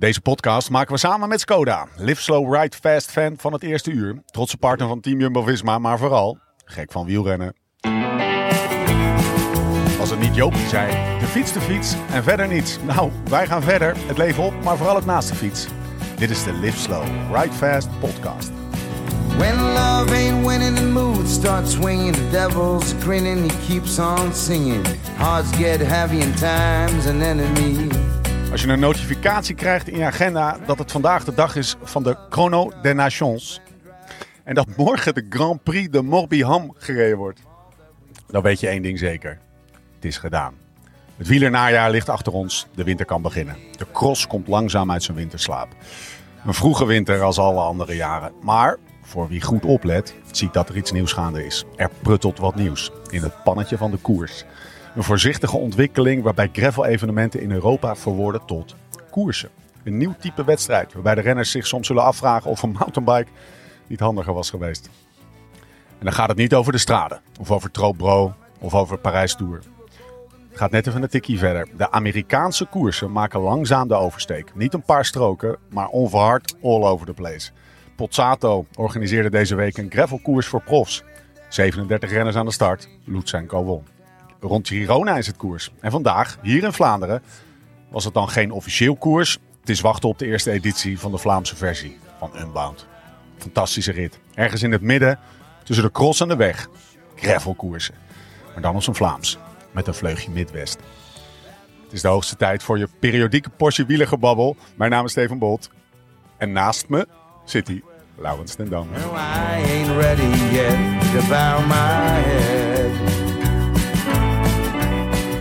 Deze podcast maken we samen met Skoda. Live slow, ride fast fan van het eerste uur. Trotse partner van Team Jumbo-Visma, maar vooral gek van wielrennen. Als het niet Jopie zei, de fiets de fiets en verder niets. Nou, wij gaan verder, het leven op, maar vooral het naast de fiets. Dit is de Live Slow, Ride Fast podcast. When love ain't winning, the mood starts swinging. The devil's grinning, he keeps on singing. Hearts get heavy and time's an enemy. Als je een notificatie krijgt in je agenda dat het vandaag de dag is van de Chrono des Nations. En dat morgen de Grand Prix de Morbihan gereden wordt. Dan weet je één ding zeker. Het is gedaan. Het wielernajaar ligt achter ons. De winter kan beginnen. De cross komt langzaam uit zijn winterslaap. Een vroege winter als alle andere jaren. Maar voor wie goed oplet, ziet dat er iets nieuws gaande is. Er pruttelt wat nieuws in het pannetje van de koers. Een voorzichtige ontwikkeling waarbij gravel-evenementen in Europa verworden tot koersen. Een nieuw type wedstrijd waarbij de renners zich soms zullen afvragen of een mountainbike niet handiger was geweest. En dan gaat het niet over de straden, of over Troop of over Parijs Tour. Het gaat net even een tikkie verder. De Amerikaanse koersen maken langzaam de oversteek. Niet een paar stroken, maar onverhard all over the place. Pozzato organiseerde deze week een gravelkoers voor profs. 37 renners aan de start, Lutsenko won. Rond Girona is het koers. En vandaag, hier in Vlaanderen, was het dan geen officieel koers. Het is wachten op de eerste editie van de Vlaamse versie van Unbound. Fantastische rit. Ergens in het midden, tussen de cross en de weg. Gravelkoersen. Maar dan op zijn Vlaams, met een vleugje Midwest. Het is de hoogste tijd voor je periodieke portie wielergebabbel. Mijn naam is Steven Bolt. En naast me zit hij, Laurens ten Dam. No,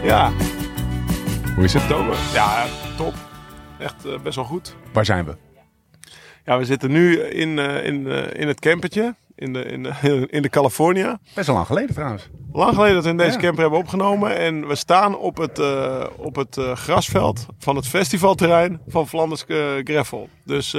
Ja, Hoe is het, Tober? ja, top. Echt eh, best wel goed. Waar zijn we? Ja, we zitten nu in, eh, in, eh, in het campertje. In de, in, de, in de California. Best wel lang geleden trouwens. Lang geleden dat we in deze Ja. camper hebben opgenomen. En we staan op het, op het grasveld van het festivalterrein van Flanders Gravel. Dus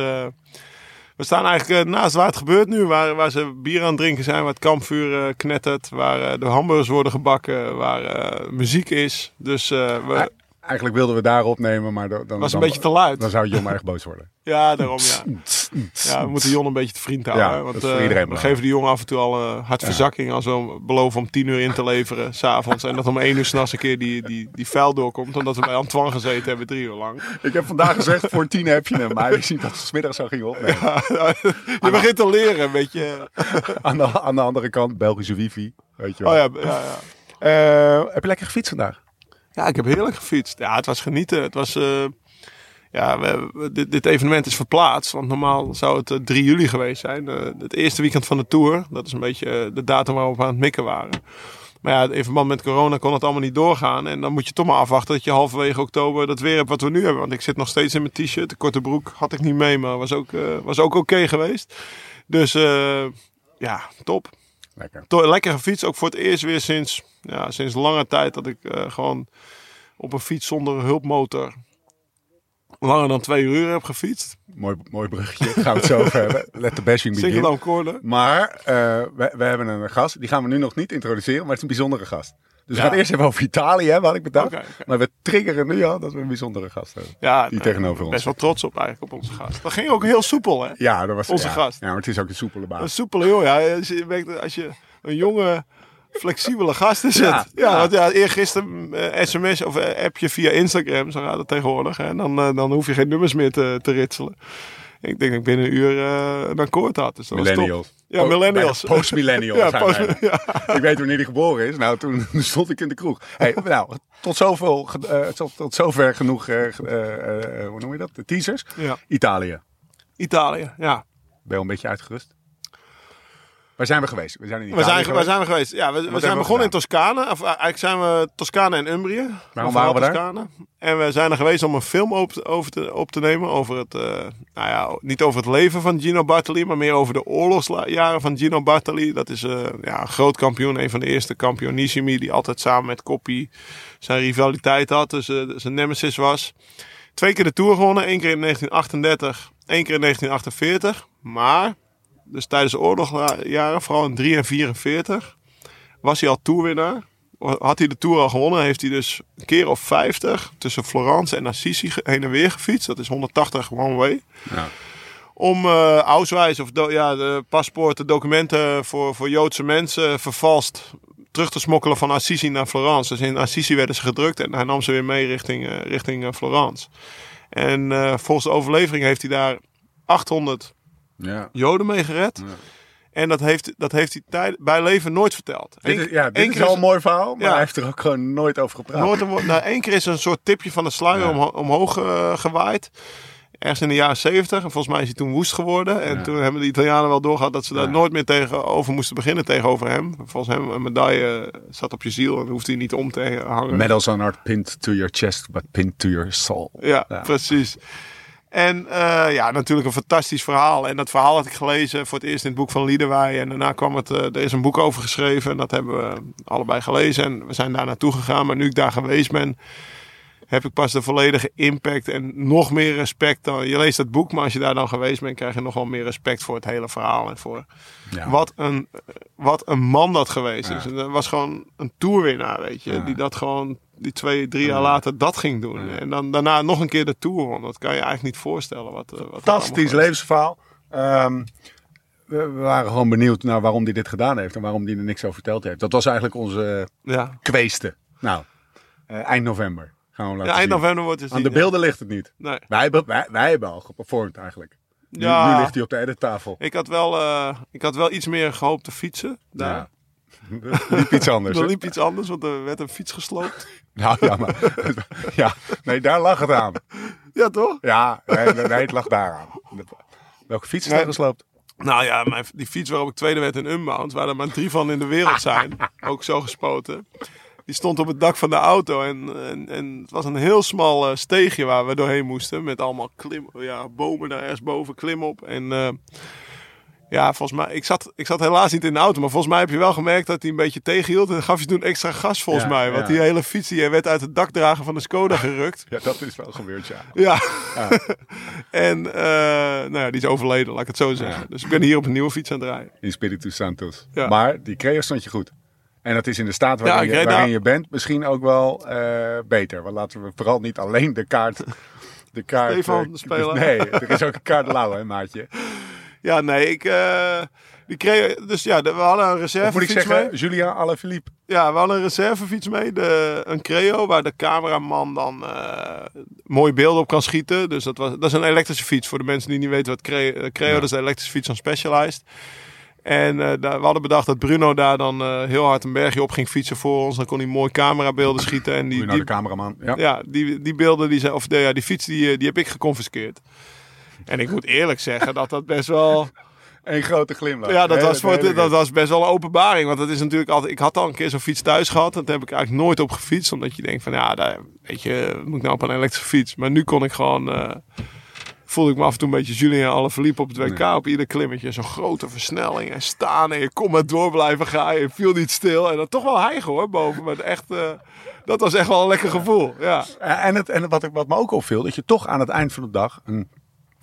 we staan eigenlijk eh, naast waar het gebeurt nu. Waar, waar ze bier aan het drinken zijn, waar het kampvuur eh, knettert. Waar eh, de hamburgers worden gebakken, waar muziek is. Dus we, Eigenlijk wilden we daar opnemen, maar dan, was een dan- beetje te luid. Dan zou Jon erg boos worden. Ja, daarom ja. Ja, we moeten Jon een beetje te vriend houden. Ja, want eh, iedereen we geven die jongen af en toe al een hartverzakking als we beloven om tien uur in te leveren, s'avonds. En dat om één uur s'nachts een keer die, die, die vuil doorkomt, omdat we bij Antoine gezeten hebben drie uur lang. Ik heb vandaag gezegd voor tien heb je hem, maar je ziet dat ze 's middags zo gingen opnemen. je begint te leren, een beetje. Aan, de, aan de andere kant, Belgische wifi. Weet je wel. Oh ja, ja, ja. Eh, heb je lekker gefietst vandaag? Ja, ik heb heerlijk gefietst. Ja, het was genieten. Het was... eh, ja, we, dit, dit evenement is verplaatst. Want normaal zou het eh, 3 juli geweest zijn. eh, het eerste weekend van de Tour. Dat is een beetje eh, de datum waar we aan het mikken waren. Maar ja, in verband met corona kon het allemaal niet doorgaan. En dan moet je toch maar afwachten dat je halverwege oktober dat weer hebt wat we nu hebben. Want ik zit nog steeds in mijn t-shirt. De korte broek had ik niet mee, maar was ook, eh, was ook oké geweest. Dus eh, ja, top. Lekker. To- lekker gefietst. Ook voor het eerst weer sinds, ja, sinds lange tijd dat ik eh, gewoon op een fiets zonder hulpmotor langer dan twee uur heb gefietst. Mooi, mooi bruggetje. Gaan we het zo over hebben. Let the bashing Single begin. down corner. Maar eh, we, we hebben een gast. Die gaan we nu nog niet introduceren, maar het is een bijzondere gast. Dus we gaan eerst even over Italië hebben, had ik bedacht. Maar we triggeren nu al dat we een bijzondere gast hebben. Ja, Die nee, tegenover ons Best wel trots op eigenlijk op onze gast. Dat ging ook heel soepel, hè? Ja, dat was Onze gast. Ja, maar het is ook een soepele Een baas. soepel, joh. Ja, als je, als je een jonge, flexibele gast is het. Ja, Ja, ja. want ja, eergisteren eh, sms of eh, appje via Instagram, zo gaat het tegenwoordig. Hè? Dan, eh, dan hoef je geen nummers meer te, te ritselen. Ik denk dat ik binnen een uur een akkoord had. Dus dat was top. Millennials. Ja, millennials. Po- Post-millennials Ja, zijn post- ja. Ik weet wanneer hij geboren is. Nou, toen stond ik in de kroeg. Hey, nou, tot, zoveel, eh, tot, tot zover genoeg, eh, eh, hoe noem je dat? De teasers. Ja. Italië. Italië, ja. Ben je al een beetje uitgerust? Waar zijn we geweest? We zijn in We Italië zijn, geweest. waar zijn we geweest? Ja, we, we zijn we begonnen in? Toscane. Of, eh, eigenlijk zijn we Toscane en Umbrië. Waarom waren we daar? Toscane. En we zijn er geweest om een film op, te- over te, op te nemen. Over het, eh, nou ja, niet over het leven van Gino Bartali, maar meer over de oorlogsjaren van Gino Bartali. Dat is eh, ja, een groot kampioen, een van de eerste kampionissimi, die altijd samen met Coppi zijn rivaliteit had. Dus zijn nemesis was. Twee keer de Tour gewonnen, één keer in 1938, één keer in 1948. Maar, dus tijdens de oorlogsjaren, vooral in 3 en 44, was hij al toerwinnaar. had hij de Tour al gewonnen, heeft hij dus een keer of 50 tussen Florence en Assisi heen en weer gefietst. Dat is 180 one way. Ja. Om auswijs of do- ja, de paspoorten, documenten voor, voor Joodse mensen vervalst terug te smokkelen van Assisi naar Florence. Dus in Assisi werden ze gedrukt en hij nam ze weer mee richting, eh, richting eh, Florence. En volgens de overlevering heeft hij daar 800 Ja. Joden mee gered. En dat heeft, dat heeft hij tijd, bij leven nooit verteld. Dit is, ja, dit is wel een mooi verhaal, maar Ja. hij heeft er ook gewoon nooit over gepraat. Nooit een, nou, één keer is er een soort tipje van de sluier Ja. omho- omhoog eh, gewaaid. Ergens in de jaren zeventig. En volgens mij is hij toen woest geworden. En toen hebben de Italianen wel doorgehad dat ze daar nooit meer tegenover moesten beginnen tegenover hem. Volgens hem een medaille eh, zat op je ziel en hoefde hij niet om te hangen. Medals are not pinned to your chest, but pinned to your soul. Ja. precies. En eh, ja, natuurlijk een fantastisch verhaal. En dat verhaal had ik gelezen voor het eerst in het boek van Liederwij. En daarna kwam het, eh, er is een boek over geschreven. En dat hebben we allebei gelezen. En we zijn daar naartoe gegaan. Maar nu ik daar geweest ben, heb ik pas de volledige impact en nog meer respect. Dan, je leest het boek, maar als je daar dan geweest bent, krijg je nog wel meer respect voor het hele verhaal. En voor Ja. wat, een, wat een man dat geweest is. En dat was gewoon een toerwinnaar, weet je. Ja. Die dat gewoon, die twee, drie jaar Ja. later dat ging doen. Ja. En dan daarna nog een keer de tour won. Dat kan je eigenlijk niet voorstellen. Wat, eh, wat Fantastisch levensverhaal. Ehm, we, waren gewoon benieuwd naar waarom hij dit gedaan heeft en waarom hij er niks over verteld heeft. Dat was eigenlijk onze Ja. kweeste. Nou, eh, eind november gaan we laten ja, eind zien. november wordt het Aan de beelden ligt het niet. Nee. Wij, hebben, wij, wij hebben al geperformed eigenlijk. Nu, Ja. nu ligt hij op de edittafel. Ik had, wel, eh, ik had wel iets meer gehoopt te fietsen. Daar. Ja. Liep iets anders. Er hè? liep iets anders, want er werd een fiets gesloopt. Nou ja, maar. ja, nee, daar lag het aan. Ja, toch? Ja, nee, het lag daar aan. Welke fiets is Nee. er gesloopt? Nou ja, mijn, die fiets waarop ik tweede werd in Unbound, waar er maar drie van in de wereld zijn, ook zo gespoten. Die stond op het dak van de auto en, en, en het was een heel smal eh, steegje waar we doorheen moesten. Met allemaal klim, ja, bomen daar ergens boven, klim op. En eh, ja, volgens mij, ik zat, ik zat helaas niet in de auto, maar volgens mij heb je wel gemerkt dat hij een beetje tegenhield. En gaf je toen extra gas volgens Ja, mij. Want ja. die hele fiets die werd uit het dakdrager van de Skoda gerukt. Ja, dat is wel gebeurd, ja. Ja. en eh, nou ja, die is overleden, laat ik het zo zeggen. Dus ik ben hier op een nieuwe fiets aan het rijden. In Spiritu Santos. Ja. Maar die Creo stond je goed. En dat is in de staat waarin, je, waarin daar- je bent misschien ook wel eh, beter. Want laten we vooral niet alleen de kaart... De kaart Stefan, speler. Nee, er is ook een kaart lauw, hè, maatje. Ja, nee, ik... eh, die kreeg, dus ja, we hadden een Of moet ik reservefiets zeggen, mee. Julien Alaphilippe. Ja, we hadden een reservefiets mee. De, een Creo, waar de cameraman dan eh, mooie beelden op kan schieten. Dus dat, was, dat is een elektrische fiets. Voor de mensen die niet weten wat Creo, eh, Creo Ja. dat is de elektrische fiets van Specialized. En eh, we hadden bedacht dat Bruno daar dan eh, heel hard een bergje op ging fietsen voor ons. Dan kon hij mooi camerabeelden schieten. En die, die, de cameraman. Ja. ja, die, die beelden, die zijn, of de, ja, die fiets, die, eh, die heb ik geconfiskeerd. En ik moet eerlijk zeggen dat dat best wel... Een grote glimlach. Ja, dat Hele- was, voor hele dat was best wel een openbaring. Want dat is natuurlijk altijd. Ik had al een keer zo'n fiets thuis gehad. En daar heb ik eigenlijk nooit op gefietst. Omdat je denkt van ja, daar, weet je, moet ik nou op een elektrische fiets. Maar nu kon ik gewoon. eh, voelde ik me af en toe een beetje Julien alle verliep op het WK. Op ieder klimmetje. Zo'n grote versnelling. En staan. En je kon maar door blijven gaan. Je viel niet stil. En dan toch wel hijgen hoor, boven. Maar echt. eh, dat was echt wel een lekker gevoel. Ja. En, het, en wat, ik- wat me ook opviel, dat je toch aan het eind van de dag... Een,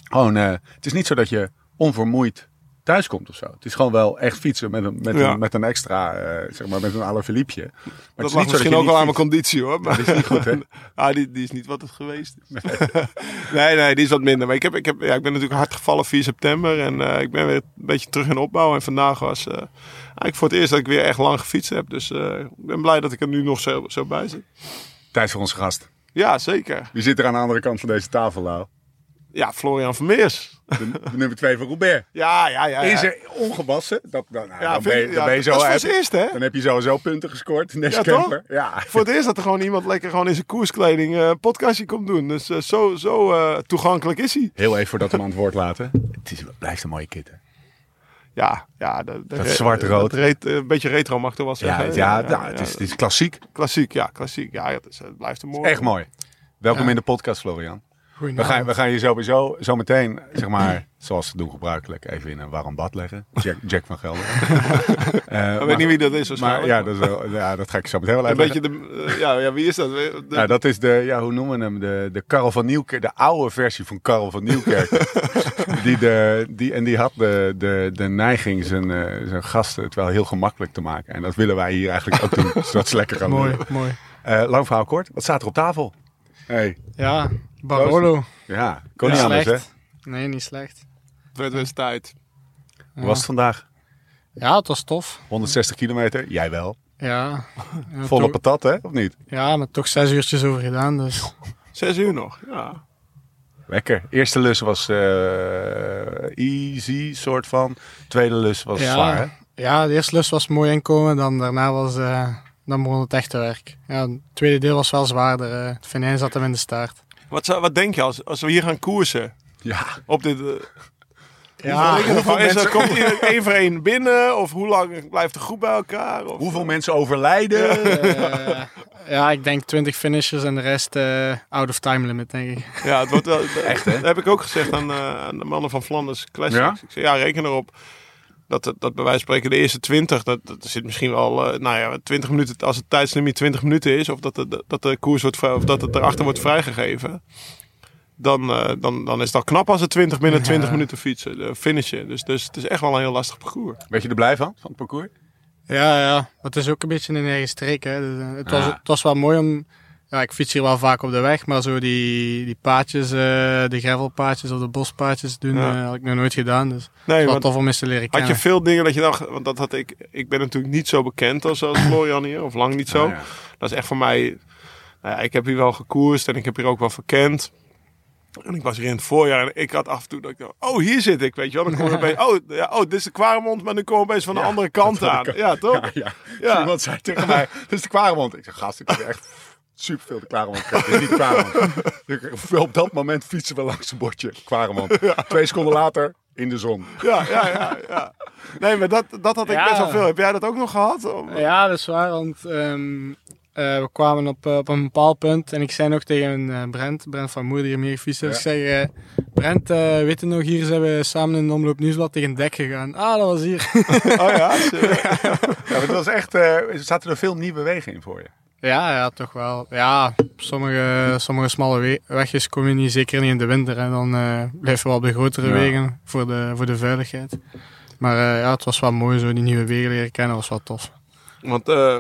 gewoon, eh, het is niet zo dat je onvermoeid thuis komt of zo. Het is gewoon wel echt fietsen met een, met Ja. een, met een extra, eh, zeg maar, met een Alaphilippe. Maar het Dat is lag niet zo misschien ook wel aan mijn conditie hoor. Maar Dat is niet goed, hè? ah, die, die is niet wat het geweest is. Nee, nee, die is wat minder. Maar ik, heb, ik, heb, ja, ik ben natuurlijk hard gevallen 4 september. En eh, ik ben weer een beetje terug in opbouw. En vandaag was eigenlijk voor het eerst dat ik weer echt lang gefietst heb. Dus ik ben blij dat ik er nu nog zo, zo bij zit. Tijd voor onze gast. Ja, zeker. Wie zit er aan de andere kant van deze tafel, Lau? Ja, Florian Vermeers. De, de nummer 2 van Roubaix. Ja, ja, ja. ja. Is er ongewassen? Dat, dan, nou, Ja, dan, vind ben je, dan ben je zo... dat is voor heb- het eerst, hè? Dan heb je sowieso punten gescoord Ja, toch? Ja, Voor het eerst dat er gewoon iemand lekker gewoon in zijn koerskleding eh, een podcastje komt doen. Dus eh, zo, zo eh, toegankelijk is hij. Heel even voordat we hem aan het woord laten. Het is, blijft een mooie kitten. Ja, ja. De, de, Dat zwart-rood. Een beetje retro mag toch wel Ja, ja, nou, het, is, het is klassiek. Klassiek, ja, klassiek. Ja, het, is, het blijft een mooi. Echt mooi. Welkom in de podcast, Florian. We gaan, we gaan je sowieso zo meteen, zeg maar, zoals ze doen gebruikelijk, even in een warm bad leggen. Jack, Jack van Gelder. Eh, Ik maar- weet niet wie dat is Maar ja dat, is wel, ja, dat ga ik zo meteen wel een uitleggen. beetje de, eh, ja, ja, wie is dat? De- Ja, dat is de, ja, hoe noemen we hem? De, de Karel van Nieuwkerk, de oude versie van Karel van Nieuwkerk. die de, die, en die had de, de, de neiging zijn, eh, zijn gasten het wel heel gemakkelijk te maken. En dat willen wij hier eigenlijk ook doen, zodat ze lekker gaan Mooi, doen. mooi. Eh, lang verhaal kort, wat staat er op tafel? Hey, Ja, Barolo. ja, kon niet anders hè? Nee, niet slecht. Het werd weer tijd. Hoe was het vandaag? Ja, het was tof. 160 kilometer, jij wel. Ja. Volle toch- patat hè, of niet? Ja, maar toch zes uurtjes over gedaan, dus... Zes uur nog. Ja. Lekker. Eerste lus was eh, easy, soort van. Tweede lus was ja, zwaar hè? ja, de eerste lust was mooi inkomen, dan daarna was... eh, dan begon het echte werk. Ja, het tweede deel was wel zwaarder. eh. het venijn zat hem in de staart. Wat, zou, wat denk je als, als we hier gaan koersen? Ja, Op dit, eh, Ja, hoeveel hoeveel is er, mensen- komt iedereen één voor één binnen? Of hoe lang blijft de groep bij elkaar? Of, hoeveel mensen overlijden? ja, ik denk 20 finishers en de rest eh, out of time limit, denk ik. Ja, het wordt wel. Echt, hè? Dat heb ik ook gezegd aan, eh, aan de mannen van Flanders Classics. Ja? Ik zei, ja, reken erop. Dat, dat bij wijze van spreken de eerste 20, dat, dat zit misschien wel, eh, nou ja, 20 minuten, als het tijdslimiet 20 minuten is, of dat de, dat de koers wordt, of dat het erachter wordt vrijgegeven, dan, eh, dan, dan is het al knap als het 20 binnen 20 Ja. minuten fietsen, de finishen. Dus, dus het is echt wel een heel lastig parcours. Weet je er blij van, van het parcours? Ja, ja. Maar het is ook een beetje een eigen streek. Hè. Dus, eh, het, was, Ja. het was wel mooi om... Ja, ik fiets hier wel vaak op de weg, maar zo die, die paadjes, eh de gravelpaadjes of de bospaadjes doen, Ja. eh, had ik nog nooit gedaan. Dus Nee, want tof om eens te leren had kennen. je veel dingen dat je dacht, want dat had ik, ik ben natuurlijk niet zo bekend als, als Florian hier, of lang niet zo. Ja. Dat is echt voor mij. Nou ja, ik heb hier wel gekoerst en ik heb hier ook wel verkend. En ik was hier in het voorjaar en ik had af en toe dat ik dacht, oh hier zit ik, weet je wel. Dan kom ik opeens, oh, ja, oh dit is de Kwaremond, maar dan kom ik opeens van de Ja, andere kant had aan. ik. Ja, toch? Ja, ja. Ja. Iemand zei tegen mij, dit is de Kwaremond. Ik zeg, gast, ik heb echt super veel de Kwaremond. Dit is niet Op dat moment fietsen we langs een bordje, Kwaremond. Twee seconden later, in de zon. Ja, ja, ja. ja. Nee, maar dat, dat had ik Ja. best wel veel. Heb jij dat ook nog gehad? Ja, dat is waar, want ehm, eh, we kwamen op, eh, op een bepaald punt en ik zei nog tegen eh, Brent, Brent van Moeder, die hier mee gefietst heeft. Ja. Ik zeg, eh, Brent, eh weet je nog, hier zijn we samen in de Omloop Nieuwsblad tegen dek gegaan. Ah, dat was hier. Oh ja? Ja, maar het was echt, eh, er zaten er veel nieuwe wegen in voor je. Ja, ja, toch wel. Ja, sommige, sommige smalle we- wegjes kom je niet, zeker niet in de winter. En dan eh blijf je wel op de grotere Ja. wegen voor de, voor de veiligheid. Maar eh, ja, het was wel mooi zo, die nieuwe wegen leren kennen, was wel tof. Want eh,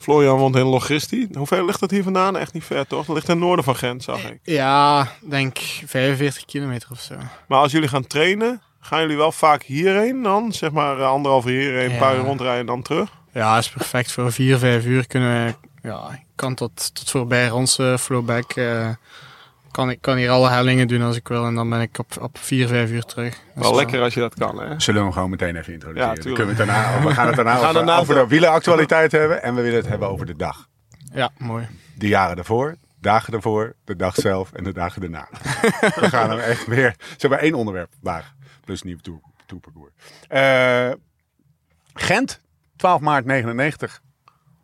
Florian woont in Logisti. Hoe ver ligt dat hier vandaan? Echt niet ver, toch? Dat ligt ten noorden van Gent, zag ik. Ja, denk 45 kilometer of zo. Maar als jullie gaan trainen, gaan jullie wel vaak hierheen dan? Zeg maar eh, anderhalf uur hierheen, een paar uur rondrijden en dan terug? Ja, is perfect. Voor 4, 5 uur kunnen we, ja, kan tot, tot voorbij Ronse, flowback. eh kan, ik kan hier alle hellingen doen als ik wil en dan ben ik op, op 4, 5 uur terug. Dat is Wel lekker als je dat kan, hè? Zullen we hem gewoon meteen even introduceren? Ja, Dan tuurlijk. kunnen we, het daarna, we gaan het daarna We gaan over, daarna over de wielenactualiteit hebben. En we willen het hebben over de dag. Ja, mooi. De jaren ervoor, dagen ervoor, de dag zelf en de dagen daarna. we gaan hem echt weer... Ze hebben één onderwerp vandaag. Plus nieuw tour, tourparcours. Eh, Gent, 12 maart 99.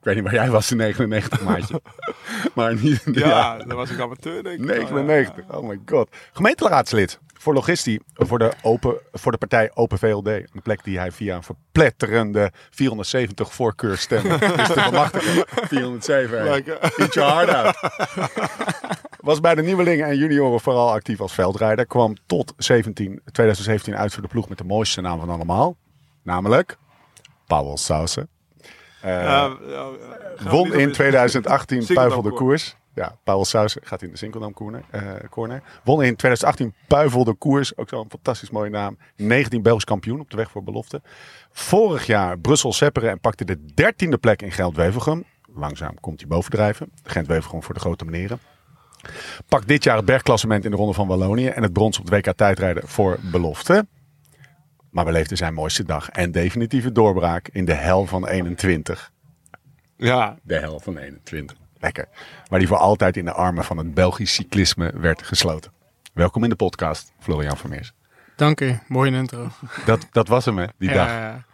Ik weet niet waar jij was in 99, maatje. maar niet Ja, jaren- dan was ik amateur, denk ik. 99. Oh my god. Gemeenteraadslid voor logistie voor de, open, voor de partij Open VLD. Een plek die hij via een verpletterende 470 voorkeurstemmen is te bemachtigen. 407. hè. Lekker. Eat your heart out. Was bij de nieuwelingen en junioren vooral actief als veldrijder. Kwam tot 17, 2017 uit voor de ploeg met de mooiste naam van allemaal. Namelijk Paul Sausen. Eh, Won in op- 2018 Sinkeldam Puivel de. Koers. Ja, Paul Sausen gaat in de Sinkeldam Corner, eh, corner. Won in 2018 Puivel de Koers. Ook zo'n fantastisch mooie naam. 19 Belgisch kampioen op de weg voor belofte. Vorig jaar Brussel Sepperen en pakte de 13e plek in Geld-Wevelgem. Langzaam komt hij bovendrijven. Gent-Wevelgem voor de grote meneren. Pakt dit jaar het bergklassement in de Ronde van Wallonië. En het brons op de WK tijdrijden voor belofte. Maar beleefde zijn mooiste dag. En definitieve doorbraak in de hel van 21 Ja, de hel van 21. Lekker. Waar die voor altijd in de armen van het Belgisch cyclisme werd gesloten. Welkom in de podcast, Florian Vermeers. Dank u, mooie intro. Dat, dat was hem, hè, die Ja, dag. ja.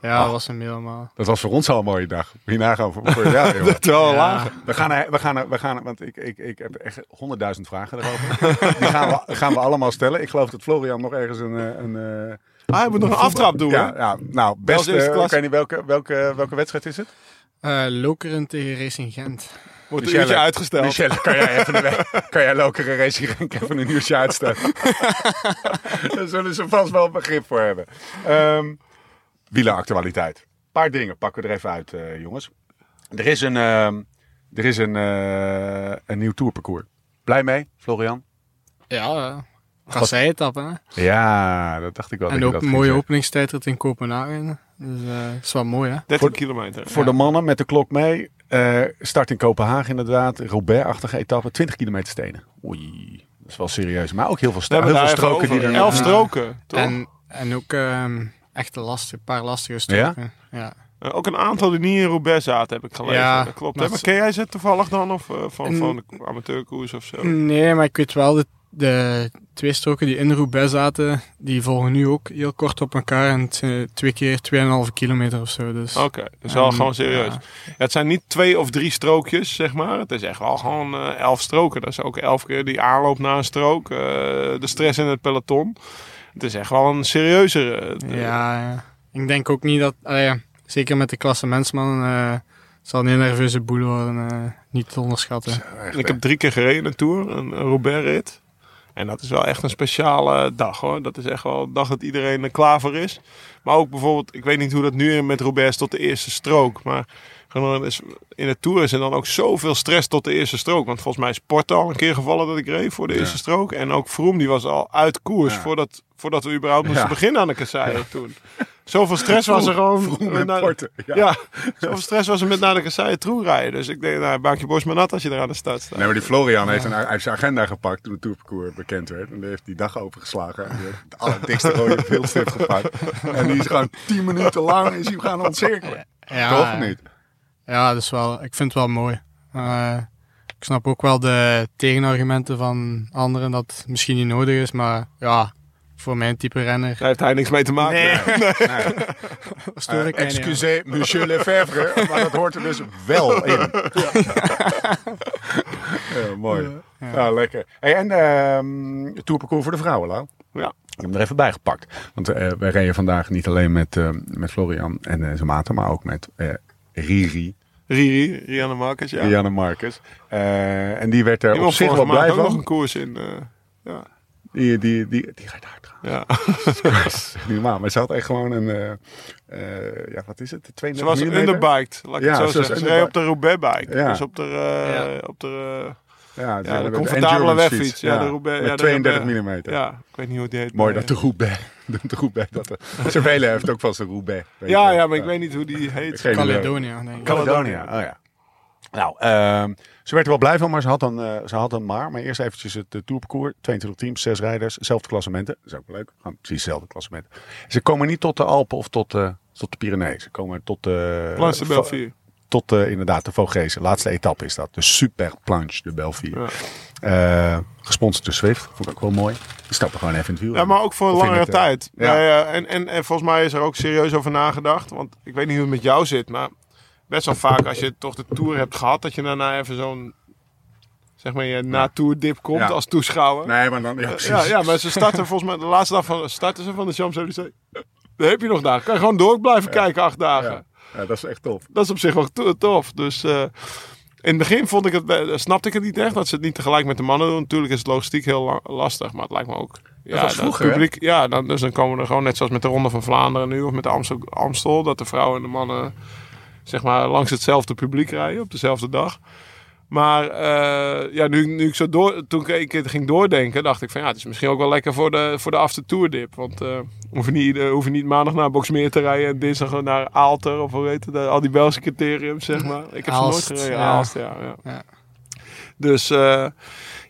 Ja, dat was een mail, maar... Dat was voor ons al een mooie dag. Moet je nagaan voor, Ja. We gaan, we gaan, we gaan, want ik, ik, ik heb echt honderdduizend vragen erover. Die gaan we, gaan we allemaal stellen. Ik geloof dat Florian nog ergens een... eh, een eh, Ah, hij moet nog een aftrap doen, ja, nou, best. eerste klas. ik weet niet welke, welke, welke wedstrijd is het? Eh, Lokeren tegen Racing Gent. Wordt een uurtje uitgesteld. Michelle, kan jij even een, kan jij Lokeren Racing Genk even een uurtje uitstellen? Daar zullen ze vast wel begrip voor hebben. Ehm wieleractualiteit. Een paar dingen pakken we er even uit, eh, jongens. Er is een, ehm, er is een, eh, een nieuw tourparcours. Blij mee, Florian? Ja, uh, kassei-etappe, hè. Ja, dat dacht ik wel. dat En ook dat een mooie zeggen. openingstijd in Kopenhagen. Dus eh is wel mooi, hè. 13 Voor- kilometer. Voor Ja. de mannen met de klok mee. eh, start in Kopenhagen inderdaad. Roubaix-achtige etappe. 20 kilometer stenen. Oei, dat is wel serieus. Maar ook heel veel, We sta- hebben heel veel stroken die er Elf Ja. stroken, toch? En, en ook ehm echt lastig, een paar lastige stroken. Ja. Eh, ook een aantal die niet in Roubaix zaten, heb ik gelezen. Ja, dat klopt. maar? Maar ken jij ze toevallig dan? Of van, van de amateurkoers of zo? Nee, maar ik weet wel, de, de twee stroken die in Roubaix zaten, die volgen nu ook heel kort op elkaar. En het zijn twee keer 2,5 kilometer of zo. Dus. Oké, dus wel En, gewoon serieus. ja. Ja, het zijn niet twee of drie strookjes, zeg maar. Het is echt wel gewoon eh, elf stroken. Dat is ook elf keer die aanloop na een strook. eh, de stress in het peloton. Het is echt wel een serieuzere. eh, Ja, ja. Ik denk ook niet dat, ja, zeker met de klassementsmannen, eh het zal een heel nerveuze boel worden. niet te onderschatten. Echt, Ik heb drie keer gereden een Tour, een, Roubaix-rit. En dat is wel echt een speciale dag hoor. Dat is echt wel een dag dat iedereen er klaar voor is. Maar ook bijvoorbeeld, ik weet niet hoe dat nu met Roubaix tot de eerste strook. Maar gewoon in de Tour is er dan ook zoveel stress tot de eerste strook. Want volgens mij is Porto al een keer gevallen dat ik reed voor de Ja. eerste strook. En ook Vroom die was al uit koers Ja. voordat, voordat we überhaupt moesten Ja. beginnen aan de kasseien toen. Zoveel stress was er gewoon. Porto, ja. Ja. zoveel stress was er met naar de kasseien toe rijden. Dus ik denk, nou, maak je borst maar nat als je er aan de start staat. Nee, maar die Florian heeft een, zijn agenda gepakt toen het tourparcours bekend werd. En die heeft die dag overgeslagen. En die heeft het allerdikste rode viltstift gepakt. En die is gewoon 10 minuten lang is hij gaan ontcirkelen. Ja, Toch of niet? Ja, dat is wel, ik vind het wel mooi. Maar, ik snap ook wel de tegenargumenten van anderen dat het misschien niet nodig is. Maar ja, voor mijn type renner Daar heeft hij niks mee te maken. Nee. Nee. stoor Eh, ik excusez, monsieur Lefebvre, maar dat hoort er dus wel in. Ja, mooi. Ja, lekker. Hey, en ehm het tourparcours voor de vrouwen, Lau? Ja. Ik heb hem er even bij gepakt. Want eh wij reden vandaag niet alleen met, eh, met Florian en eh, zijn maten, maar ook met eh, Riri, Riri, Rianne Marcus, ja. Rianne Marcus. Eh, en die werd er Die op zich wel blij ook nog van. een koers in. eh, ja. Die, die, die, die hard trouwens. Ja. Niet normaal. Maar ze had echt gewoon een, eh, eh, ja wat is het, 32 Ze was millimeter? underbiked, laat ik Ja, het zo ze zeggen. Ze op de Roubaix-bike. Ja. Dus op de, eh, Ja. op de, Ja, ja, de de comfortabele wegfiets. Ja, de Roubaix. Met ja, de 32 Roubaix. mm. Ja, ik weet niet hoe die heet. Mooi dat de Roubaix. De, de Roubaix dat de, Cervelo heeft ook van zijn Roubaix. weet Ja, je. ja, maar ik weet niet hoe die heet. Caledonia. Caledonia, oh ja. Nou, ehm, ze werd er wel blij van, maar ze had een, eh, ze had een maar. Maar eerst eventjes het uh, tourparcours. 22 teams, 6 rijders, zelfde klassementen. Dat is ook wel leuk. Gewoon precies hetzelfde klassement. Ze komen niet tot de Alpen of tot, eh, tot de Pyreneeën. Ze komen tot de... Planche de Bellevue. Tot inderdaad de Vogezen. Laatste etappe is dat. De Super Planche de. Ja. Eh, gesponsord door Swift. Vond ik ook wel mooi. Die stappen gewoon even in het wiel. Ja, maar ook voor een langere het, eh, tijd. ja. En, en, en volgens mij is er ook serieus over nagedacht. Want ik weet niet hoe het met jou zit, maar best wel vaak als je toch de Tour hebt gehad, dat je daarna even zo'n, zeg maar, je na-Tour dip komt Ja. als toeschouwer. Nee, maar dan... Ja, precies. Ja, ja, maar ze starten volgens mij de laatste dag van starten ze van de Champs-Élysées. Daar heb je nog daar. Kan je gewoon door blijven kijken acht dagen. Ja. Dat is echt tof. Dat is op zich wel to- tof. Dus eh, in het begin vond ik het, be- snapte ik het niet echt dat ze het niet tegelijk met de mannen doen. Natuurlijk is het logistiek heel la- lastig, maar het lijkt me ook. Ja, was vroeger, publiek, ja, dan, dus dan komen er gewoon net zoals met de Ronde van Vlaanderen nu of met de Amstel, Amstel dat de vrouwen en de mannen zeg maar langs hetzelfde publiek rijden op dezelfde dag. Maar eh, ja, nu, nu ik zo door, toen ik het ging doordenken, dacht ik van ja, het is misschien ook wel lekker voor de, voor de after tour dip. Want eh hoef, je niet, hoef je niet maandag naar Boxmeer te rijden en dinsdag naar Aalter of hoe heet het, al die Belgische criteriums zeg maar. Ik heb ze nooit gereden. ja. Aalst, ja, ja. Ja. Dus eh,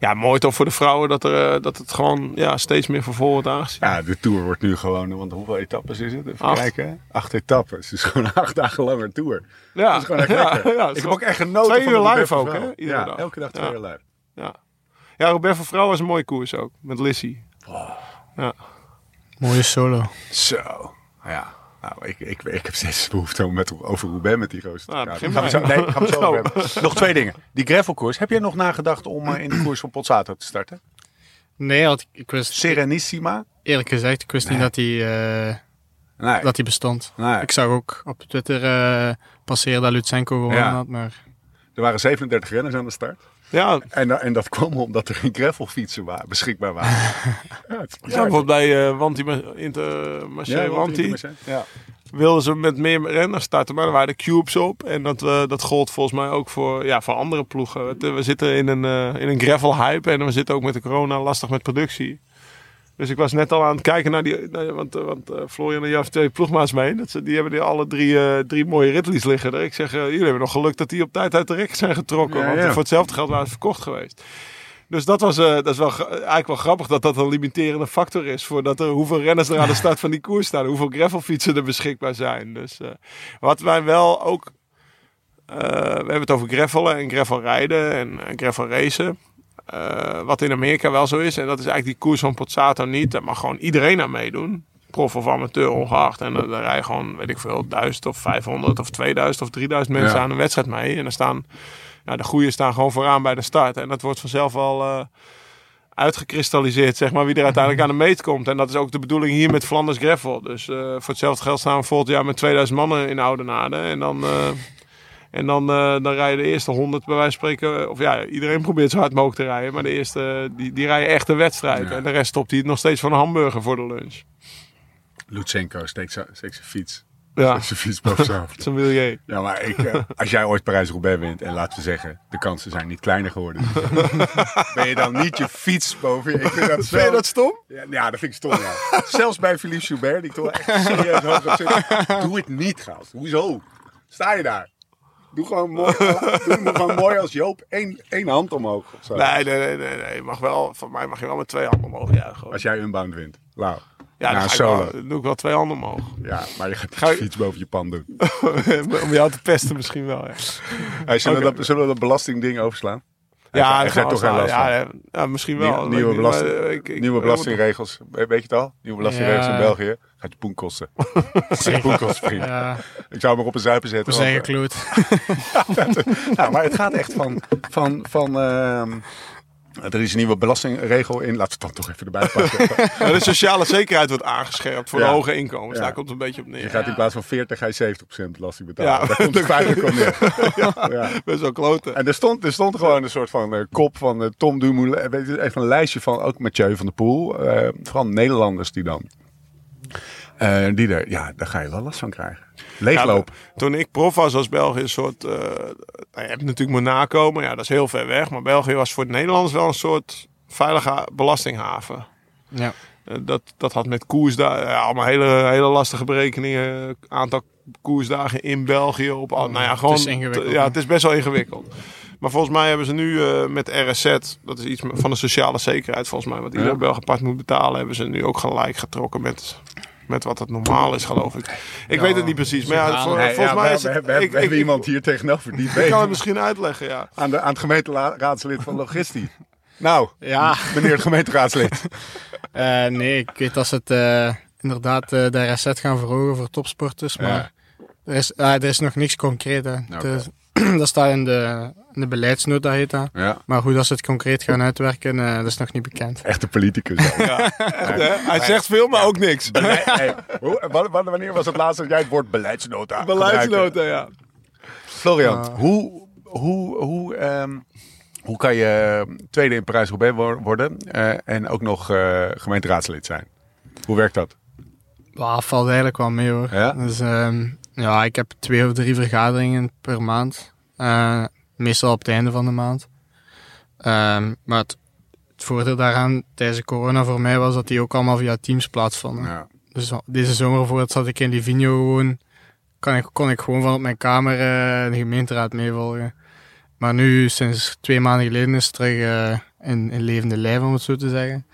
ja, mooi toch voor de vrouwen dat, er, eh, dat het gewoon ja, steeds meer vervolg wordt aangezien. Ja, de Tour wordt nu gewoon... Want hoeveel etappes is het? Even Acht. kijken. Acht etappes. Het is gewoon een acht dagen langer Tour. Ja, Dat is gewoon echt ja, lekker. ja, ik heb ook echt genoten Twee van uur de live ook, hè? ja, dag. elke dag twee Ja. uur live. Ja, ja Robert voor vrouwen was een mooie koers ook. Met Lissy. Mooie solo. Zo. Ja. Nou, ik, ik, ik heb steeds behoefte om met, over Roubaix met die gozer te Nou, praten. gaan nee, gaan we zo over hebben. Nog twee dingen. Die gravelkoers. Heb jij nog nagedacht om eh, in de koers van Pozzato te starten? Nee, want ik, ik wist Serenissima? eerlijk gezegd, ik wist niet dat die, eh, Nee. dat die bestond. nee. Ik zag ook op Twitter eh, passeren dat Lutsenko gewonnen Ja. had, maar Er waren 37 renners aan de start. Ja, En, da- en dat kwam omdat er geen gravelfietsen wa- beschikbaar waren. ja, bij eh Wanti Intermarché Ja, Wanti Ja. wilden ze met meer renners starten, maar er waren de cubes op. En dat, eh, dat gold volgens mij ook voor, ja, voor andere ploegen. Eh, We zitten in een, eh, in een gravel hype en we zitten ook met de corona lastig met productie. Dus ik was net al aan het kijken naar die, naar- want, eh, want eh, Florian en Jaf twee ploegmaats mee. Dat ze, die hebben die alle drie, eh, drie mooie Ridleys liggen. Ik zeg, jullie hebben nog geluk dat die op tijd uit de rek zijn getrokken. Ja, want ja. voor hetzelfde geld waren ze verkocht geweest. Dus dat was dat is wel, eigenlijk wel grappig dat dat een limiterende factor is. Voor dat er, hoeveel renners er aan de start van die koers staan. Hoeveel gravelfietsen er beschikbaar zijn. Dus wat wij wel ook... we hebben het over gravelen en gravel rijden en, en gravel racen. Eh, wat in Amerika wel zo is. En dat is eigenlijk die koers van Pozzato niet. Daar mag gewoon iedereen aan meedoen. Prof of amateur ongeacht. En dan, dan rijden gewoon, weet ik veel, 1000 of 500 of 2000 of 3000 mensen Ja. aan een wedstrijd mee. En dan staan, ja, de goeie staan gewoon vooraan bij de start. En dat wordt vanzelf al eh, uitgekristalliseerd, zeg maar, wie er uiteindelijk aan de meet komt. En dat is ook de bedoeling hier met Flanders Gravel. Dus eh, voor hetzelfde geld staan we volgend jaar met 2000 mannen in Oudenaarde. En dan... en dan, eh, dan rijden de eerste 100 bij wijze van spreken. Of ja, iedereen probeert zo hard mogelijk te rijden. Maar de eerste, die, die rijden echt een wedstrijd. Ja. En de rest stopt hij nog steeds van een hamburger voor de lunch. Lutsenko steekt zijn steekt zijn fiets. Ja, Steekt zijn fiets boven zijn je. Ja, maar ik, eh, als jij ooit Parijs-Roubaix wint, en laten we zeggen, de kansen zijn niet kleiner geworden. ben je dan niet je fiets boven je? Ik vind dat zo... Je dat stom? Ja, ja, dat vind ik stom, ja. Zelfs bij Philippe Joubert, die ik toch echt serieus hoog op zit. Doe het niet, gast. Hoezo? Sta je daar? Doe gewoon mooi, doe me gewoon mooi als Joop. Eén, één hand omhoog of zo. Nee, nee, nee, nee, nee. Mag wel, van mij mag je wel met twee handen omhoog juichen. Als jij Unbound wint. Wauw. Ja, Nou, dan, ga ik solo. wel, dan doe ik wel twee handen omhoog. Ja, maar je gaat je fiets boven je pan doen. Om jou te pesten misschien wel, ja. Hey, zullen, we dat, zullen we dat belastingding overslaan? Ja, ik toch geen last ja, ja, ja, misschien wel. Nieuwe, belasting, maar, ik- ik- nieuwe belastingregels. Weet je het al? Nieuwe belastingregels in België. Gaat je kosten. Vriend. ja, Ik zou hem op een zuipen we zetten. zijn want, eh, gekloot. nou, maar het gaat echt van... van, van ehm, er is een nieuwe belastingregel in. Laten we het dan toch even erbij pakken. Ja, de sociale zekerheid wordt aangescherpt voor Ja. de hoge inkomens. Ja. Daar komt het een beetje op neer. Je gaat in plaats van 40 ga je 70% belasting betalen. Ja. Daar komt het feitelijk op neer. Ja. Best wel kloten. En er stond, er stond gewoon een soort van eh, kop van eh, Tom Dumoulin. Weet je, Even een lijstje van ook Mathieu van der Poel. eh, vooral Nederlanders die dan. Eh, die er, ja, daar ga je wel last van krijgen. Leeglopen. Ja, toen ik prof was als België een soort... eh, nou, je hebt natuurlijk Monaco, maar ja, dat is heel ver weg. Maar België was voor de Nederlanders wel een soort veilige belastinghaven. Ja. Eh, dat, dat had met koersdagen, ja, allemaal hele, hele lastige berekeningen. Aantal koersdagen in België. Op, al- nou ja, gewoon, is ingewikkeld, Ja, het is best wel ingewikkeld. Maar volgens mij hebben ze nu eh, met RSZ, dat is iets van de sociale zekerheid volgens mij, wat iedere Ja. Belg apart moet betalen, hebben ze nu ook gelijk getrokken met, met wat het normaal is, geloof ik. Ik weet het niet precies, maar ja, volgens ja, mij we, is we, het... we, we ik- hebben ik- iemand hier tegenover die Ik kan het weet. misschien uitleggen, ja. Aan de, aan het gemeenteraadslid van Logistie. Nou, Ja, meneer het gemeenteraadslid. eh, nee, ik weet dat ze het eh, inderdaad eh, de RSZ gaan verhogen voor topsporters, Ja. maar er, is, ah, er is nog niks concreet. Hè. Dus, dat staat in de, in de beleidsnota, heet dat. Ja, Maar hoe dat ze het concreet gaan uitwerken, eh, dat is nog niet bekend. echte politicus. Echt, hè? Hij zegt veel, maar ook niks. Hey, hoe- wanneer was het laatst dat jij het woord beleidsnota? Beleidsnota, ja. Florian, hoe, hoe, hoe, ehm, hoe kan je tweede in Parijs-Roubaix wo- worden eh, en ook nog eh, gemeenteraadslid zijn? Hoe werkt dat? Well, valt eigenlijk wel mee hoor. Ja? Dus, ehm, ja, ik heb twee of drie vergaderingen per maand. Eh, meestal op het einde van de maand. Ehm, maar het, het voordeel daaraan tijdens de corona voor mij was dat die ook allemaal via Teams plaatsvonden. Ja. Dus deze zomer bijvoorbeeld zat ik in Livigno gewoon. Kon ik, kon ik gewoon van op mijn kamer eh, de gemeenteraad meevolgen. Maar nu, sinds twee maanden geleden, is het terug eh, in, in levende lijf, om het zo te zeggen.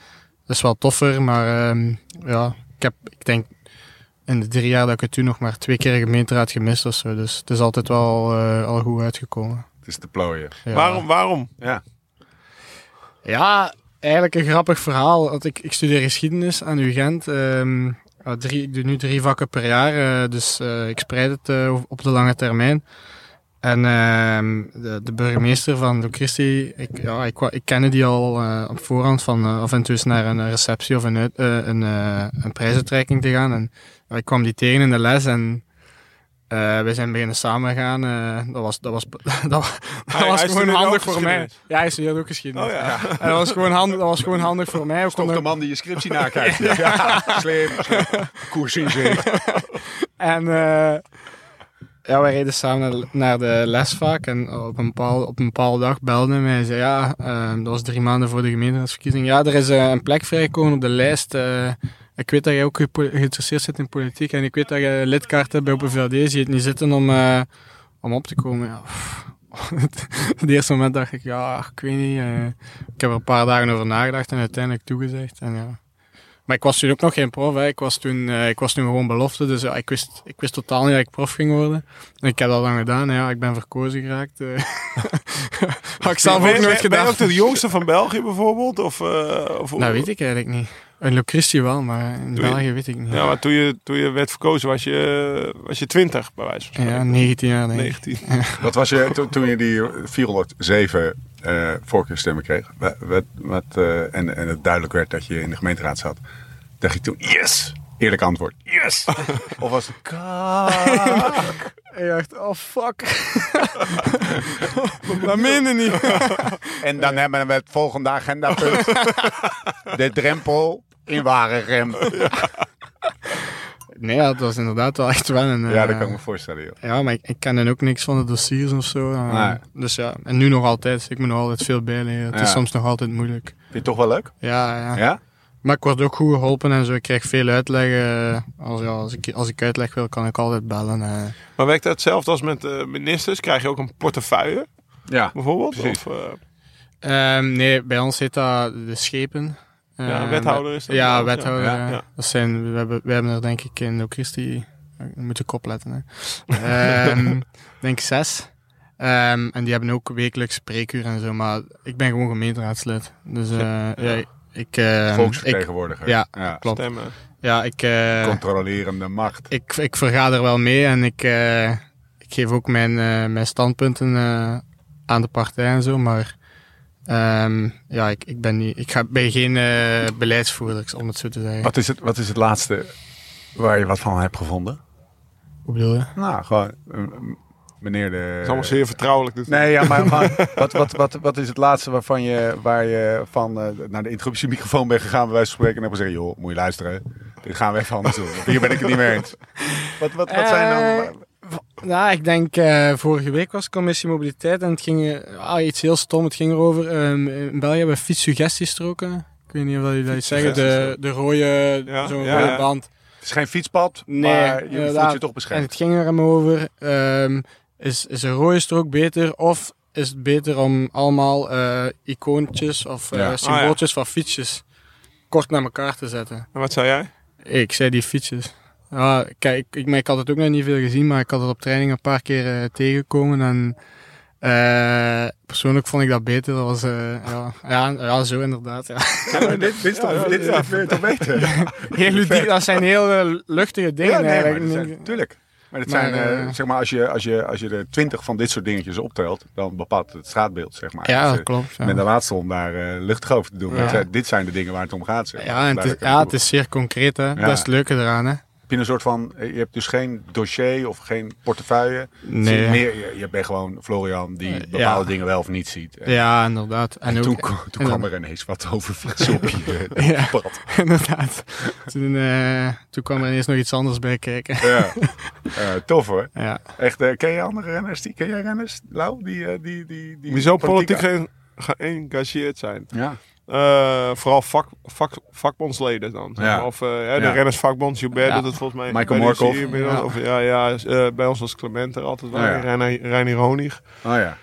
Dat is wel toffer, maar ehm, ja, ik heb, ik denk, in de drie jaar dat ik het toen nog maar twee keer gemeenteraad gemist of zo. Dus het is altijd wel eh, al goed uitgekomen. Het is te plooien. Ja. Waarom? waarom? Ja. Ja, eigenlijk een grappig verhaal. Want ik, ik studeer geschiedenis aan UGent. ehm, ja, drie, ik doe nu drie vakken per jaar, eh, dus eh, ik spreid het eh, op de lange termijn. En ehm, de, de burgemeester van Locristi, ik, ja, ik, ik kende die al eh, op voorhand van af en toe eens naar een receptie of een, uit, eh, een, een prijsuitreiking te gaan. En ik kwam die tegen in de les en eh wij zijn beginnen samen gaan. eh, dat was, dat was, dat, was- dat gewoon handig voor mij. Ja, hij studeerde ook geschiedenis. Oh ja. En dat was gewoon handig, dat was gewoon handig voor mij. We Toch de man die je scriptie nakijkt. ja, slim. slim. Koers. En eh, ja, wij reden samen naar, de les vaak. En op een bepaalde, op een bepaalde dag belde hij mij en zei, ja, dat was drie maanden voor de gemeenteraadsverkiezing. Ja, er is een plek vrijgekomen op de lijst. Ik weet dat jij ook geïnteresseerd zit in politiek. En ik weet dat je lidkaart hebt bij Open VLD. Zie je het niet zitten om, eh, om op te komen. Ja, het eerste moment dacht ik, ja, ik weet niet. eh, ik heb er een paar dagen over nagedacht en uiteindelijk toegezegd. En ja, maar ik was toen ook nog geen prof. Hè. Ik, was toen, eh, ik was toen gewoon belofte. Dus ja, ik, wist, ik wist totaal niet dat ik prof ging worden. En ik heb dat dan gedaan. Ja, ik ben verkozen geraakt. eh. Had ik zelf Ben ook nooit ben- Ben gedaan. je ook de jongste van België bijvoorbeeld? Of, eh, of, Nou, weet ik eigenlijk niet. In Locristi wel, maar in je- België weet ik niet. Ja, maar toen je, toen je werd verkozen was je, was je 20, bij wijze van spreken. Ja, 19 jaar denk ik. 19. Wat was je toen, toen je die 407 eh voorkeurstemmen kreeg? Wat, wat, wat, eh, en, en het duidelijk werd dat je in de gemeenteraad zat. Dacht je toen, yes! Eerlijk antwoord, yes! of was het kaak? Ik dacht, oh fuck. dat meende niet. En dan hebben we het volgende agendapunt. De drempel in Waregem. Nee, ja, dat was inderdaad wel echt wennen. eh. Ja, dat kan ik me voorstellen. Joh. Ja, maar ik, ik ken dan ook niks van de dossiers of zo. eh. Nee. Dus ja, en nu nog altijd. Ik moet nog altijd veel bijleren. Het is soms nog altijd moeilijk. Vind je het toch wel leuk? Ja, ja. Ja? Maar ik word ook goed geholpen en zo. Ik krijg veel uitleg. eh, Als, ja, als, ik, als ik uitleg wil, kan ik altijd bellen. eh. Maar werkt dat hetzelfde als met eh, ministers? Krijg je ook een portefeuille Ja. bijvoorbeeld? Precies. Of, eh, Ehm, nee, bij ons heet dat de schepen. Ja, Eh, wethouder is dat Ja, wel. wethouder. Ja, ja. ja. Dat zijn, we, hebben, we hebben er denk ik in Christi, we moeten kop letten. Hè. Ehm, denk ik zes. Ehm, en die hebben ook wekelijks spreekuur en zo. Maar ik ben gewoon gemeenteraadslid. Dus eh, ja. Ik... eh, ik, Volksvertegenwoordiger. ja. ja. klopt. stemmen. ja, ik... eh, Controlerende macht. ik, ik vergader wel mee en ik, eh, ik geef ook mijn, eh, mijn standpunten eh, aan de partij en zo, maar ehm, ja, ik, ik, ben niet, ik ga, ben geen beleidsvoerder, om het zo te zeggen. Wat is, het, wat is het laatste waar je wat van hebt gevonden? Hoe bedoel je? Nou, gewoon eh, meneer de... Dat is allemaal zeer vertrouwelijk. Dus Nee, ja, maar, maar wat, wat, wat, wat is het laatste waarvan je, waar je van eh, naar de interruptiemicrofoon bent gegaan, bij wijze van spreken, en hebt gezegd, joh, moet je luisteren, dit gaan we even anders doen. Hier ben ik het niet mee eens. Wat, wat, wat zijn dan... Eh, Nou, ik denk, eh, vorige week was commissie mobiliteit en het ging ah, iets heel stom. Het ging erover, ehm, in België hebben we fietssuggestiestroken. Ik weet niet of jullie dat zeggen, de, de rode, Ja, zo'n ja, rode band. Het is geen fietspad, Nee, maar je voelt je toch En beschermd. het ging er hem over, ehm, is, is een rode strook beter of is het beter om allemaal eh, icoontjes of eh, Ja. symbooltjes van fietsjes kort naar elkaar te zetten? En wat zei jij? Ik zei die fietsjes. Ja, kijk, ik, ik, maar ik had het ook nog niet veel gezien, maar ik had het op training een paar keer eh, tegengekomen en eh, persoonlijk vond ik dat beter. Dat was, eh, ja, ja, ja, zo inderdaad. Ja. Dit, dit is toch, dit weten? Heel ludiek, dat zijn heel luchtige dingen Ja, nee, maar eigenlijk. zijn, tuurlijk. Maar, het Maar, zijn, eh, eh, zeg maar, als je, als, je, als je er twintig van dit soort dingetjes optelt, dan bepaalt het straatbeeld, zeg maar. ja, Dus, eh, klopt. Ja. Ik ben de laatste om daar eh, luchtig over te doen. Ja. dit zijn de dingen waar het om gaat. Zeg maar. Ja, en het is, ja, het is zeer concreet. Hè. Dat is het leuke eraan. Hè. Heb je een soort van, je hebt dus geen dossier of geen portefeuille. Nee. Meer, je, je bent gewoon Florian die Eh, bepaalde ja. dingen wel of niet ziet. En, Ja, inderdaad. En, en ook, toen, toen en kwam dan- er ineens wat overvloeds op je eh, Ja. pad. inderdaad. Toen, eh, toen kwam er ineens nog iets anders bij kijken. Ja. Eh, tof hoor. Ja. Echt, eh, ken je andere renners? Die, ken jij renners, Lau? Die, eh, die, die, die, Die zo politiek ge- geëngageerd zijn. Ja. Eh, vooral vak, vak, vakbondsleden dan. zeg Ja. Of eh, hè, de Ja. rennersvakbond, Joubert Ja. doet het volgens mij. Michael Morkov. Ja. Of, ja, ja eh, bij ons was Clement er altijd wel. Oh, ja. Reinier, Reinier Honig. Oh ja.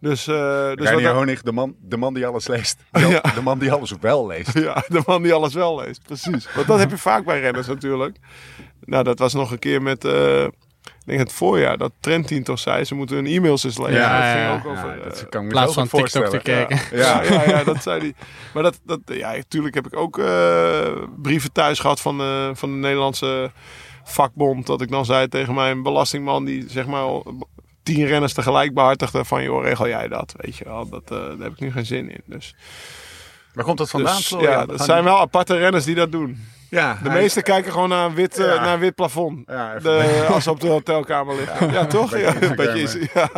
Dus, eh dus Reinier Honig, de man, de man die alles leest. De, de man die alles wel leest. Ja, de man die alles wel leest, precies. Want dat heb je vaak bij renners natuurlijk. Nou, dat was nog een keer met, eh, denk het voorjaar, dat Trentin toch zei, ze moeten hun e-mails eens lezen. Ja, dat ging ja, ook Ja, over... dat eh, kan ik In plaats van TikTok te kijken. Ja. ja, ja, ja, dat zei hij. Maar dat, dat, ja, natuurlijk heb ik ook eh, brieven thuis gehad van, eh, van de Nederlandse vakbond. Dat ik dan zei tegen mijn belastingman, die zeg maar tien renners tegelijk behartigde van, joh, regel jij dat, weet je wel. Dat, eh, daar heb ik nu geen zin in. Dus, Waar komt dat vandaan, dus ja, dat zijn wel aparte renners die dat doen. Ja, De meesten kijken gewoon naar een wit, eh, Ja. naar een wit plafond. Ja, De, als ze op de hotelkamer liggen. Ja, toch? beetje Ja, Instagram, een beetje is- ja.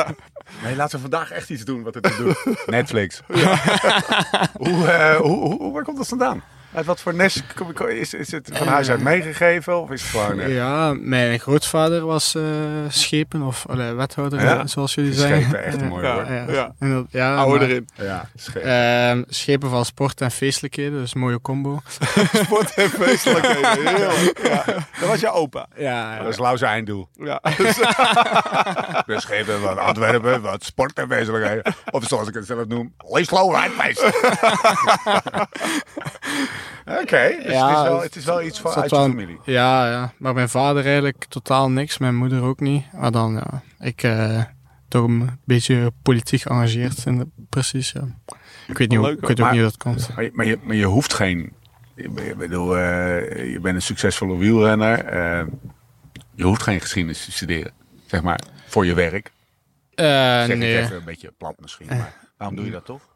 Nee, laten we vandaag echt iets doen wat het te doen. Netflix. hoe, eh, hoe, hoe, waar komt dat vandaan? Uit wat voor nest kom ik- is, is het van huis uit meegegeven of is het gewoon... eh, Ja, mijn grootvader was eh, schepen of allee, wethouder, Ja? eh, zoals jullie Schepen, zeggen. echt een Ja, mooi Ja. woord. Ja, Ja. En dat- ja, Oude maar, erin. Ja, scheep. ehm, schepen van sport en feestelijkheden, dus een mooie combo. Sport en feestelijkheden. Heerlijk. Ja. Dat was je opa. Ja, dat is Lauw's einddoel. Ja. Dus geven wat Antwerpen, wat sport en wezenlijkheden. Of zoals ik het zelf noem, leesloos uitwijs. Oké, dus Ja, het, is wel, het- is wel iets van uit je familie. Ja, ja, maar mijn vader eigenlijk totaal niks, mijn moeder ook niet. Maar dan, ja, ik eh, toch een beetje politiek geëngageerd, in de, precies, ja. Ik weet, niet hoe, Leuk, ik weet ook maar- niet hoe dat komt. Maar je, maar je, maar je hoeft geen... Ik bedoel, eh, je bent een succesvolle wielrenner. eh, je hoeft geen geschiedenis te studeren, zeg maar, voor je werk. Eh, Zeg nee. ik even een beetje plat misschien, maar waarom doe je dat toch?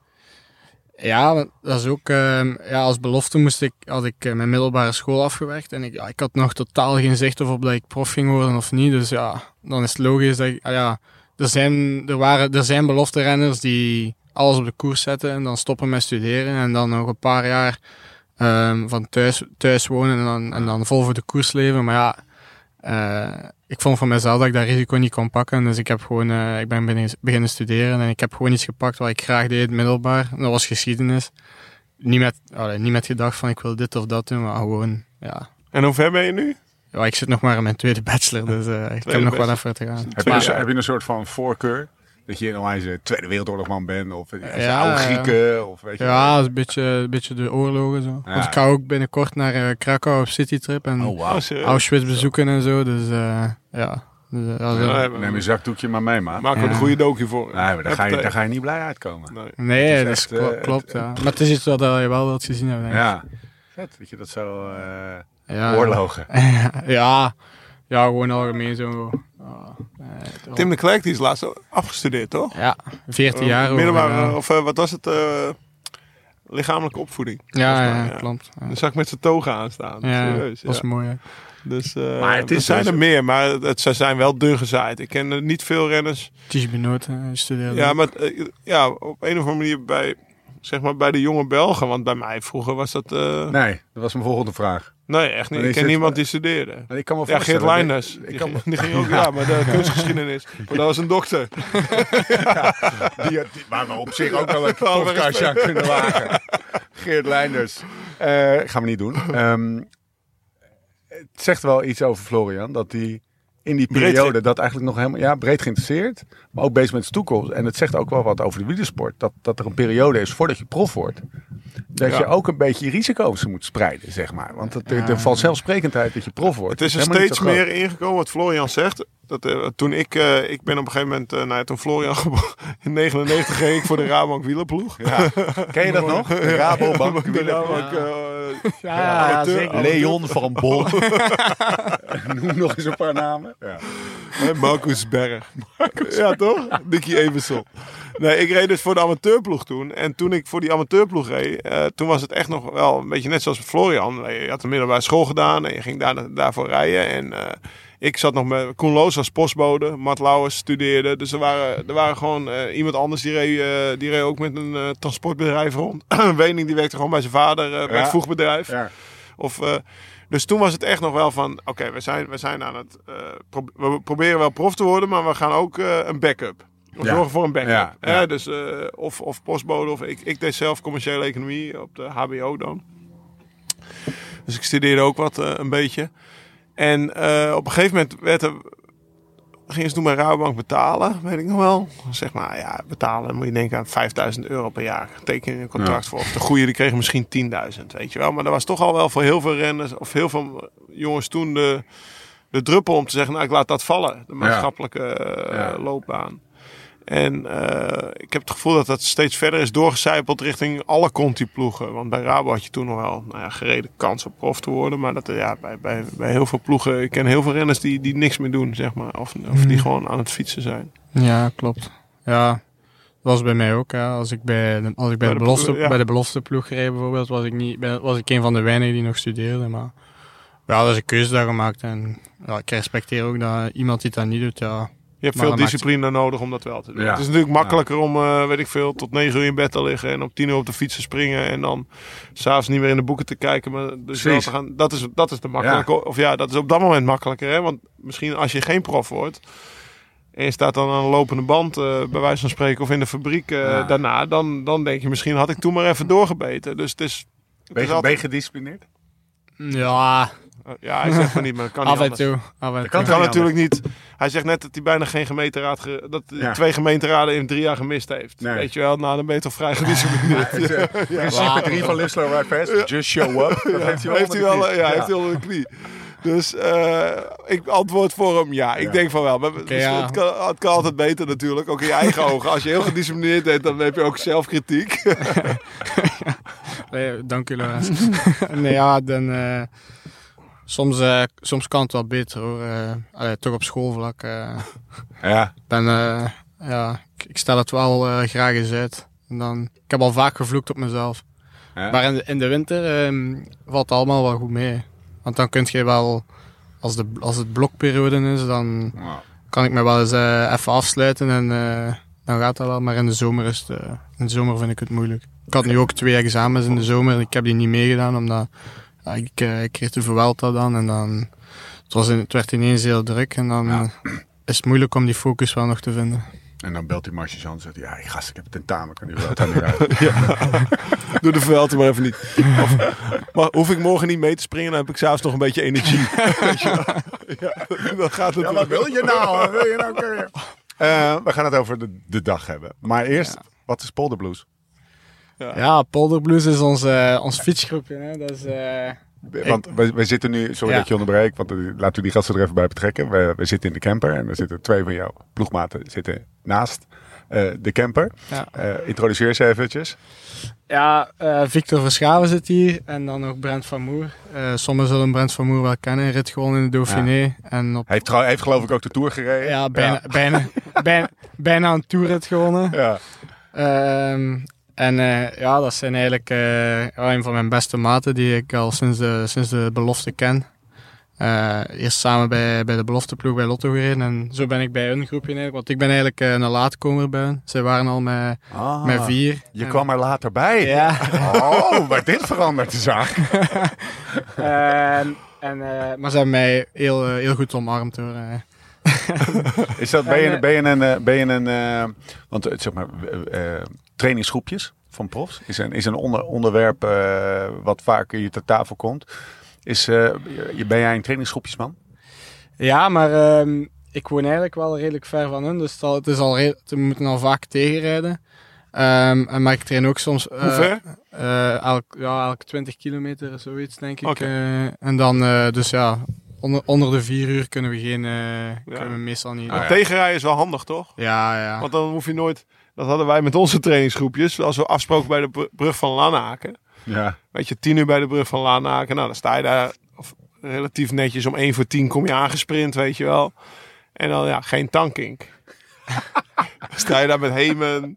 Ja, dat is ook, ehm, ja, als belofte moest ik, had ik eh, mijn middelbare school afgewerkt en ik, ik had nog totaal geen zicht of op dat ik prof ging worden of niet. Dus ja, dan is het logisch dat ik, ah ja, er zijn, er waren, er zijn belofte renners die alles op de koers zetten en dan stoppen met studeren en dan nog een paar jaar ehm, van thuis, thuis wonen en dan, en dan vol voor de koers leven. Maar ja, ik vond van mezelf dat ik dat risico niet kon pakken. Dus ik heb gewoon, eh, ik ben beginnen, studeren en ik heb gewoon iets gepakt wat ik graag deed, middelbaar. Dat was geschiedenis. Niet met, allee, niet met gedacht van ik wil dit of dat doen, maar gewoon, ja. En hoe ver ben je nu? ja ik zit nog maar in mijn tweede bachelor, dus eh, ik heb nog wel even te gaan. Heb je, een, heb je een soort van voorkeur? Dat je eens een Tweede Wereldoorlogman bent? Of ja, Ja, oude. Grieken? Of weet je Ja, is een beetje, een beetje de oorlogen zo. Ja. Want ik ga ook binnenkort naar eh, Krakau op citytrip en Oh. Oh? Auschwitz bezoeken en zo. Dus eh, ja. Dus, eh, Ja, maar- Neem een zakdoekje maar mee, man. Maak er een goede dookje voor. Nee, maar daar ga, je, daar ga je niet blij uitkomen. Nee. nee, het is dat echt, klopt. het- ja. Maar het is iets wat je wel wilt gezien hebben. denk ik. Ja. Vet dat je dat zo... eh Ja. oorlogen. ja. ja, gewoon algemeen zo. Ah, eh, Tim de Klerk die is laatst afgestudeerd, toch? Ja, 14 jaar. over, Middelbare, ja. of eh, wat was het? eh, lichamelijke opvoeding. Ja, ja, klopt. Ja, Dan zag ik met zijn toga aanstaan. ja Serieus, dat is ja. mooi. hè. Dus eh, Maar het er is zijn dus- er meer, maar het, ze zijn wel dun gezaaid. Ik ken er niet veel renners. Tige Benoot eh, studeerde. Ja, maar eh, ja, op een of andere manier bij, zeg maar, bij de jonge Belgen. Want bij mij vroeger was dat... eh, nee. Nee, dat was mijn volgende vraag. Echt niet. Maar Ik ken niemand die studeerde. Maar ik kan me Ja, Geert. Leinders. Ik Die, kan me- die ging ook, ja, maar de kunstgeschiedenis. Maar dat was een dokter. Die, die, waar we op zich ook wel een podcastje aan kunnen wagen. Geert Leinders. Eh gaan we niet doen. Ehm, het zegt wel iets over Florian. Dat hij in die Breed periode dat eigenlijk nog helemaal... Ja, breed geïnteresseerd. Maar ook bezig met zijn toekomst. En het zegt ook wel wat over de wielersport. Dat, dat er een periode is voordat je prof wordt. Dat Ja. je ook een beetje risico's moet spreiden, zeg maar. Want het, de, de vanzelfsprekendheid dat je prof wordt... Het is er steeds meer ingekomen, wat Florian zegt. Dat, eh, toen ik, eh, ik ben op een gegeven moment, eh, nou ja, toen Florian gebo- in 99 ging ik voor de Rabank wielerploeg. Ja. Ken je dat nog? De Rabobank. De wieler- Rabank, eh, ja. Leon van Bon. Noem nog eens een paar namen. Ja. En Marcus Berg. Ja, toch? Nicky Eversel. Nee, ik reed dus voor de amateurploeg toen. En toen ik voor die amateurploeg reed, eh, toen was het echt nog wel een beetje net zoals Florian. Je had een middelbare school gedaan en je ging daar, daarvoor rijden. En eh, ik zat nog met Koen Loos als postbode. Mart Lauwers studeerde. Dus er waren, er waren gewoon eh, iemand anders die reed, eh, die reed ook met een eh, transportbedrijf rond. Wening die werkte gewoon bij zijn vader eh, bij Ja. het voegbedrijf. Ja. Of, dus toen was het echt nog wel van, oké, we, zijn, we zijn aan het, pro- we proberen wel prof te worden, maar we gaan ook een backup. We Ja. zorgen voor een backup. Ja, Hè, ja. Dus, of, of postbode, of ik, ik deed zelf commerciële economie op de HBO dan. Dus ik studeerde ook wat een beetje. En eh, op een gegeven moment werd er, gingen ze toen bij Rabobank betalen, weet ik nog wel. Zeg maar, ja, betalen moet je denken aan 5000 euro per jaar. Teken je een contract Ja. voor. Of de goede die kregen misschien 10.000, weet je wel. Maar dat was toch al wel voor heel veel renners, of heel veel jongens toen de, de druppel om te zeggen, nou ik laat dat vallen. De maatschappelijke eh, Ja. loopbaan. En eh, ik heb het gevoel dat dat steeds verder is doorgecijpeld richting alle Conti-ploegen. Want bij Rabo had je toen nog wel nou ja, gereden kans op prof te worden. Maar dat, ja, bij, bij, bij heel veel ploegen, ik ken heel veel renners die, die niks meer doen, zeg maar. Of, of die Mhm. gewoon aan het fietsen zijn. Ja, klopt. Ja, dat was bij mij ook. Ja. Als ik bij de, als ik bij, Bij de, de belofte, ja. bij de belofte ploeg reed bijvoorbeeld, was ik, niet, was ik een van de weinigen die nog studeerde. Maar ja, dat is een keuze daar gemaakt. En ja, ik respecteer ook dat iemand die dat niet doet, ja. Je hebt Maar veel maakt- discipline nodig om dat wel te doen. Ja. Het is natuurlijk makkelijker om, eh, weet ik veel, tot negen uur in bed te liggen en om tien uur op de fiets te springen en dan s'avonds niet meer in de boeken te kijken. Maar dus wel Precies. te gaan, dat, is, dat is de makkelijke, of ja, dat is op dat moment makkelijker. Hè? Want misschien als je geen prof wordt en je staat dan aan een lopende band, eh, bij wijze van spreken, of in de fabriek eh, Ja. daarna, dan, dan denk je misschien had ik toen maar even doorgebeten. Dus het is, het Ben is je, ben je gedisciplineerd? Ja, ja, hij zegt maar niet, maar dat kan niet af en toe. Af en kan toe. Natuurlijk niet. Hij zegt net dat hij bijna geen gemeenteraad. Ge, dat hij Ja. twee gemeenteraden in drie jaar gemist heeft. Nee. Weet je wel, nou dan ben je toch vrij gedisciplineerd. Principe 3 van Live Slow Ride Fast. Just show up. Dat heeft hij wel heeft hij onder de wel, knie. ja, heeft hij onder de knie. Dus eh, ik antwoord voor hem ja. Ik Ja. denk van wel. Maar ja. het, kan, het kan altijd beter natuurlijk. Ook in je eigen ogen. Als je heel gedisciplineerd bent, dan heb je ook zelfkritiek. Nee, dank u, Laurens. nee, ja, dan... eh, soms, eh, soms kan het wel beter, hoor. Eh, allee, toch op schoolvlak. eh Ja, ben, ja, ik, ik stel het wel graag eens uit. En dan, ik heb al vaak gevloekt op mezelf. Ja. Maar in de, in de winter ehm, valt het allemaal wel goed mee. Want dan kun je wel, als, de, als het blokperiode is, dan Wow. kan ik me wel eens even afsluiten en dan gaat dat wel. Maar in de zomer is het, in de zomer vind ik het moeilijk. Ik had nu ook twee examens in de zomer. Ik heb die niet meegedaan omdat ik, eh, ik kreeg te veel Vuelta dan en dan het, was in- het werd ineens heel druk en dan Ja. is het moeilijk om die focus wel nog te vinden. En dan belt hij Marcia Jean en zegt ja, gast, ik heb een tentamen. Kan die het uit. Doe de vuilte maar even niet. Of, maar hoef ik morgen niet mee te springen, dan heb ik s'avonds nog een beetje energie. Ja, dan gaat het Ja, wat wil je nou? Wat wil je nou? Eh, we gaan het over de, de dag hebben. Maar eerst, wat is Polder Blues? Ja, Polderblues is ons, eh, ons fietsgroepje. Hè? Dat is, eh, Want we, we zitten nu, sorry Ja. dat je onderbreekt, want eh, laten we die gasten er even bij betrekken. We, we zitten in de camper en er zitten twee van jouw ploegmaten zitten naast eh, de camper. ja. Eh, introduceer ze eventjes. Ja, eh, Victor Verschaven zit hier en dan nog Brent van Moer. Eh sommigen zullen Brent van Moer wel kennen. Rit gewoon in de Dauphiné. En op, Hij heeft, trouw- hij heeft geloof ik ook de Tour gereden. ja, bijna, Bijna, bijna, bijna een toerrit gewonnen. Ja. Ehm, en eh, ja, dat zijn eigenlijk eh, ja, een van mijn beste maten die ik al sinds de, sinds de belofte ken. Eh, eerst samen bij, bij de belofteploeg bij Lotto gereden en zo ben ik bij hun groepje eigenlijk. Want ik ben eigenlijk een laatkomer bij hun. Zij waren al met, Ah, met vier. Je En- kwam er later bij. Ja. Oh, maar dit verandert de zaak. En, en, maar ze hebben mij heel, heel goed omarmd hoor. Is dat, ben, je, eh, ben je een, eh, ben je een eh, want zeg maar, eh, eh, trainingsgroepjes van profs is een, is een onder, onderwerp eh, wat vaak hier ter tafel komt. Is, eh, je- ben jij een trainingsgroepjesman? Ja, maar ehm, ik woon eigenlijk wel redelijk ver van hun. Dus het, is al- we moeten al vaak tegenrijden. Ehm, en maar ik train ook soms... eh, Hoe ver? eh, elk, ja, elke 20 kilometer, zoiets denk ik. Oké. Eh, en dan, eh, dus ja, onder, onder de vier uur kunnen we geen... eh, kunnen we meestal niet... Ah, ja. Tegenrijden is wel handig, toch? ja, ja. Want dan hoef je nooit... Dat hadden wij met onze trainingsgroepjes. Als we afsproken bij de br- brug van Lanaken. Ja. Weet je, tien uur bij de brug van Lanaken. Nou, dan sta je daar of, relatief netjes om 1 voor 10 kom je aangesprint, weet je wel. En dan, ja, geen tankink. dan sta je daar met Hemen,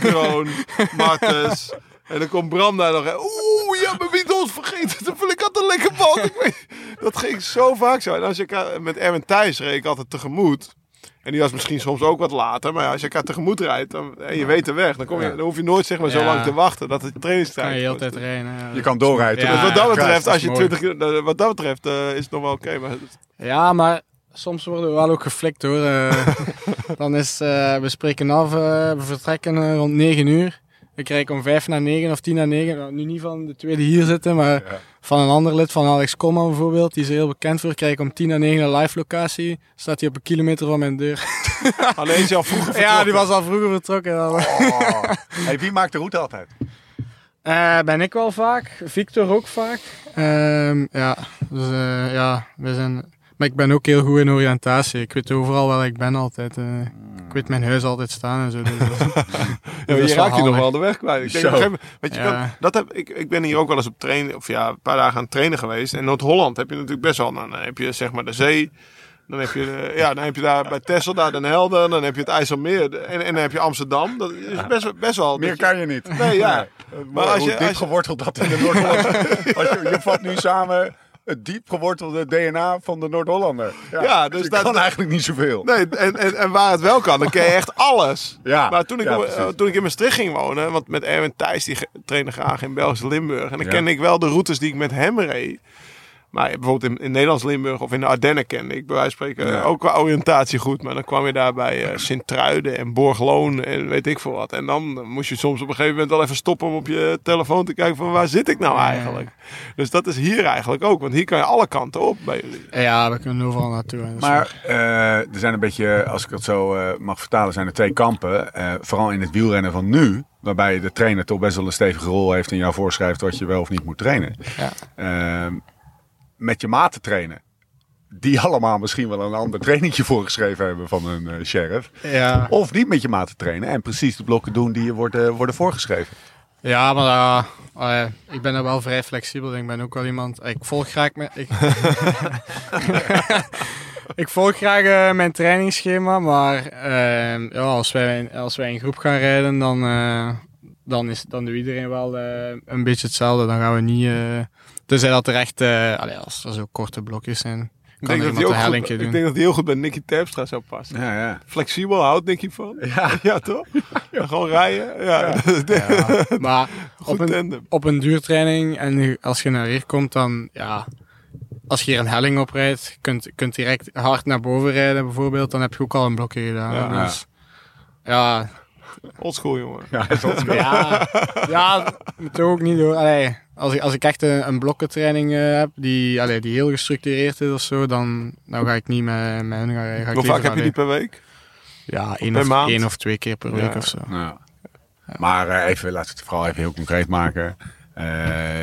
Kroon, Martens. En dan komt Bram daar nog. hè. Oeh, ja, maar wie ons vergeten. Ik had een lekker band. Ik weet, dat ging zo vaak zo. En als je elkaar, met Erwin Thijs reed ik altijd tegemoet. En die was misschien soms ook wat later. Maar ja, als je elkaar tegemoet rijdt dan, en je weet de weg, dan, kom je, dan hoef je nooit zeg maar, zo Ja. lang te wachten dat het kan trainingstijd je heel wordt. tijd rijden. ja. Je kan doorrijden. Ja, Dus wat dat betreft, als is je mooi. 20, eh, wat dat betreft eh, is het nog wel oké. maar Ja, maar soms worden we wel ook geflikt hoor. Eh, dan is, eh, we spreken af, eh, we vertrekken eh, rond 9 uur. We krijgen om 5 na 9 of 10 na 9. Nou, nu niet van de twee die hier zitten, maar Ja. van een ander lid, van Alex Komma bijvoorbeeld. Die is er heel bekend voor. Krijg ik om 10 na 9 een live locatie. Staat hij op een kilometer van mijn deur. alleen is al vroeger Ja, die was al vroeger vertrokken. Oh. Hey, wie maakt de route altijd? Eh, ben ik wel vaak. Victor ook vaak. Ehm, ja, dus eh, ja, we zijn Maar ik ben ook heel goed in oriëntatie. Ik weet overal waar ik ben altijd. eh. Ik weet mijn huis altijd staan en zo. Dus Ja, je raakt je nog wel de weg kwijt. Ik denk op gegeven je Ja. kan, dat heb, ik, ik ben hier ook wel eens op trainen, of ja, een paar dagen aan het trainen geweest. En Noord-Holland heb je natuurlijk best wel. Dan heb je zeg maar de zee. Dan heb je, de- ja, dan heb je daar bij Texel daar Den Helder. Dan heb je het IJsselmeer. En, en dan heb je Amsterdam. Dat is best, wel- best wel. Meer kan je niet. Nee, ja. Maar Maar als je, diep als je, geworteld dat in de Noord-Hollandse... Als je, je vat nu samen het diep gewortelde DNA van de Noord-Hollander. Ja, dus ik dat- kan eigenlijk niet zoveel. Nee, en, en, en waar het wel kan, dan ken je echt alles. Ja, maar toen ik, ja, eh, toen ik in Maastricht ging wonen, want met Erwin Thijs, die trainde graag in Belgisch Limburg. En dan kende ik wel de routes die ik met hem reed. Maar bijvoorbeeld in, in Nederlands Limburg of in de Ardennen kende ik bij wijze van spreken Ja. eh, ook qua oriëntatie goed. Maar dan kwam je daar bij eh, Sint-Truiden en Borgloon en weet ik veel wat. En dan moest je soms op een gegeven moment wel even stoppen om op je telefoon te kijken van waar zit ik nou eigenlijk. Dus dat is hier eigenlijk ook, want hier kan je alle kanten op bij jullie. ja, we kunnen overal naartoe. Maar eh, er zijn een beetje, als ik dat zo eh, mag vertalen, zijn er twee kampen. Eh, vooral in het wielrennen van nu, waarbij de trainer toch best wel een stevige rol heeft en jou voorschrijft wat je wel of niet moet trainen. Ja. Ehm, met je maten trainen. Die allemaal misschien wel een ander trainingje voorgeschreven hebben van een eh, sheriff. ja. Of niet met je maten trainen en precies de blokken doen die je worden, worden voorgeschreven. Ja, maar ja, allee, ik ben er wel vrij flexibel. Ik ben ook wel iemand. Ik volg graag mijn. Ik, ik volg graag eh, mijn trainingsschema, maar ehm, ja, als, wij, als wij in groep gaan rijden, dan, eh, dan, is, dan doet iedereen wel eh, een beetje hetzelfde. Dan gaan we niet. Tenzij dat er echt. eh, allee, als er zo korte blokjes zijn, Ik kan denk, dat ook goed, hellingje ik doen. denk dat hij heel goed bij Nicky Terpstra zou passen. Ja, ja. Flexibel houdt Nicky van. Ja. Ja, toch? Gewoon rijden. Ja, Ja, maar op een, op een duurtraining en als je naar hier komt, dan ja, als je hier een helling oprijdt, je kunt, kunt direct hard naar boven rijden bijvoorbeeld, dan heb je ook al een blokje gedaan. Ja. Ja, dus, ja, Oldschool, jongen. Ja, dat is ja, ja, moet ook niet doen. Allee, als, ik, als ik echt een, een blokkentraining eh, heb die, allee, die heel gestructureerd is of zo, dan, dan ga ik niet met, met hun gaan rijden. Ga ik Hoe vaak heb je die per week? Ja, één of, maand? één of twee keer per Ja. week of zo. Ja. Maar eh, even, laten we het vooral even heel concreet maken. Eh,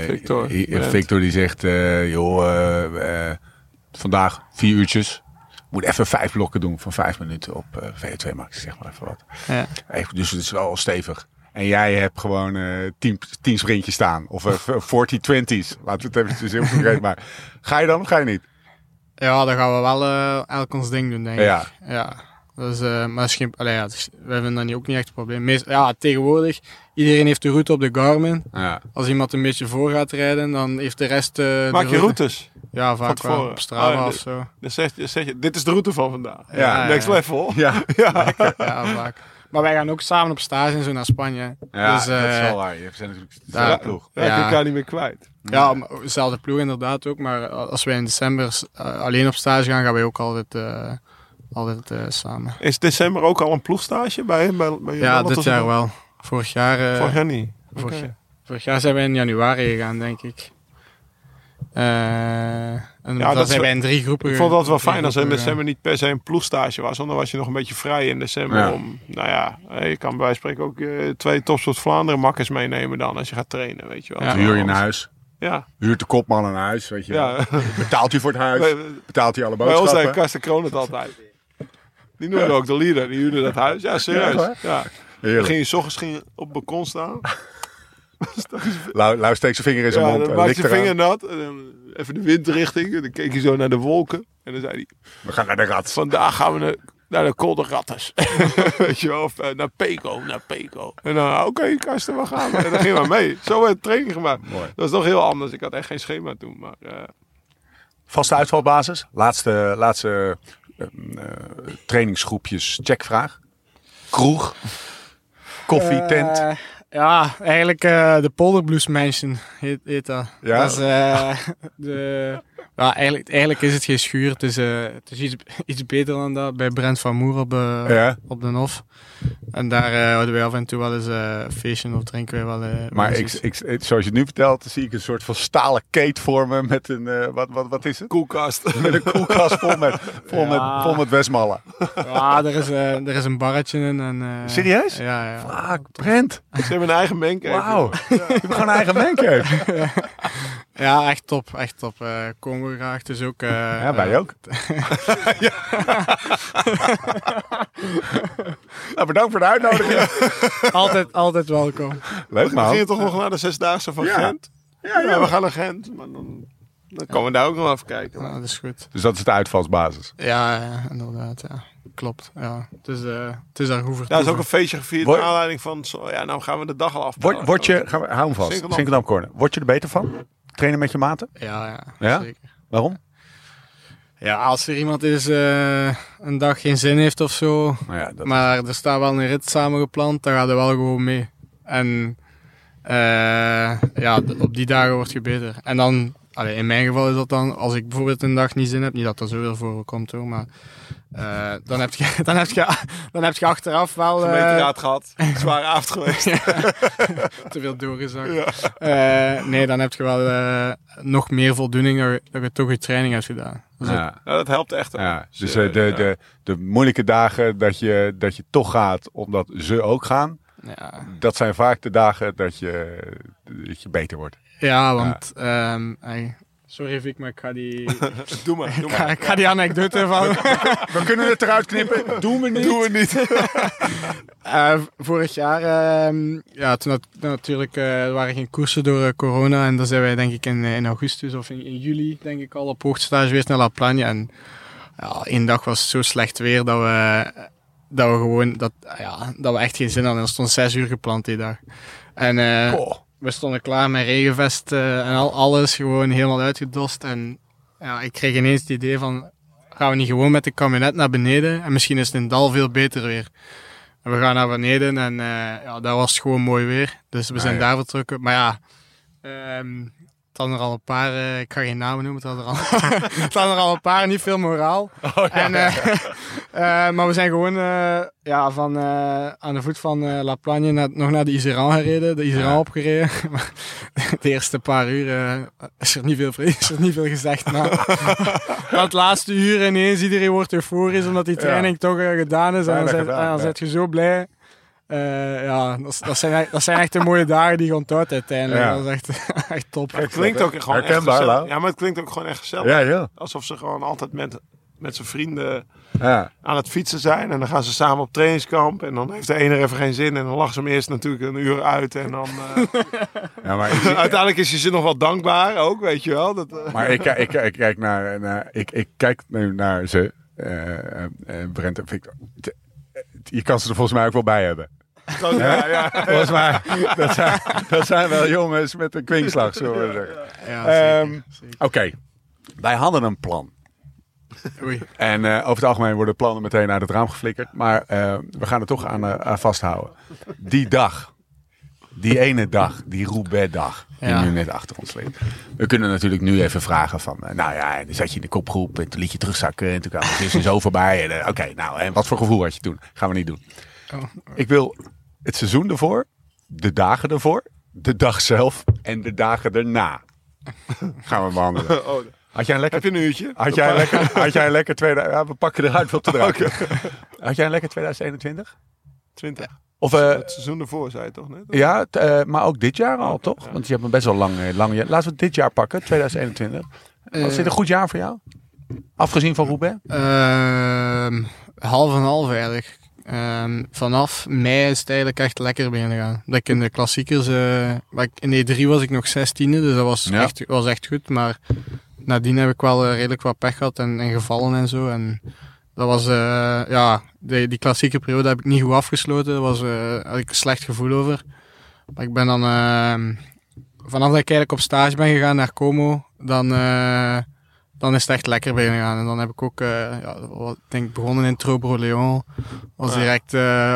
Victor. Victor die zegt, eh, joh, vandaag vier uurtjes. Moet even vijf blokken doen van vijf minuten op eh VO2 max, zeg maar even wat. Ja. Even, dus het is wel stevig. En jij hebt gewoon eh tien, tien sprintjes staan. Of eh 40 20's. Laten we het even heel concreet maken. Ga je dan of ga je niet? Ja, dan gaan we wel eh, elk ons ding doen, denk ik. Ja. Ja. Dus, eh, maar misschien, allee, ja, dus, wij vinden dat niet, ook niet echt een probleem. Meest, ja, tegenwoordig, iedereen heeft de route op de Garmin. Ja. Als iemand een beetje voor gaat rijden, dan heeft de rest... eh, de Maak je route- routes. Ja, vaak wel op Strava Oh, of zo. Dan zeg je, zeg je, dit is de route van vandaag. Ja, Next ja. level. Ja, Ja. Ja, vaak. Maar wij gaan ook samen op stage en zo naar Spanje. ja dus, dat is eh, wel waar. Je zijn natuurlijk dezelfde ploeg. Ja, ik Ja. elkaar niet meer kwijt. Ja, dezelfde ploeg inderdaad ook. Maar als wij in december eh, alleen op stage gaan, gaan wij ook altijd, eh, altijd eh, samen. Is december ook al een ploegstage bij, bij, bij Ja, dit jaar wel. Vorig jaar... eh, Vorig jaar niet. Vorig, vorig jaar zijn we in januari gegaan, denk ik. Eh, en dat dan is zijn wij in drie groepen Ik vond dat wel fijn als er in december niet per se een ploegstage was. Want dan was je nog een beetje vrij in december. Ja. Om, nou ja, eh, je kan bij wijze van spreken ook eh, twee topsoort Vlaanderen makkers meenemen dan. Als je gaat trainen, weet je wel. Ja. Huur je een huis. Ja. Huurt de kopman een huis, weet je wel. ja. Betaalt hij voor het huis? Betaalt hij alle bij ons zei boodschappen? Karsten Kroon het altijd. Die noemde ook de leader. Die huurde dat huis. Ja, serieus. Ja, Ja, Dan ging je 's ochtends ging je op het balkon staan. Lau, Lau steekt zijn vinger in zijn Ja, mond. dan en maakte likt je eraan. vinger nat. En dan even de windrichting. En dan keek je zo naar de wolken. En dan zei hij... We gaan naar de rat. Vandaag gaan we naar, naar de Kolde Ratters. Weet je wel, of eh, naar Peco, naar Peco. En dan, ah, oké, Karsten, we gaan. En dan gingen we mee. Zo werd training gemaakt. Mooi. Dat was nog heel anders. Ik had echt geen schema toen. Maar eh, Vaste uitvalbasis. Laatste, laatste eh, eh, trainingsgroepjes checkvraag. Kroeg. Koffie, tent. Ja, eigenlijk eh, de Polderblues Mansion heet, heet dat. Ja? Dat is, eh, de, ja, eigenlijk, eigenlijk is het geen schuur. Het is, eh, het is iets, iets beter dan dat bij Brent van Moer op, Ja. op de Hof. En daar eh, houden wij af en toe wel eens eh feestje of drinken wij wel. eh, Maar ik, ik, zoals je het nu vertelt, zie ik een soort van stalen kate vormen met een, eh, wat, wat, wat is het? koelkast. Met een koelkast vol met, vol met, Ja. vol met Westmallen. Ja, er is, eh, er is een barretje in. En, eh, Serieus? Ja, ja. Fuck, Brent. Ze hebben een eigen bank. Wauw. Hebt gewoon een eigen mancave. Ja, echt top. Echt top. Eh komen we graag. Dus ook... eh, Ja, wij eh, ook. nou, bedankt voor de uitnodiging. Altijd, altijd welkom. Leuk We man. gingen toch nog naar de Zesdaagse van Ja. Gent? Ja, we gaan naar Gent. Maar dan, dan komen we daar ook nog even kijken. Ja, dat is goed. Dus dat is de uitvalsbasis. Ja, ja, inderdaad. Ja. Klopt. Ja. Het, is, eh, het is daar voor Ja, er is ook een feestje gevierd naar aanleiding van... Zo, ja, nou gaan we de dag al af. Word, word je, gaan we, hou hem vast. Sinkeldam Corner. Word je er beter van? Trainen met je maten? Ja, ja, Ja? zeker. Waarom? Ja, als er iemand is eh, een dag geen zin heeft of zo, Nou ja, dat, maar er staat wel een rit samengepland, dan gaat er wel gewoon mee. En eh, ja, op die dagen word je beter. En dan, allee, in mijn geval is dat dan, als ik bijvoorbeeld een dag niet zin heb, niet dat er zoveel voorkomt hoor, maar eh, dan, heb je, dan, heb je, dan heb je achteraf wel eh, Gemeenteraad gehad. Zware avond geweest. te veel doorgezakt. Eh, nee, dan heb je wel eh, nog meer voldoening dat je, toch je training hebt gedaan. Dus ja. Ja, dat helpt echt. Ja, dus de, ja. de, de moeilijke dagen dat je, dat je toch gaat omdat ze ook gaan, ja. dat zijn vaak de dagen dat je, dat je beter wordt. Ja, want... ehm, ey, sorry Vic, maar ik ga die, Doe maar, doe ik ga, maar. ik ga die anekdote van... We kunnen het eruit knippen. Doe me niet. Het niet. Eh, vorig jaar, ehm, ja, toen had, natuurlijk, er waren geen koersen door eh, corona. En dan zijn wij denk ik in, in augustus of in, in juli, denk ik al, op hoogtestage geweest naar La Plagne. En ja, één dag was zo slecht weer dat we, dat we gewoon, dat, ja, dat we echt geen zin hadden. Er stond zes uur gepland die dag. En. We stonden klaar met regenvest eh, en al, alles gewoon helemaal uitgedost. En ja, ik kreeg ineens het idee van, gaan we niet gewoon met de kabinet naar beneden? En misschien is het in dal veel beter weer. En we gaan naar beneden en eh, ja, daar was gewoon mooi weer. Dus we zijn ja. daar vertrokken. Maar ja, ehm het hadden er al een paar, eh, ik ga geen namen noemen, het hadden er al, het hadden er al een paar, niet veel moraal. en, eh, eh, maar we zijn gewoon ja, van, aan de voet van La Plagne naar, nog naar de Iseran gereden, de Iseran opgereden. De eerste paar uur is, er niet veel, is er niet veel gezegd. Maar dat laatste uur ineens, iedereen wordt euforisch omdat die training toch gedaan is. En dan, zit- gedaan, en dan ja. zit je zo blij. Eh, ja, dat, zijn, echt- dat zijn echt de mooie dagen die je onthoudt uiteindelijk. Ja. Dat is echt, echt top. Het klinkt ook gewoon echt Herkenbaar, gezellig. Lau. Ja, maar het klinkt ook gewoon echt gezellig. Ja, ja. Alsof ze gewoon altijd met, met zijn vrienden ja. aan het fietsen zijn. En dan gaan ze samen op trainingskamp. En dan heeft de ene er even geen zin. En dan lachen ze hem eerst natuurlijk een uur uit. En dan... eh, ja maar, ik, uiteindelijk is hij ze nog wel dankbaar ook, weet je wel. Dat, eh, maar ik, ik, ik kijk naar, naar ik, ik kijk nu naar ze, eh, eh, Brent en Victor. Je kan ze er volgens mij ook wel bij hebben. zo- ja, ja. Volgens mij, dat zijn, dat zijn wel jongens met een kwinkslag, zullen we zeggen. Ja, Ehm. Oké, wij hadden een plan. Oei. En eh, over het algemeen worden plannen meteen uit het raam geflikkerd. Maar eh, we gaan er toch aan, eh, aan vasthouden. Die dag, die ene dag, die Roubaix-dag, die Ja. nu net achter ons ligt. We kunnen natuurlijk nu even vragen van, eh, nou ja, en dan zat je in de kopgroep en toen liet je terugzakken en toen kwam het dus zo voorbij. Eh, Oké, nou, en wat voor gevoel had je toen? Gaan we niet doen. Oh. Ik wil het seizoen ervoor, de dagen ervoor, de dag zelf en de dagen erna. Gaan we behandelen. Oh, Had jij een lekker heb je een uurtje? had jij, een lekker, had jij een lekker 2000... Ja, we pakken eruit wat eruit. Had jij een lekker 2021? 20. Of, eh, het seizoen ervoor, zei je toch net? ja, t- eh, maar ook dit jaar al, Oké, toch? ja. Want je hebt een best wel lang, eh, lang jaar. Laten we het dit jaar pakken, 2021. Was dit een goed jaar voor jou? Afgezien van Roubaix? Ehm, half en half eigenlijk. Ehm, vanaf mei is het eigenlijk echt lekker beginnen gaan. Dat ik in de klassiekers, eh, maar ik- in E3 was ik nog 16e, dus dat was, Ja. echt, was echt goed. Maar nadien heb ik wel redelijk wat pech gehad en, en gevallen en zo. En dat was, eh, ja, die, die klassieke periode heb ik niet goed afgesloten. Daar was, eh, had ik een slecht gevoel over. Maar ik ben dan, ehm, vanaf dat ik eigenlijk op stage ben gegaan naar Como, dan, eh, dan is het echt lekker beginnen gaan. En dan heb ik ook, ja, wat- denk begonnen in Trobro Leon. Was Ja. direct,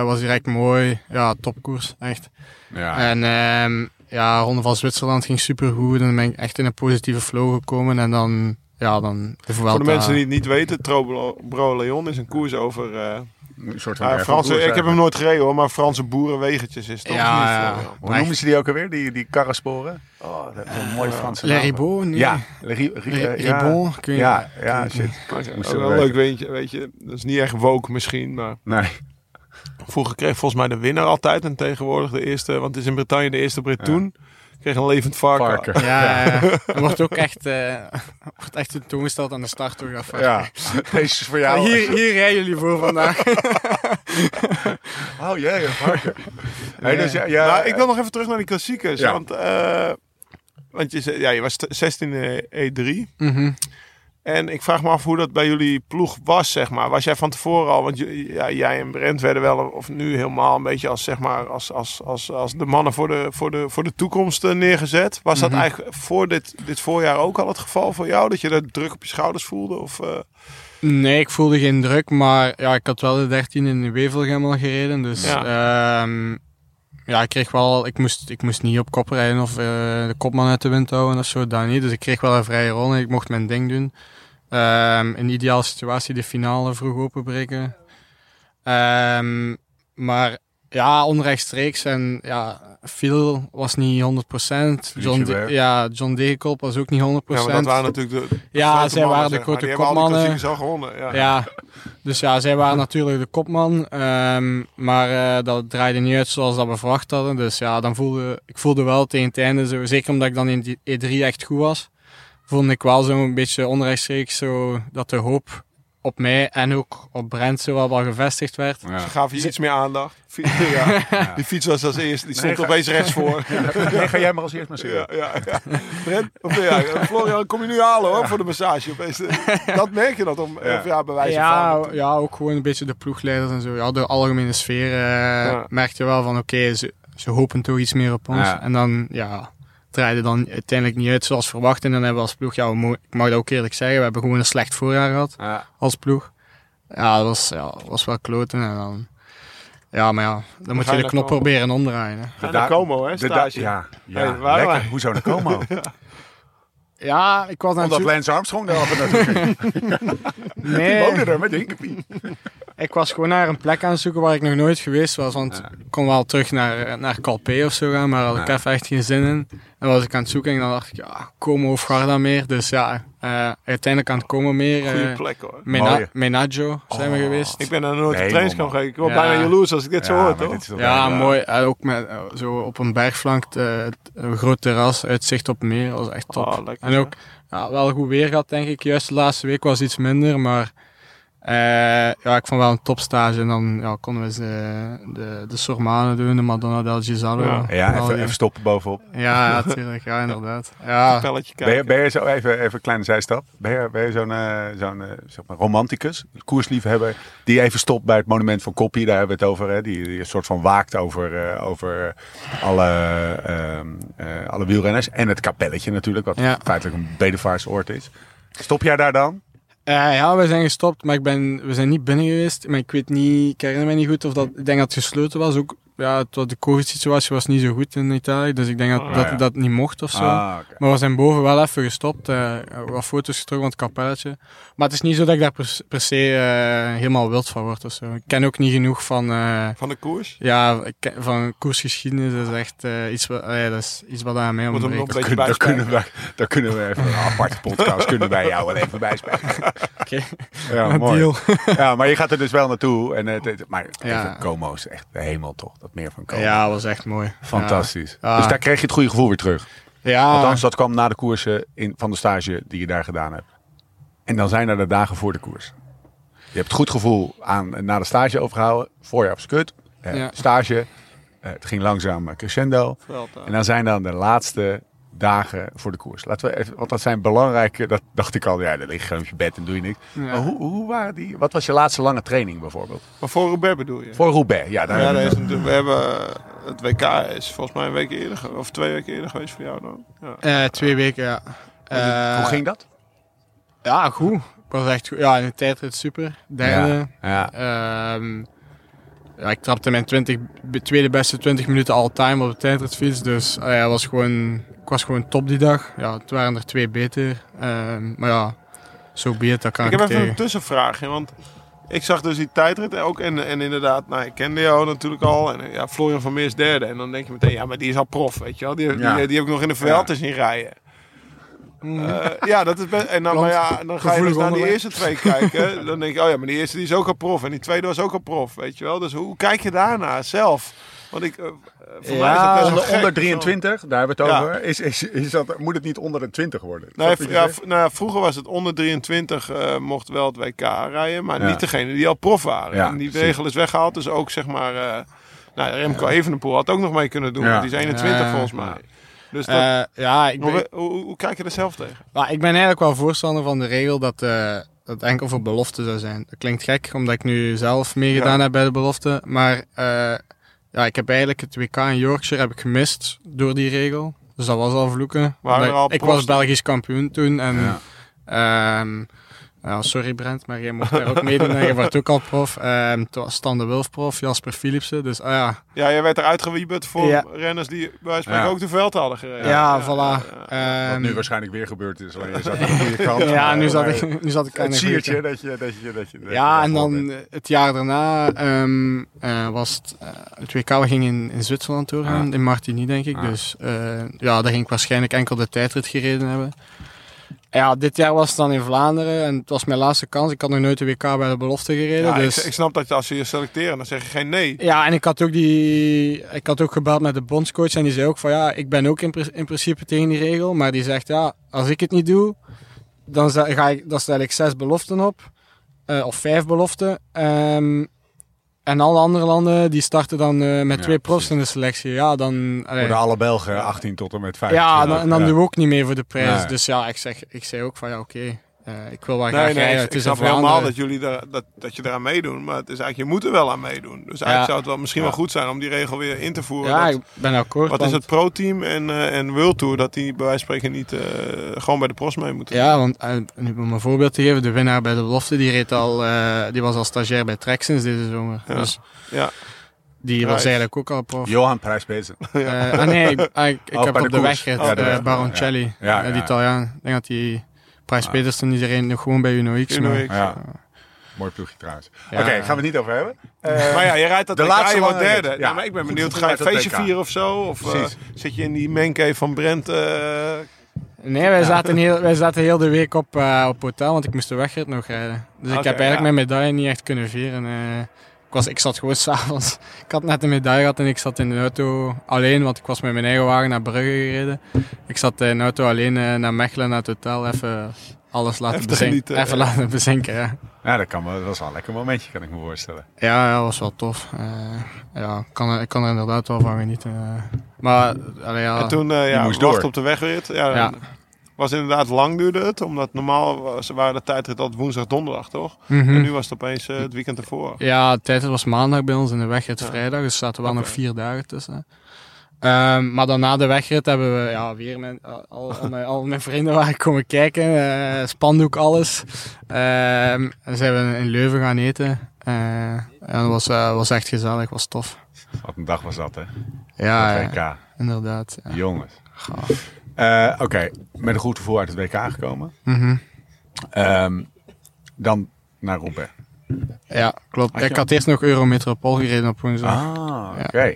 was direct mooi. Ja, topkoers, echt. Ja. En ehm, ja, Ronde van Zwitserland ging supergoed. En dan ben ik echt in een positieve flow gekomen. En dan, ja, dan. Voor de mensen die het niet weten, Trobro Leon is een koers over... eh, Een soort van erfgoed, Franse, ik heb hem nooit gereden hoor, maar Franse boerenwegentjes is toch Ja, niet? ja. Hoe noemen ze die ook alweer? Die, die karrensporen? Oh, dat is een mooie Franse Le naam. Ribot? Nee. Ja, Le Ri- Ri- Ri- eh, ja. Ribon? Ik weet Ja, ja, shit. Wel leuk weentje, weet je. Dat is niet echt woke misschien, maar Nee. vroeger kreeg volgens mij de winnaar altijd en tegenwoordig de eerste, want het is in Bretagne de eerste Brit Ja. Kreeg een levend varken. Varken. Ja, ja, ja. Wordt ook echt, eh wordt echt tentoongesteld aan de start. Toch, dat varken. Ja, deze is voor Ja, jou. hier, hier rijden jullie voor vandaag. Oh jee, een varken. Hey, dus ja, ja, maar ik wil nog even terug naar die klassiekers. Ja. Want, eh, want je, zei- ja, je was 16 E3. Mhm. En ik vraag me af hoe dat bij jullie ploeg was, zeg maar. Was jij van tevoren al, want ja, jij en Brent werden wel, of nu helemaal een beetje als, zeg maar, als, als, als, als de mannen voor de, voor de, voor de toekomst eh, neergezet. Was dat Mhm. eigenlijk voor dit, dit voorjaar ook al het geval voor jou? Dat je dat druk op je schouders voelde? Of, eh, Nee, ik voelde geen druk, maar ja, ik had wel de 13 in de Wevelgem al gereden. Dus Ja. ja. Ja, ik kreeg wel, ik moest, ik moest niet op kop rijden of eh, de kopman uit de wind houden of zo, dat niet. Dus ik kreeg wel een vrije rol en ik mocht mijn ding doen. Ehm in de ideale situatie de finale vroeg openbreken. Ehm maar ja, onrechtstreeks en ja, Phil was niet 100%. John. De, ja, John Degenkolb was ook niet 100%. ja, want dat waren natuurlijk de Ja, grote zij mannen, waren de zeg maar. grote Die hebben al die kopmannen. al gewonnen. Ja. Ja, dus ja, zij waren natuurlijk de kopman. ehm, maar eh, dat draaide niet uit zoals dat we verwacht hadden. Dus ja, dan voelde ik voelde wel tegen het einde, zo, zeker omdat ik dan in die E3 echt goed was, voelde ik wel zo'n beetje onrechtstreeks zo dat de hoop op mij en ook op Brent zo wel, wel gevestigd werd. Ja. Ze gaven je iets meer aandacht. Ja. Die fiets was als eerste. Die stond ga- opeens rechts voor. Nee, ga jij maar als eerst maar zeggen. Ja, ja, ja. Brent, of ja, Florian, kom je nu halen hoor, voor de massage. Opeens, eh, dat merk je dat om, Ja. of ja, bij wijze Ja, van. ja, ook gewoon een beetje de ploegleiders en zo. Ja, de algemene sfeer eh Ja. merkte je wel van oké, ze, ze hopen toch iets meer op ons. Ja. En dan, ja, draaide dan uiteindelijk niet uit zoals verwacht. En dan hebben we als ploeg, ja, ik mag dat ook eerlijk zeggen, we hebben gewoon een slecht voorjaar gehad Ja. als ploeg. Ja, dat was, ja, dat was wel kloten. En dan, ja, maar ja, dan moet je de knop proberen omdraaien. Hè. En de Como, hè, De stage. ja, ja. Hey, waar lekker. wij? Hoezo naar Como? Ja, ik was Omdat natuurlijk... Lance Armstrong daar af en toe ging. Die Nee, woonde er met Hinkepie. Ik was gewoon naar een plek aan het zoeken waar ik nog nooit geweest was. Want ik kon wel terug naar, naar Calpe of zo gaan, maar had ik Ja. even echt geen zin in. En was ik aan het zoeken en dan dacht ik, ja, Como of Garda meer. Dus ja, eh, uiteindelijk aan het Como meer. Goeie eh plek hoor. Mena-. Menaggio zijn we Oh. geweest. Ik ben daar nooit Nee, trainingskamp man. geweest. Ik word Ja. bijna jaloers als ik dit zo hoor, toch? ja, eh, mooi. En ook met, eh, zo op een bergflank, eh, het- een groot terras, uitzicht op het meer. Dat was echt top. Oh, lekker, en ook ja, wel goed weer gehad, denk ik. Juist de laatste week was iets minder, maar eh, ja, ik vond wel een topstage. En dan ja, konden we eens, eh, de, de Sormane doen, de Madonna del Gisalo. Ja. Even, even stoppen bovenop. Ja, natuurlijk. Ja, inderdaad. Ja, Ben je, kijken. ben je zo even, even een kleine zijstap? Ben je, ben je zo'n eh, zo'n eh, zeg maar romanticus, koersliefhebber, die even stopt bij het monument van Koppie, daar hebben we het over, hè? Die, die een soort van waakt over, eh, over alle, ehm, eh, alle wielrenners. En het kapelletje natuurlijk, wat Ja. feitelijk een bedevaartsoord is. Stop jij daar dan? Eh, ja, we zijn gestopt, maar ik ben, we zijn niet binnen geweest. Maar ik weet niet, ik herinner me niet goed of dat, ik denk dat het gesloten was. Ook, ja, het, was- de covid-situatie was niet zo goed in Italië, dus ik denk dat Oh, dat, ja. dat niet mocht of zo. Ah. Maar we zijn boven wel even gestopt, eh, wat foto's getrokken van het kapelletje. Maar het is niet zo dat ik daar per, per se eh, helemaal wild van word of zo. Ik ken ook niet genoeg van, eh, Van de koers? ja, ik ken- van koersgeschiedenis. Dat is echt eh, iets, wat, dat is iets wat aan mij ontbreekt. Daar kunnen, daar, bijspijken. kunnen wij, daar kunnen we even een aparte podcast kunnen wij jou wel even bijspelen. Oké. Ja, mooi. Deal. Ja, maar je gaat er dus wel naartoe. En, het- maar Ja. even Como is echt de hemel toch? Meer van Como. Ja, dat was echt mooi. Fantastisch. Ja. Dus daar kreeg je het goede gevoel weer terug. Ja, Althans, dat kwam na de koersen in, van de stage die je daar gedaan hebt. En dan zijn er de dagen voor de koers. Je hebt het goed gevoel aan, na de stage overgehouden. Voorjaar was kut. Eh, Ja. Stage. Eh, het ging langzaam eh, crescendo. En dan zijn dan de laatste dagen voor de koers. Laten we even, want dat zijn belangrijke. Dat dacht ik al. Ja, dan lig je gewoon op je bed en doe je niks. Ja. Maar hoe, hoe waren die? Wat was je laatste lange training bijvoorbeeld? Maar voor Roubaix bedoel je? Voor Roubaix. Ja, daar ja, hebben dat we is we hebben het WK is volgens mij een week eerder, of twee weken eerder geweest voor jou dan. Ja. Eh, twee weken, ja. Eh, Hoe ging dat? Ja, goed. Ik was echt goed. Ja, in de tijdrit super. Derde. Ja. Ehm, ja, ik trapte mijn 20, be- tweede beste 20 minuten all-time op de tijdritfiets. Dus eh, ja, was gewoon, ik was gewoon top die dag. Ja, het waren er twee beter. Ehm, maar ja, zo so be it, dat kan Ik ik, heb even tegen. een tussenvraagje, want ik zag dus die tijdrit ook. En, en inderdaad, nou, ik kende jou natuurlijk al. En ja, Florian van Meers derde. En dan denk je meteen, ja, maar die is al prof, weet je wel. Die, Ja. die, die heb ik nog in de Vuelta zien rijden. Eh, ja, dat is best. En dan, maar ja, dan ga je dus naar die eerste twee kijken. Dan denk je, oh ja, maar die eerste die is ook al prof. En die tweede was ook al prof, weet je wel. Dus hoe kijk je daarna zelf? Want ik, eh, eh, voor Ja, mij is dat best wel Onder, gek. onder 23, daar hebben we het Ja. over. Is, is, is dat, moet het niet onder de 20 worden? Nee, ja, nou ja, vroeger was het onder 23 eh, mocht wel het WK rijden, maar Ja. niet degene die al prof waren. Ja, en die regel is weggehaald, dus ook zeg maar, eh nou, Remco Evenepoel had ook nog mee kunnen doen, want die is 21 Ja. volgens mij. Dus dat, Eh, ja, ik hoe, ben, hoe, hoe, hoe kijk je er zelf tegen? maar ik ben eigenlijk wel voorstander van de regel dat eh, dat enkel voor belofte zou zijn. Dat klinkt gek, omdat ik nu zelf meegedaan Ja. heb bij de belofte. Maar eh, ja, ik heb eigenlijk het WK in Yorkshire heb ik gemist door die regel. Dus dat was al vloeken. Al ik was Belgisch kampioen toen. En Ja. Ehm, ja, sorry Brent, maar jij mocht daar ook meedoen. en Je wordt ook al prof. Ehm was Stan de Wulf prof, Jasper Philipsen. Dus ah ja, Ja, jij werd eruit gewieberd voor Ja. renners die bij wijze van spreken Ja. ook de veld hadden gereden. ja, voilà. Wat Ehm, nu waarschijnlijk weer gebeurd is. Alleen je zat aan de goede kant. ja, nu zat Maar ik, nu zat ik aan Het de goede siertje kant. dat je, dat je, dat je, dat je Ja, en dan bent. het jaar daarna ehm, eh, was het, eh, het WK we gingen in, in Zwitserland doorgaan, Ah. in Martigny denk ik. Ah. Dus eh, ja, daar ging ik waarschijnlijk enkel de tijdrit gereden hebben. Ja, dit jaar was het dan in Vlaanderen en het was mijn laatste kans. Ik had nog nooit de WK bij de belofte gereden. Ja, dus... ik, ik snap dat je- als ze je selecteren, dan zeg je geen nee. Ja, en ik had ook die. Ik had ook gebeld met de bondscoach en die zei ook van ja, ik ben ook in, pri- in principe tegen die regel. Maar die zegt ja, als ik het niet doe, dan, ga ik, dan stel ik zes beloften op. eh, of vijf beloften. Ehm, en alle andere landen die starten dan eh, met Ja, twee profs precies. in de selectie. Ja, dan. allee, Worden alle Belgen 18 tot en met 15. ja, dan, en dan Ja. doen we ook niet mee voor de prijs. Nee. Dus ja, ik, zeg, ik zei ook van ja, oké. Eh, ik wil wel Nee, graag nee, rijden. Het ik is snap helemaal dat, jullie daar, dat, dat je eraan meedoen. Maar het is eigenlijk, je moet er wel aan meedoen. Dus eigenlijk Ja. zou het wel, misschien Ja. wel goed zijn om die regel weer in te voeren. Ja, dat- ik ben akkoord. wat is het pro-team en, eh, en World Tour, dat die bij wijze van spreken niet eh, gewoon bij de pros mee moeten? Ja, want nu om een voorbeeld te geven, de winnaar bij de belofte, die, reed al, eh, die was al stagiair bij Trek sinds deze zomer. Ja. Dus Ja. die was Prijs. eigenlijk ook al prof. Johan Prijsbezen. Eh, ah nee, ik, ik, ik Oh, heb bij op de de Ja, weg. Baroncelli, Ja. Ja, die. Italiaan. Ik denk dat die Prijs Ah. Petersen iedereen nog gewoon bij Uno X. Uno maar- X. Ja. Mooi ploegje trouwens. Ja. Oké, gaan we het niet over hebben. Eh, Maar ja, je rijdt dat de laatste rit. derde. Ja. Ja. maar ik ben benieuwd, ga je feestje vieren of zo? Of eh, zit je in die mancave van Brent? eh, Nee, wij zaten, heel, wij zaten heel de week op, eh, op hotel, want ik moest de wegrit nog rijden. Dus ik heb eigenlijk ja. mijn medaille niet echt kunnen vieren. Eh. ik, was, ik zat gewoon s'avonds. Ik had net een medaille gehad en ik zat in de auto alleen, want ik was met mijn eigen wagen naar Brugge gereden. Ik zat in de auto alleen eh, naar Mechelen, naar het hotel, even alles laten Even bezinken. genieten, Even ja. laten bezinken, ja. Ja, dat, kan wel, dat was wel een lekker momentje, kan ik me voorstellen. Ja, ja, dat was wel tof. Eh, ja, ik kan, er, ik kan er inderdaad wel van genieten. eh. Maar, allee, ja. En toen eh ja, moest wachten door. op de wegrit. Ja, Ja. Was inderdaad lang duurde het, omdat normaal was, waren de tijdrit altijd woensdag, donderdag, toch? Mhm. En nu was het opeens eh, het weekend ervoor. Ja, de tijd was maandag bij ons en de wegrit Ja. vrijdag. Dus er zaten wel nog vier dagen tussen. Ehm, maar dan na de wegrit hebben we ja, weer mijn, al, al, mijn, al mijn vrienden waren komen kijken. eh, spandoek, alles. Ehm, en zijn we in Leuven gaan eten. Eh, en dat was, was echt gezellig, was tof. Wat een dag was dat, hè? Ja, ja, inderdaad. Ja. Jongens. Gaaf. Eh, Oké, met een goed gevoel uit het WK gekomen. Mhm. Ehm, dan naar Roubaix. Ja, klopt. Had Ik had eerst nog Eurometropool gereden op woensdag. Ah, Ja. oké.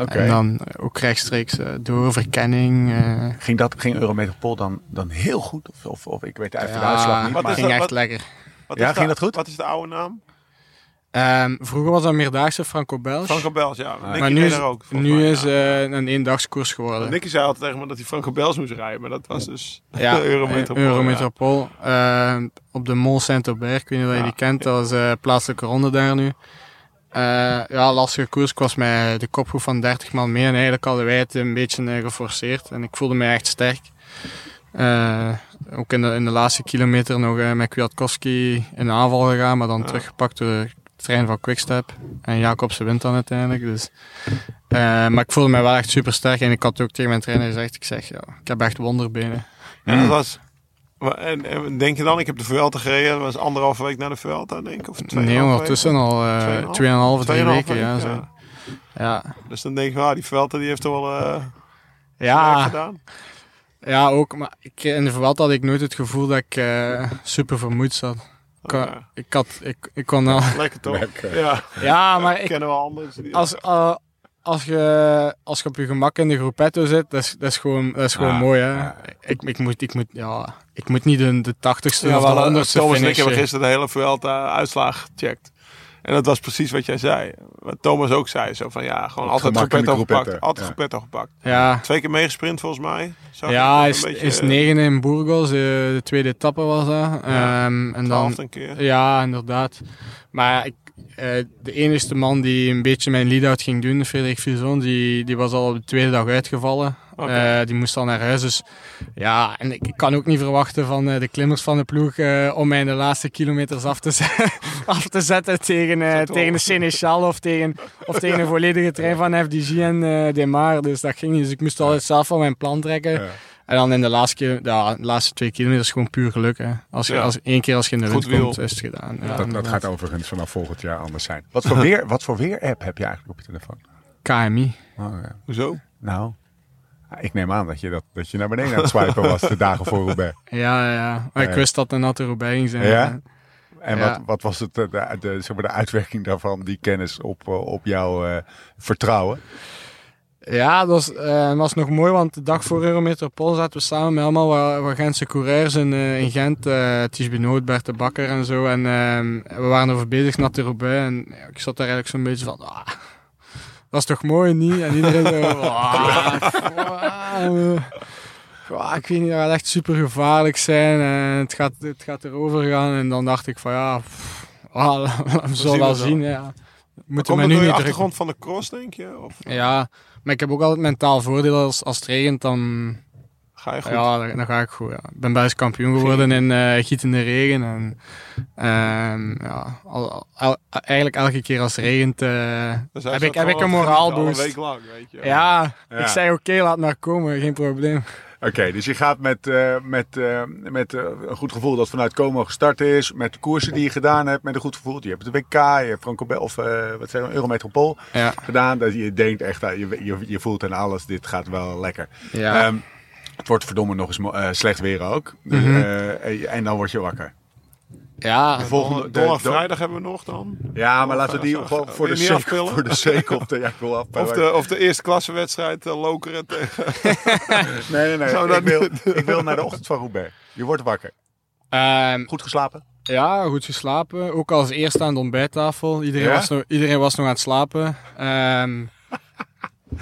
Oké. En dan ook rechtstreeks eh, door verkenning. eh, Ging, dat, ging Eurometropool dan, dan heel goed? Of, of, of ik weet eigenlijk de uitslag niet. Wat Maar, is ging dat- echt wat- lekker. Wat Ja, is ging de- dat goed? Wat is de oude naam? Ehm, vroeger was dat meerdaagse Franco-Belge. Franco Bels, ja. Nicky maar nu is, er ook. nu mij, is ja. eh, een eendagskoers geworden. Nicky zei altijd tegen me dat hij Franco Bels moest rijden, maar dat was dus Ja, de Eurometropool. Eurometropool. Ehm, op de Mont Saint-Aubert, ik weet niet of je Ja, die kent, dat is eh plaatselijke ronde daar nu. Eh, ja, lastige koers. Ik was met de kopgroep van 30 man mee en eigenlijk hadden wij het een beetje geforceerd. En ik voelde mij echt sterk. Eh, ook in de, in de laatste kilometer nog met Kwiatkowski in de aanval gegaan, maar dan Ja. teruggepakt door trein van Quickstep. En Jacobsen wint dan uiteindelijk. Dus. Eh, maar ik voelde mij wel echt super sterk en ik had ook tegen mijn trainer gezegd, ik zeg, ja, ik heb echt wonderbenen. En dat was... wa- En, en denk je dan, ik heb de Vuelta gereden, dat was anderhalve week na de Vuelta, denk ik? Of Nee, tweeënhalve ondertussen al Tweeënhalf? 2,5, 3 Tweeënhalve weken. Ja, zo. ja. Ja. Dus dan denk je, ah, die Vuelta die heeft toch wel eh Ja, gedaan. ja, ook. Maar ik, in de Vuelta had ik nooit het gevoel dat ik super vermoeid zat. Ik, Oh, ja. ik, had, ik, ik kon al... Lekker toch? Lekker. Ja, Ja, maar ik, kennen we anders. die- als, eh, als, je, als je op je gemak in de groepetto zit, dat is, dat is gewoon, dat is gewoon Ah, mooi. Hè? ja. Ik, ik, moet, ik, moet, ja, ik moet niet de, de tachtigste Ja, of de hadden- honderdste Thomas en ik hebben finishen. gisteren de hele Vuelta uitslag gecheckt. En dat was precies wat jij zei. Wat Thomas ook zei. Zo van ja, gewoon altijd Geppetto gepakt. Altijd ja. Geppetto gepakt. Ja, Twee keer meegesprint volgens mij. Zag ik ja een is, beetje, is eh, negen in Burgos. De, de tweede etappe was dat. Ja, Ehm, en dan, een keer. Ja, inderdaad. Maar ik, eh, de enige man die een beetje mijn lead-out ging doen, Frederik Vizon, die, die was al op de tweede dag uitgevallen. Eh, die moest al naar huis. Dus ja, en ik, kan ook niet verwachten van eh, de klimmers van de ploeg eh, om mij in de laatste kilometers af te, af te zetten tegen, eh, tegen de Seneschal of tegen, of tegen een volledige trein van FDG en eh Demar. Dus dat ging niet. Dus ik moest altijd zelf van mijn plan trekken. Ja. En dan in de laatste, keer- ja, de laatste twee kilometers gewoon puur geluk. Hè. Als je, Ja. als, één keer als je in de Goed wind komt, is het gedaan. Ja, Dat, gaat overigens vanaf volgend jaar anders zijn. Wat voor weer, wat voor weer-app heb je eigenlijk op je telefoon? KMI. Oh, ja. Hoezo? Nou, ik neem aan dat je, dat, dat je naar beneden aan het swipen was de dagen voor Roubaix. Ja, ja. Maar ik wist dat de natte Roubaix ging zijn. Ja? En Ja. wat, wat was het, eh, de, de, zeg maar de uitwerking daarvan, die kennis op, eh, op jouw eh, vertrouwen? Ja, dat was, was nog mooi, want de dag voor Eurometropol zaten we samen met allemaal wat, wat Gentse coureurs in, in Gent. eh Ties Benoot, Bert de Bakker en zo. En ehm, we waren over bezig naar de Roubaix. En ik zat daar eigenlijk zo'n beetje van... Ah, dat is toch mooi, niet? En iedereen zo... ik weet niet, dat gaat echt super gevaarlijk zijn. En het gaat, het gaat erover gaan. En dan dacht ik van ja... pff, ah, we zullen wel zien. Ja. Moeten Komt we het nu niet de drukken. achtergrond van de cross, denk je? Of Ja, maar ik heb ook altijd mentaal voordeel als, als het regent, dan, ga je goed? ja, dan, dan ga ik goed. Ja. Ik ben Belgisch kampioen geworden in eh gietende regen. En, ehm, ja, al, al- eigenlijk elke keer als het regent, eh, Dus heb, ik, heb ik een moraalboost. een week lang, weet je. Ja, Ja. ik zei oké, laat maar komen, geen probleem. Oké, dus je gaat met, eh, met, eh, met een goed gevoel dat vanuit Como gestart is. Met de koersen die je gedaan hebt, met een goed gevoel. Je hebt het WK, je hebt Franco Bel of eh, wat zijn we, Eurometropool Ja, gedaan. Dat je denkt echt, je, je, je voelt aan alles, dit gaat wel lekker. ja. Ehm, het wordt verdomme nog eens eh, slecht weer ook. Dus, Mhm. eh, en- en dan word je wakker. ja, De volgende- de- de- vrijdag hebben we nog dan. Ja, maar laten we die gewoon voor de sake, voor de sake of de, ja, ik wil af. Of de, of de eerste klassewedstrijd uh, Lokeren tegen... nee, nee, Zou nee. dat Ik wil, ik wil naar de ochtend van Roubaix. Je wordt wakker. Ehm, Goed geslapen? Ja, goed geslapen. Ook als eerste aan de ontbijttafel. Iedereen, Ja? was, nog, iedereen was nog aan het slapen. Ehm,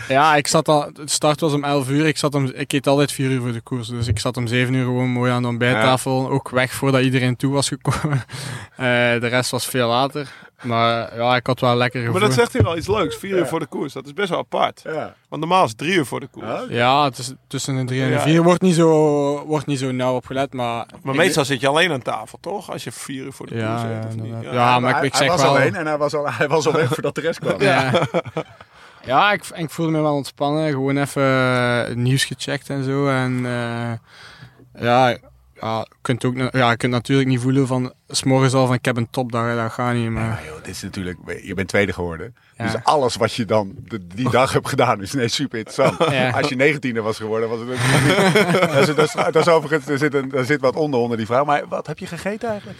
ja, ik zat al, het start was om 11 uur. Ik, zat om, ik eet altijd 4 uur voor de koers. Dus ik zat om 7 uur gewoon mooi aan de ontbijttafel. Ook weg voordat iedereen toe was gekomen. Eh, de rest was veel later. Maar ja, ik had wel lekker gevoel. Maar dat zegt hier wel iets leuks. Vier uur Ja. voor de koers. Dat is best wel apart. Ja. Want normaal is het drie uur voor de koers. Ja, het is tussen de 3 en de Ja. 4 wordt niet zo, wordt niet zo nauw opgelet. Maar, Maar meestal zit je alleen aan tafel, toch? Als je vier uur voor de Ja, koers ja, zit, of niet? inderdaad. Ja. Ja, maar ik, hij, ik hij was wel... alleen en hij was al, hij was al weg voordat de rest kwam. Ja, ja ik, ik voelde me wel ontspannen. Gewoon even eh, nieuws gecheckt en zo. En eh, ja, ja, je kunt ook, ja, je kunt natuurlijk niet voelen van... S morgens al van ik heb een topdag, dat gaat niet. Ja, Maar maar joh, dit is natuurlijk, je bent tweede geworden. Ja. Dus alles wat je dan de- die dag hebt gedaan is ineens super interessant. Ja. Als je negentiende was geworden, was het natuurlijk dat, is, dat, overigens, er zit, een, zit wat onder onder die vraag. Maar wat heb je gegeten eigenlijk?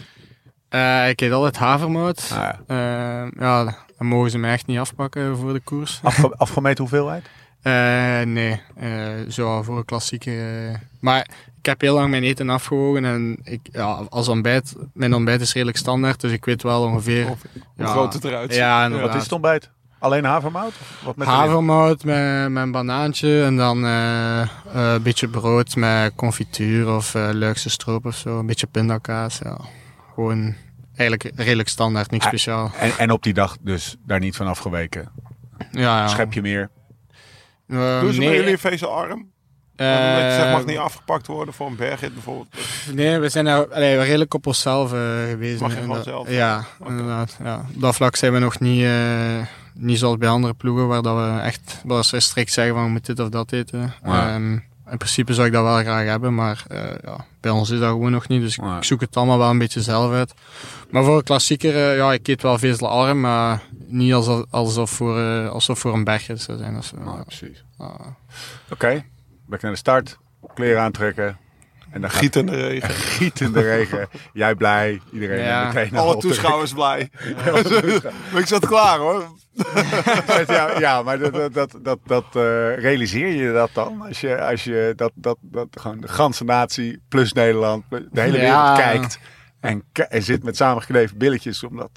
eh, ik eet altijd havermout. Ah, ja. Ja, dan mogen ze mij echt niet afpakken voor de koers. Afge, afgemeten hoeveelheid? Eh, nee, eh, zo voor een klassieker. eh. Maar ik heb heel lang mijn eten afgewogen en ik, ja, als ontbijt, mijn ontbijt is redelijk standaard, dus ik weet wel ongeveer. Of hoe ja, groot het eruit ziet. Ja, Wat is het ontbijt? Alleen havermout? Wat met? Havermout met, met een banaantje en dan eh, eh, een beetje brood met confituur of eh Luikse stroop of zo. Een beetje pindakaas. Ja. Gewoon eigenlijk redelijk standaard, niks Ah, speciaal. En, en op die dag dus daar niet van afgeweken. Ja, ja. Schep je meer? Eh, Doen ze nee, bij jullie een vezelarm? eh, zegt, mag niet afgepakt worden voor een bergrit bijvoorbeeld. Nee, we zijn daar allee, redelijk op onszelf eh, geweest. Mag je gewoon zelf? Ja, inderdaad. Ja. Op dat vlak zijn we nog niet, niet zoals bij andere ploegen, waar dat we echt wel eens strikt zeggen van we moeten dit of dat eten. Ja. Ehm, in principe zou ik dat wel graag hebben, maar eh, ja, bij ons is dat gewoon nog niet. Dus ik, zoek het allemaal wel een beetje zelf uit. Maar voor een klassieker, eh, ja, ik eet wel vezelarm, maar niet alsof, alsof, voor, eh, alsof voor een bergrit zou zijn. Ja, precies. Oké, back naar de start. Kleren aantrekken. En dan gaat Giet in de regen. giet in de regen. Jij blij. Iedereen Ja. meteen Alle toeschouwers blij. Maar ik zat klaar hoor. ja, ja, maar dat, dat, dat, dat, eh, realiseer je dat dan? Als je, als je dat, dat, dat gewoon de ganse natie plus Nederland, de hele Ja. wereld kijkt en, en zit met samengeknepen billetjes. Omdat,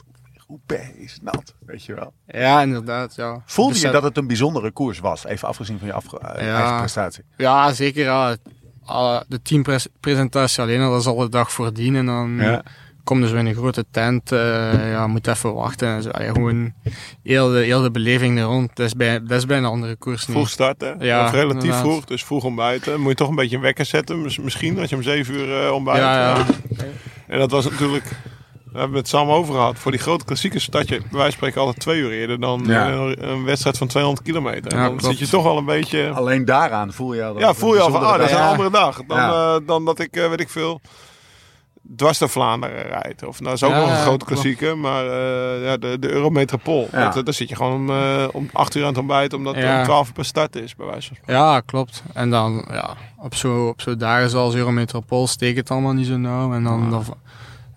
Roubaix is nat, weet je wel. Ja, inderdaad. Ja. Voelde je dat het een bijzondere koers was? Even afgezien van je afge- eh, Ja. eigen prestatie. Ja, zeker. Ja. Ah, De teampresentatie alleen al, dat is al de dag voordien. En dan Ja. kom je zo in een grote tent. eh, ja, moet even wachten. En zo. Allee, gewoon heel de, heel de beleving er rond. Dat is bij, dat is bij een andere koers niet. Vroeg starten. Ja, of relatief inderdaad. vroeg, dus vroeg ontbijten. Moet je toch een beetje een wekker zetten. Mis- Misschien als je om 7 uur eh, ontbijt. Ja, ja. En dat was natuurlijk... We hebben het Sam over gehad. Voor die grote klassiekers start je bij wijze van spreken altijd twee uur eerder dan Ja. een, een wedstrijd van 200 kilometer. Ja, dan klopt. zit je toch wel een beetje... Alleen daaraan voel je al. dat Ja, voel je al van, ah, dat is een andere dag. Dan, Ja. eh, dan dat ik, eh, weet ik veel, dwars door Vlaanderen rijd. Of nou, dat is ook Ja, nog een grote klopt. klassieker. Maar eh, ja, de, de Eurometropool. Ja. Dat, daar zit je gewoon om, om acht uur aan het ontbijt. Omdat het Ja. om twaalf uur per start is, bij wijze van spreken. Ja, klopt. En dan, ja, op zo'n op zo dagen zoals Eurometropool steekt het allemaal niet zo nauw. En dan, dan,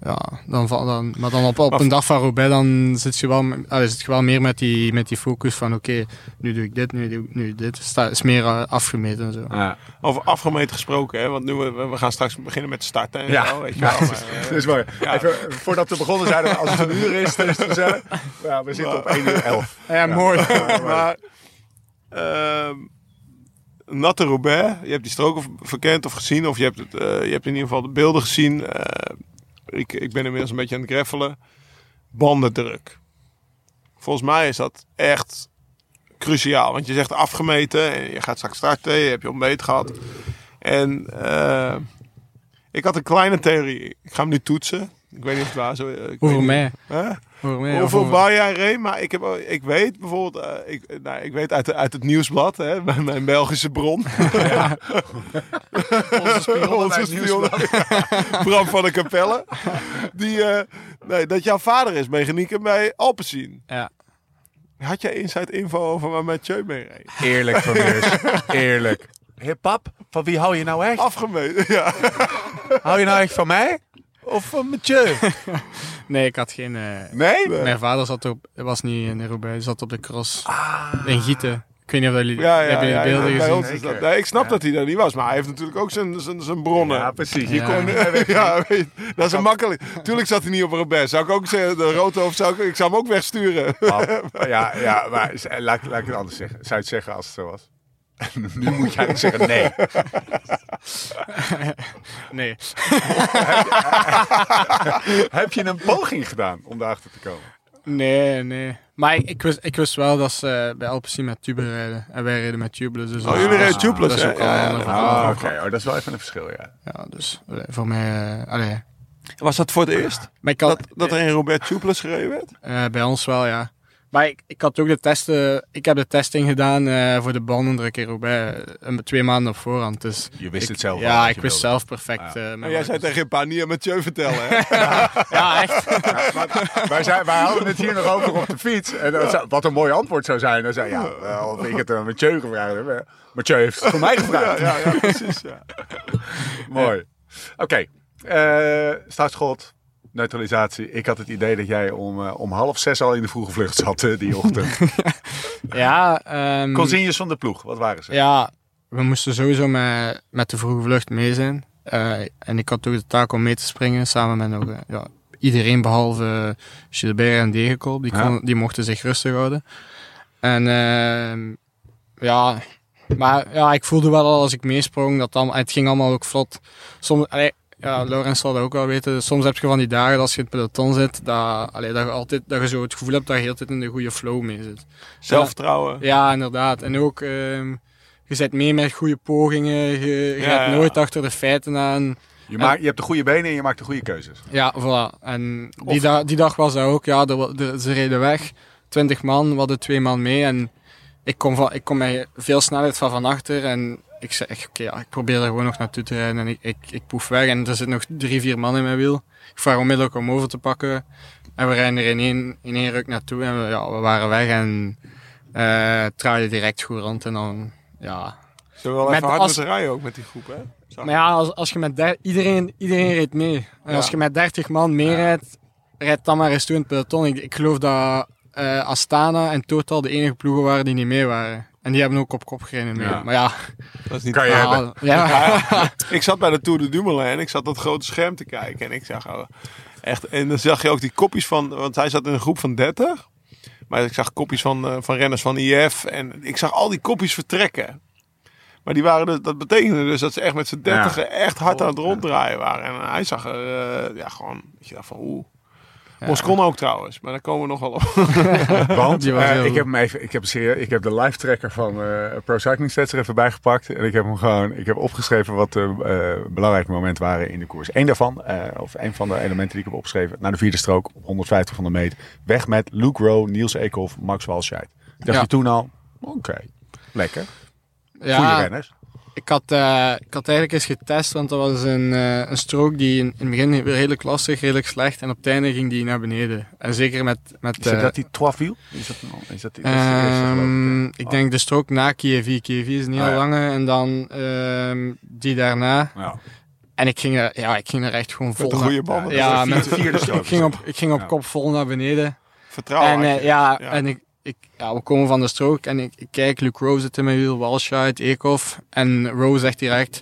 ja, dan, val- dan, maar dan op, op een dag van Roubaix, dan zit je wel, allee, zit je wel meer met die, met die focus van, oké, nu doe ik dit, nu doe ik nu dit. Het sta- is meer eh, afgemeten en zo. Ja. Over afgemeten gesproken, hè? want nu, we, we gaan straks beginnen met starten en Ja. zo. Weet je Ja, wel. Maar, eh, Dus maar, Ja. even, voordat we begonnen zeiden we, als het een uur is, dan is het gezellig. Ja, we zitten op 1 uur 11. Ja, mooi. maar ehm, Natte Roubaix, je hebt die stroken verkend of gezien, of je hebt, het, eh, je hebt in ieder geval de beelden gezien. Ik, ik ben inmiddels een beetje aan het greffelen. Bandendruk. Volgens mij is dat echt cruciaal, want je zegt afgemeten en je gaat straks starten, je hebt je ontbeten gehad. En eh, ik had een kleine theorie. Ik ga hem nu toetsen. Ik weet niet of het waar zo niet. Hè? Over mij. Hoeveel over- bar jij reed, maar ik, heb, ik weet bijvoorbeeld, eh, ik, nou, ik weet uit, uit het nieuwsblad, hè, mijn, mijn Belgische bron, Onze spion Onze spion. Bram van de Capelle, die, eh, nee, dat jouw vader is mechanieker bij Alpecin. Ja. Had jij inside info over waar Mathieu mee reed? Eerlijk, Vermeers. Eerlijk. Hé pap, van wie hou je nou echt? Afgemeten, ja. Hou je nou echt van mij? Of van Mathieu? Nee, ik had geen... eh, Nee? Mijn vader zat op, was niet in Roubaix, hij zat op de cross. In Gieten. Ik weet niet of jullie, Ja, ja, hebben ja, beelden ja, bij gezien? ons is dat, Zeker. nee, ik snap Ja. dat hij daar niet was, maar hij heeft natuurlijk ook zijn, zijn, zijn bronnen. Ja, precies. Je kon. Ja, weet, dat is een makkelijk. Tuurlijk zat hij niet op een best. Zou ik ook zeggen, de roodhoofd zou ik, ik zou hem ook wegsturen. Ja, ja, maar laat, laat ik het anders zeggen. Zou je het zeggen als het zo was? nu moet jij zeggen nee. Nee. Heb je een poging gedaan om daarachter te komen? Nee, nee. Maar ik, ik, wist, ik wist wel dat ze bij Alpecin met Tuber rijden. En wij reden met Tubeless. Dus Oh, dat- jullie Tubeless, Dat is ook al Ja, een ja. Ah, oké. Oh, dat is wel even een verschil, ja. Ja, dus eh, voor mij... eh, allee. Was dat voor het eerst? Maar ik had, Dat, dat er in Robert Tubeless gereden werd? eh, bij ons wel, ja. Maar ik, ik had ook de testen... Ik heb de testing gedaan eh, voor de bandendruk in Roubaix. eh, twee maanden op voorhand. Dus Je wist ik- het zelf al Ja, ik wist wilde. zelf perfect. Ja. eh, mijn En jij zei tegen je pa niet aan Mathieu vertellen, hè? Ja, echt. wij, zei, wij hadden het hier nog over op de fiets. En dat zou- wat een mooi antwoord zou zijn. Dan zei ja, wel, of ik het aan Mathieu gevraagd heb. Mathieu heeft het voor mij gevraagd. ja, ja, precies. Ja. Mooi. Oké. eh, startschot. Neutralisatie. Ik had het idee dat jij om, eh, om half zes al in de vroege vlucht zat eh, die ochtend. Ja, ehm, Consignes van de ploeg, wat waren ze? Ja, we moesten sowieso met, met de vroege vlucht mee zijn. Eh, en ik had ook de taak om mee te springen samen met nog, ja, iedereen behalve Gilbert en Degenkolb. Die, kon, Ja. die mochten zich rustig houden. En ehm, ja, maar ja, ik voelde wel al als ik meesprong dat dan, het ging allemaal ook vlot. Soms, allee, ja, Laurens zal dat ook wel weten. Soms heb je van die dagen als je in het peloton zit, dat, allee, dat, je altijd, dat je zo het gevoel hebt dat je heel tijd in de goede flow mee zit. Zelfvertrouwen. Ja, inderdaad. En ook, ehm, je zet mee met goede pogingen. Je, je Ja, gaat ja. nooit achter de feiten aan. Je, maakt, je hebt de goede benen en je maakt de goede keuzes. Ja, voilà. En die, Of- da- die dag was dat ook. Ja, er de- ze reden weg. Twintig man, we hadden twee man mee. En ik kom, van, ik kom met veel snelheid van van achter. En ik zeg, oké, ja, ik probeer er gewoon nog naartoe te rijden. En ik, ik, ik poef weg. En er zitten nog drie, vier man in mijn wiel. Ik vraag onmiddellijk om over te pakken. En we rijden er in één, in één ruk naartoe. En we, ja, we waren weg. En eh het draaide direct goed rond. En dan, ja, Ze wel Met even hard als- moeten rijden ook met die groep, hè? Zag Maar ja, als, als je met der- iedereen, iedereen reed mee. En Ja. als je met 30 man meerijdt, rijd dan maar eens toe in het peloton. Ik, ik geloof dat eh, Astana en Total de enige ploegen waren die niet mee waren. En die hebben ook op kop gereden. Ja. Maar ja, Dat is niet Kan je ja, hebben. ja, ik zat bij de Tour de Dumoulin en ik zat dat grote scherm te kijken. En ik zag oh, echt, en dan zag je ook die kopjes van, want hij zat in een groep van 30. Maar ik zag kopjes van, eh, van renners van IF en ik zag al die kopjes vertrekken. Maar die waren dus, dat betekende dus dat ze echt met z'n dertigen echt hard aan het ronddraaien waren. En hij zag er, eh, ja, gewoon, dat je dacht van, oeh. Moscon ook trouwens, maar daar komen we nog wel op. Want eh, ik heb hem even, ik heb, ik heb de live tracker van eh, Pro Cycling Stats er even bijgepakt. En ik heb hem gewoon, ik heb opgeschreven wat de eh, belangrijke momenten waren in de koers. Eén daarvan, eh, of een van de elementen die ik heb opgeschreven, naar de vierde strook op 150 van de meet. Weg met Luke Rowe, Niels Eekhoff, Max Walscheid. Dacht Ja. je toen al, oké, lekker. Goeie ja renners. Ik, had, eh, ik had eigenlijk eens getest, want dat was een, eh, een strook die in, in het begin redelijk lastig, redelijk slecht. En op het einde ging die naar beneden. En zeker met... met Is dat, eh, dat die Trois Is dat, is dat, die- is ik? Ehm, ik Oh. denk de strook na Kiev. Kiev is een heel Ah, ja. lange. En dan ehm, die daarna. Ja. En ik ging er, ja, ik ging er echt gewoon vol de naar- goede banden. Ja, met, strook. ik ging op, ik ging op Ja. kop vol naar beneden. Vertrouwen. en ja, en ik, ik, ja, we komen van de strook en ik, ik kijk, Luke Rose zit in mijn wiel, Walscheid, Eekhoff. En Rose zegt direct,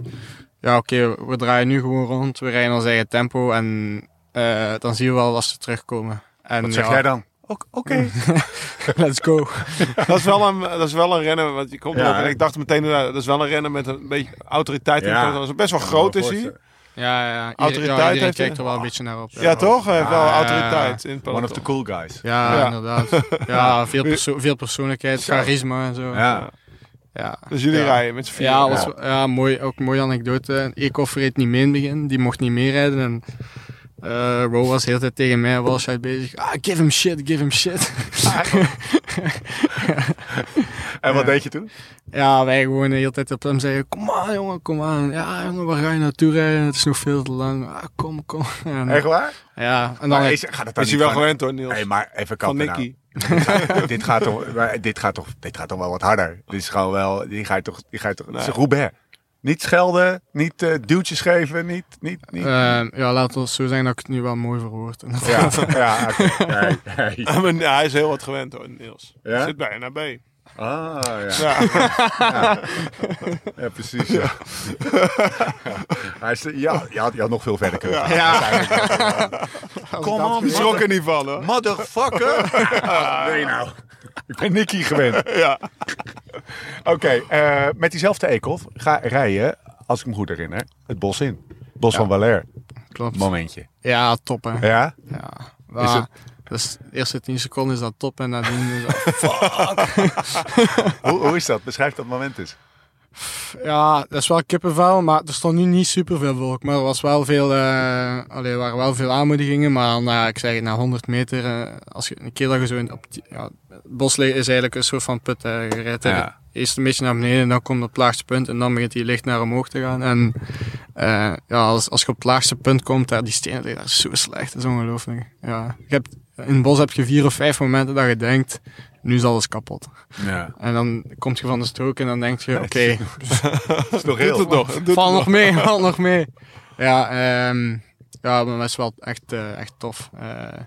ja oké, we draaien nu gewoon rond, we rijden ons eigen tempo en eh, dan zien we wel als ze terugkomen. En Wat zeg ja, jij dan? Ook- Oké. let's go. Dat is wel een, dat is wel een renner, want je komt Ja, erop en ik dacht meteen, nou, dat is wel een renner met een beetje autoriteit. Ja. het Dat is best wel groot is hij. Ja, ja, Autoriteit iedereen heeft kijkt er wel een beetje naar op. Ja, toch? Hij heeft wel Ja, autoriteit in het One of the cool guys. Ja, Ja. inderdaad. Ja, veel, perso veel persoonlijkheid, charisma en zo. Ja. ja. Dus jullie Ja. rijden met z'n vieren. Ja, was, ja. mooi, ook een mooie anekdote. Eekhoff reed niet mee in het begin. Die mocht niet meerijden. En eh Ro was de hele tijd tegen mij, was hij bezig. Ah, give him shit, give him shit. En wat deed je toen? ja, wij gewoon de hele tijd op hem zeggen, kom aan jongen, kom aan. Ja jongen, waar ga je naartoe rijden? Het is nog veel te lang. Ah, kom, kom. En, Echt waar? ja, en dan... Maar is, gaat het dan Is hij wel gewend hoor, Niels. Hey, maar even van kappen nou. Nicky. dit, gaat toch, dit, gaat toch, dit gaat toch wel wat harder. Dit is gewoon wel, die ga je toch, die ga je toch, het is Nee. Roubaix. Niet schelden, niet eh, duwtjes geven, niet, niet, niet. eh, ja, laten we zo zeggen dat ik het nu wel mooi verwoord. ja, ja, hij is heel wat gewend hoor, Niels. Ja? Hij zit bij NAB. Ah, ja. Ja. Ja, precies. Ja. Hij is, ja, je, had, nog veel verder kunnen gaan. Kom on, Die schrok er niet van hoor. Motherfucker! nee nou. Ik ben Nicky gewend. Ja. Oké, eh, met diezelfde Eekhoff ga rijden, als ik me goed herinner, het bos in. Bos van Valère. Klopt. Momentje. Ja, top hè. Ja? Ja. Is Ja, het- Dus de eerste 10 seconden is dat top en nadien is dat Hoe, hoe is dat? Beschrijf dat moment eens. Ja, dat is wel kippenvel, maar er stond nu niet super veel volk. Maar er was wel veel, allee, er waren wel veel aanmoedigingen. Maar na, ik zeg na 100 meter, eh, als je een keer dat je zo in, op die- ja, het bos ligt, is eigenlijk een soort van put. je rijdt Ja. eerst een beetje naar beneden en dan komt het laagste punt. En dan begint die licht naar omhoog te gaan. En ja, als, als je op het laagste punt komt, daar, die stenen liggen daar zo slecht. Dat is ongelooflijk. Ja. Je hebt, in het bos heb je vier of vijf momenten dat je denkt, nu is alles kapot. Ja. En dan kom je van de strook en dan denk je, oké, is nog heel. het nog. Val nog. mee, val nog mee. Ja, ehm ja, maar dat is wel echt, eh, echt tof. Eh,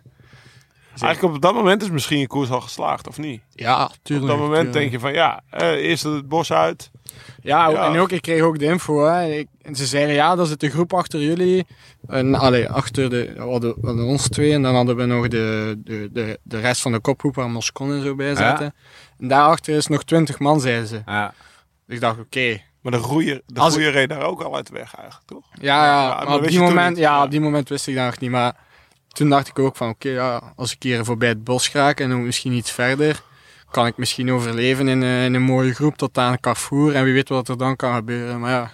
Eigenlijk op dat moment is misschien je koers al geslaagd, of niet? ja, Op tuurlijk. dat moment tuurlijk. denk je van ja, eh, eerst het bos uit. Ja, Ja. en ook, ik kreeg ook de info. Hè. Ik, en ze zeiden, ja, er zit een groep achter jullie. En, allee, achter de, we hadden, we hadden ons twee. En dan hadden we nog de, de, de, de rest van de kopgroep waar Moscon en zo bij zaten. En daarachter is nog twintig man, zeiden ze. Ja. Dus ik dacht, oké. Maar de groeier, de Als- groeier reed daar ook al uit de weg eigenlijk, toch? Ja, ja, Ja, maar maar op die, moment, niet? ja, Ja. op die moment wist ik dat nog niet. Maar toen dacht ik ook van, oké, ja, als ik hier voorbij het bos raak en dan misschien iets verder, kan ik misschien overleven in, eh, in een mooie groep tot aan Carrefour. En wie weet wat er dan kan gebeuren. Maar ja,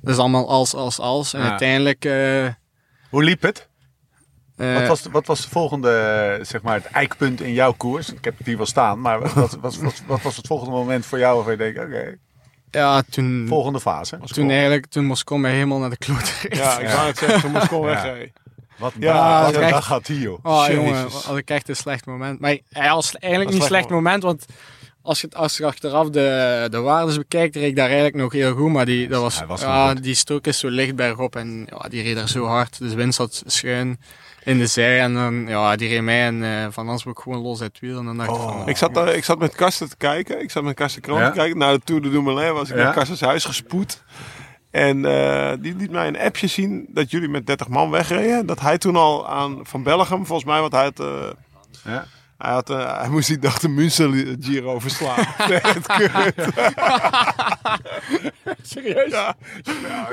dat is allemaal als, als, als. En Ja. uiteindelijk... eh, Hoe liep het? eh, Wat was, de, wat was de volgende, zeg maar, het eikpunt in jouw koers? Ik heb het hier wel staan, maar wat, wat, wat, wat, wat was het volgende moment voor jou waarvan je denkt, oké, ja, toen, volgende fase? toen eigenlijk, toen Moscou mij helemaal naar de klote reed. Ja, ik wou het zeggen, toen moest Con Ja. Wat een Ja, dag, wat had hij, joh. Oh jongen, had ik echt een slecht moment. Maar hij was eigenlijk Een niet een slecht moment, want als je, als je achteraf de, de waardes bekijkt, reed ik daar eigenlijk nog heel goed. Maar die, dat was, Hij was ja, die strook is zo licht bergop en ja, die reed er zo hard. Dus de wind zat schuin in de zij en dan, ja, die reed mij en eh, Van Ansbroek gewoon los uit het wiel. En dan dacht ik Oh. van, Ik zat, daar, ik zat met Karsten te kijken. Ik zat met Karsten Kroon Ja? te kijken. Naar de Tour de Dumoulin was ik Ja? naar Karstens huis gespoed. En eh, die liet mij een appje zien dat jullie met 30 man wegreden. Dat hij toen al aan Van Bellegem, volgens mij, want hij had... eh, Ja. hij, had, eh, hij moest die dag de Münster Giro verslaan. Het serieus? Ja.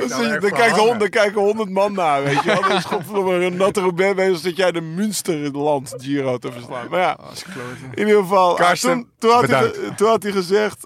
zou zie je- kijken honderd, kijken honderd man naar, weet je wel. Dan is godverdomme een natte Roubaix bezig dat jij de Münsterland Giro te verslaan. Maar ja, kloten. in ieder geval. Karsten, toen, toen, had hij, bedankt. ge- toen had hij gezegd,